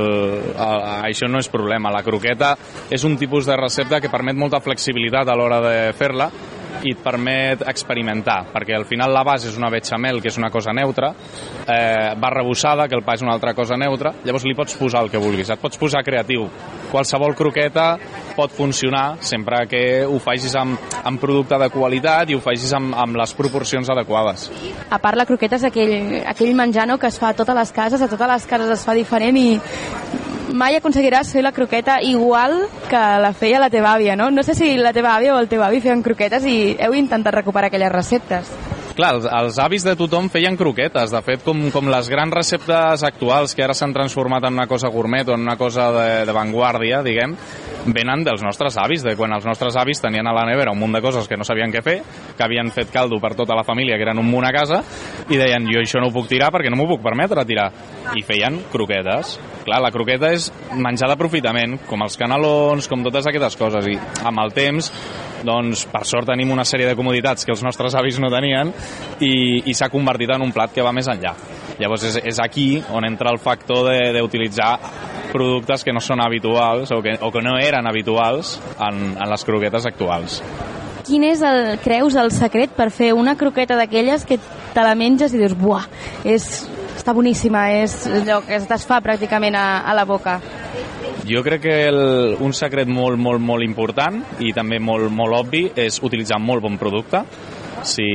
el, això no és problema. La croqueta és un tipus de recepta que permet molta flexibilitat a l'hora de fer-la i et permet experimentar, perquè al final la base és una bechamel, que és una cosa neutra, eh, va rebussada, que el pa és una altra cosa neutra, llavors li pots posar el que vulguis, et pots posar creatiu. Qualsevol croqueta pot funcionar sempre que ho facis amb, amb producte de qualitat i ho facis amb, amb les proporcions adequades. A part, la croqueta és aquell, aquell menjar no, que es fa a totes les cases, a totes les cases es fa diferent i mai aconseguiràs fer la croqueta igual que la feia la teva àvia, no? No sé si la teva àvia o el teu avi feien croquetes i heu intentat recuperar aquelles receptes. Clar, els, els avis de tothom feien croquetes. De fet, com, com les grans receptes actuals que ara s'han transformat en una cosa gourmet o en una cosa de, de vanguardia, diguem, venen dels nostres avis, de quan els nostres avis tenien a la nevera un munt de coses que no sabien què fer, que havien fet caldo per tota la família, que eren un munt a casa, i deien, jo això no ho puc tirar perquè no m'ho puc permetre tirar. I feien croquetes. Clar, la croqueta és menjar d'aprofitament, com els canelons, com totes aquestes coses, i amb el temps doncs per sort tenim una sèrie de comoditats que els nostres avis no tenien i, i s'ha convertit en un plat que va més enllà. Llavors és, és aquí on entra el factor d'utilitzar productes que no són habituals o que, o que no eren habituals en, en les croquetes actuals. Quin és, el, creus, el secret per fer una croqueta d'aquelles que te la menges i dius, buah, és, està boníssima, és allò que es desfà pràcticament a, a la boca? Jo crec que el, un secret molt, molt, molt important i també molt, molt obvi és utilitzar molt bon producte. Si,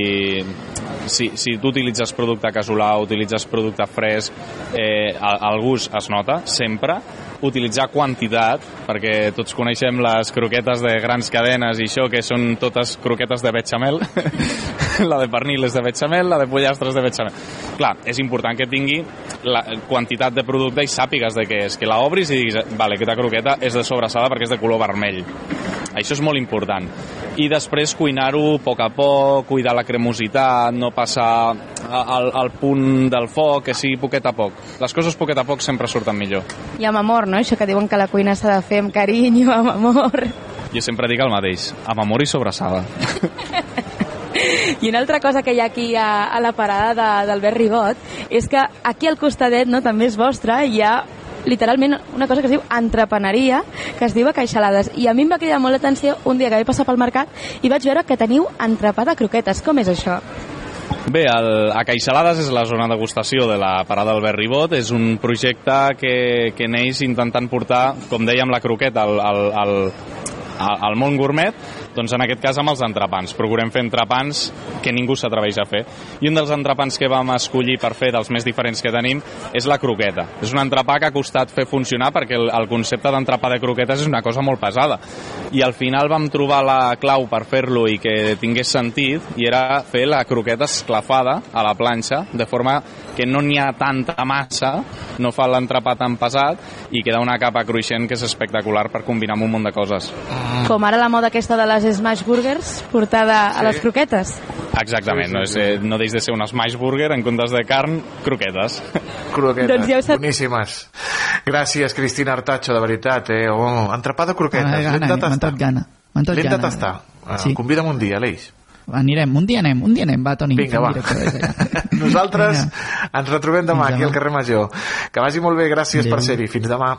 si, si tu utilitzes producte casolà, utilitzes producte fresc, eh, el, el gust es nota sempre. Utilitzar quantitat, perquè tots coneixem les croquetes de grans cadenes i això, que són totes croquetes de bechamel. la de pernil és de bechamel, la de pollastre és de bechamel. Clar, és important que tingui la quantitat de producte i sàpigues de què és, que la obris i diguis, vale, aquesta croqueta és de sobrassada perquè és de color vermell. Això és molt important. I després cuinar-ho a poc a poc, cuidar la cremositat, no passar al, al punt del foc, que sigui poquet a poc. Les coses poquet a poc sempre surten millor. I amb amor, no? Això que diuen que la cuina s'ha de fer amb carinyo, amb amor. Jo sempre dic el mateix, amb amor i sobrassada. I una altra cosa que hi ha aquí a, a la parada de, d'Albert Ribot és que aquí al costadet, no, també és vostra, hi ha literalment una cosa que es diu entrepeneria, que es diu a Caixalades. I a mi em va cridar molt l'atenció un dia que vaig passar pel mercat i vaig veure que teniu entrepà de croquetes. Com és això? Bé, el, a Caixalades és la zona de degustació de la parada Albert Ribot. És un projecte que, que neix intentant portar, com dèiem, la croqueta al, al, al, al món gourmet, doncs en aquest cas amb els entrepans. Procurem fer entrepans que ningú s'atreveix a fer. I un dels entrepans que vam escollir per fer dels més diferents que tenim és la croqueta. És un entrepà que ha costat fer funcionar perquè el, el concepte d'entrepà de croquetes és una cosa molt pesada. I al final vam trobar la clau per fer-lo i que tingués sentit i era fer la croqueta esclafada a la planxa de forma que no n'hi ha tanta massa, no fa l'entrepà tan pesat i queda una capa cruixent que és espectacular per combinar amb un munt de coses. Com ara la moda aquesta de les smash burgers portada sí. a les croquetes. Exactament, sí, sí, no, és, eh, no deix de ser un smash burger en comptes de carn, croquetes. Croquetes, Doncs ja sap- boníssimes. Gràcies, Cristina Artacho, de veritat. Eh? Oh, entrepà de croquetes, M'ha l'hem de m'ha tastar. entrat gana. M'ha entrat L'hem de gana. tastar. Sí. Convida'm un dia, Aleix. Anirem, un dia anem, un dia anem, va, Toni. Vinga, va. Nosaltres ens retrobem demà Fins aquí al carrer Major. Que vagi molt bé, gràcies Adéu. per ser-hi. Fins demà.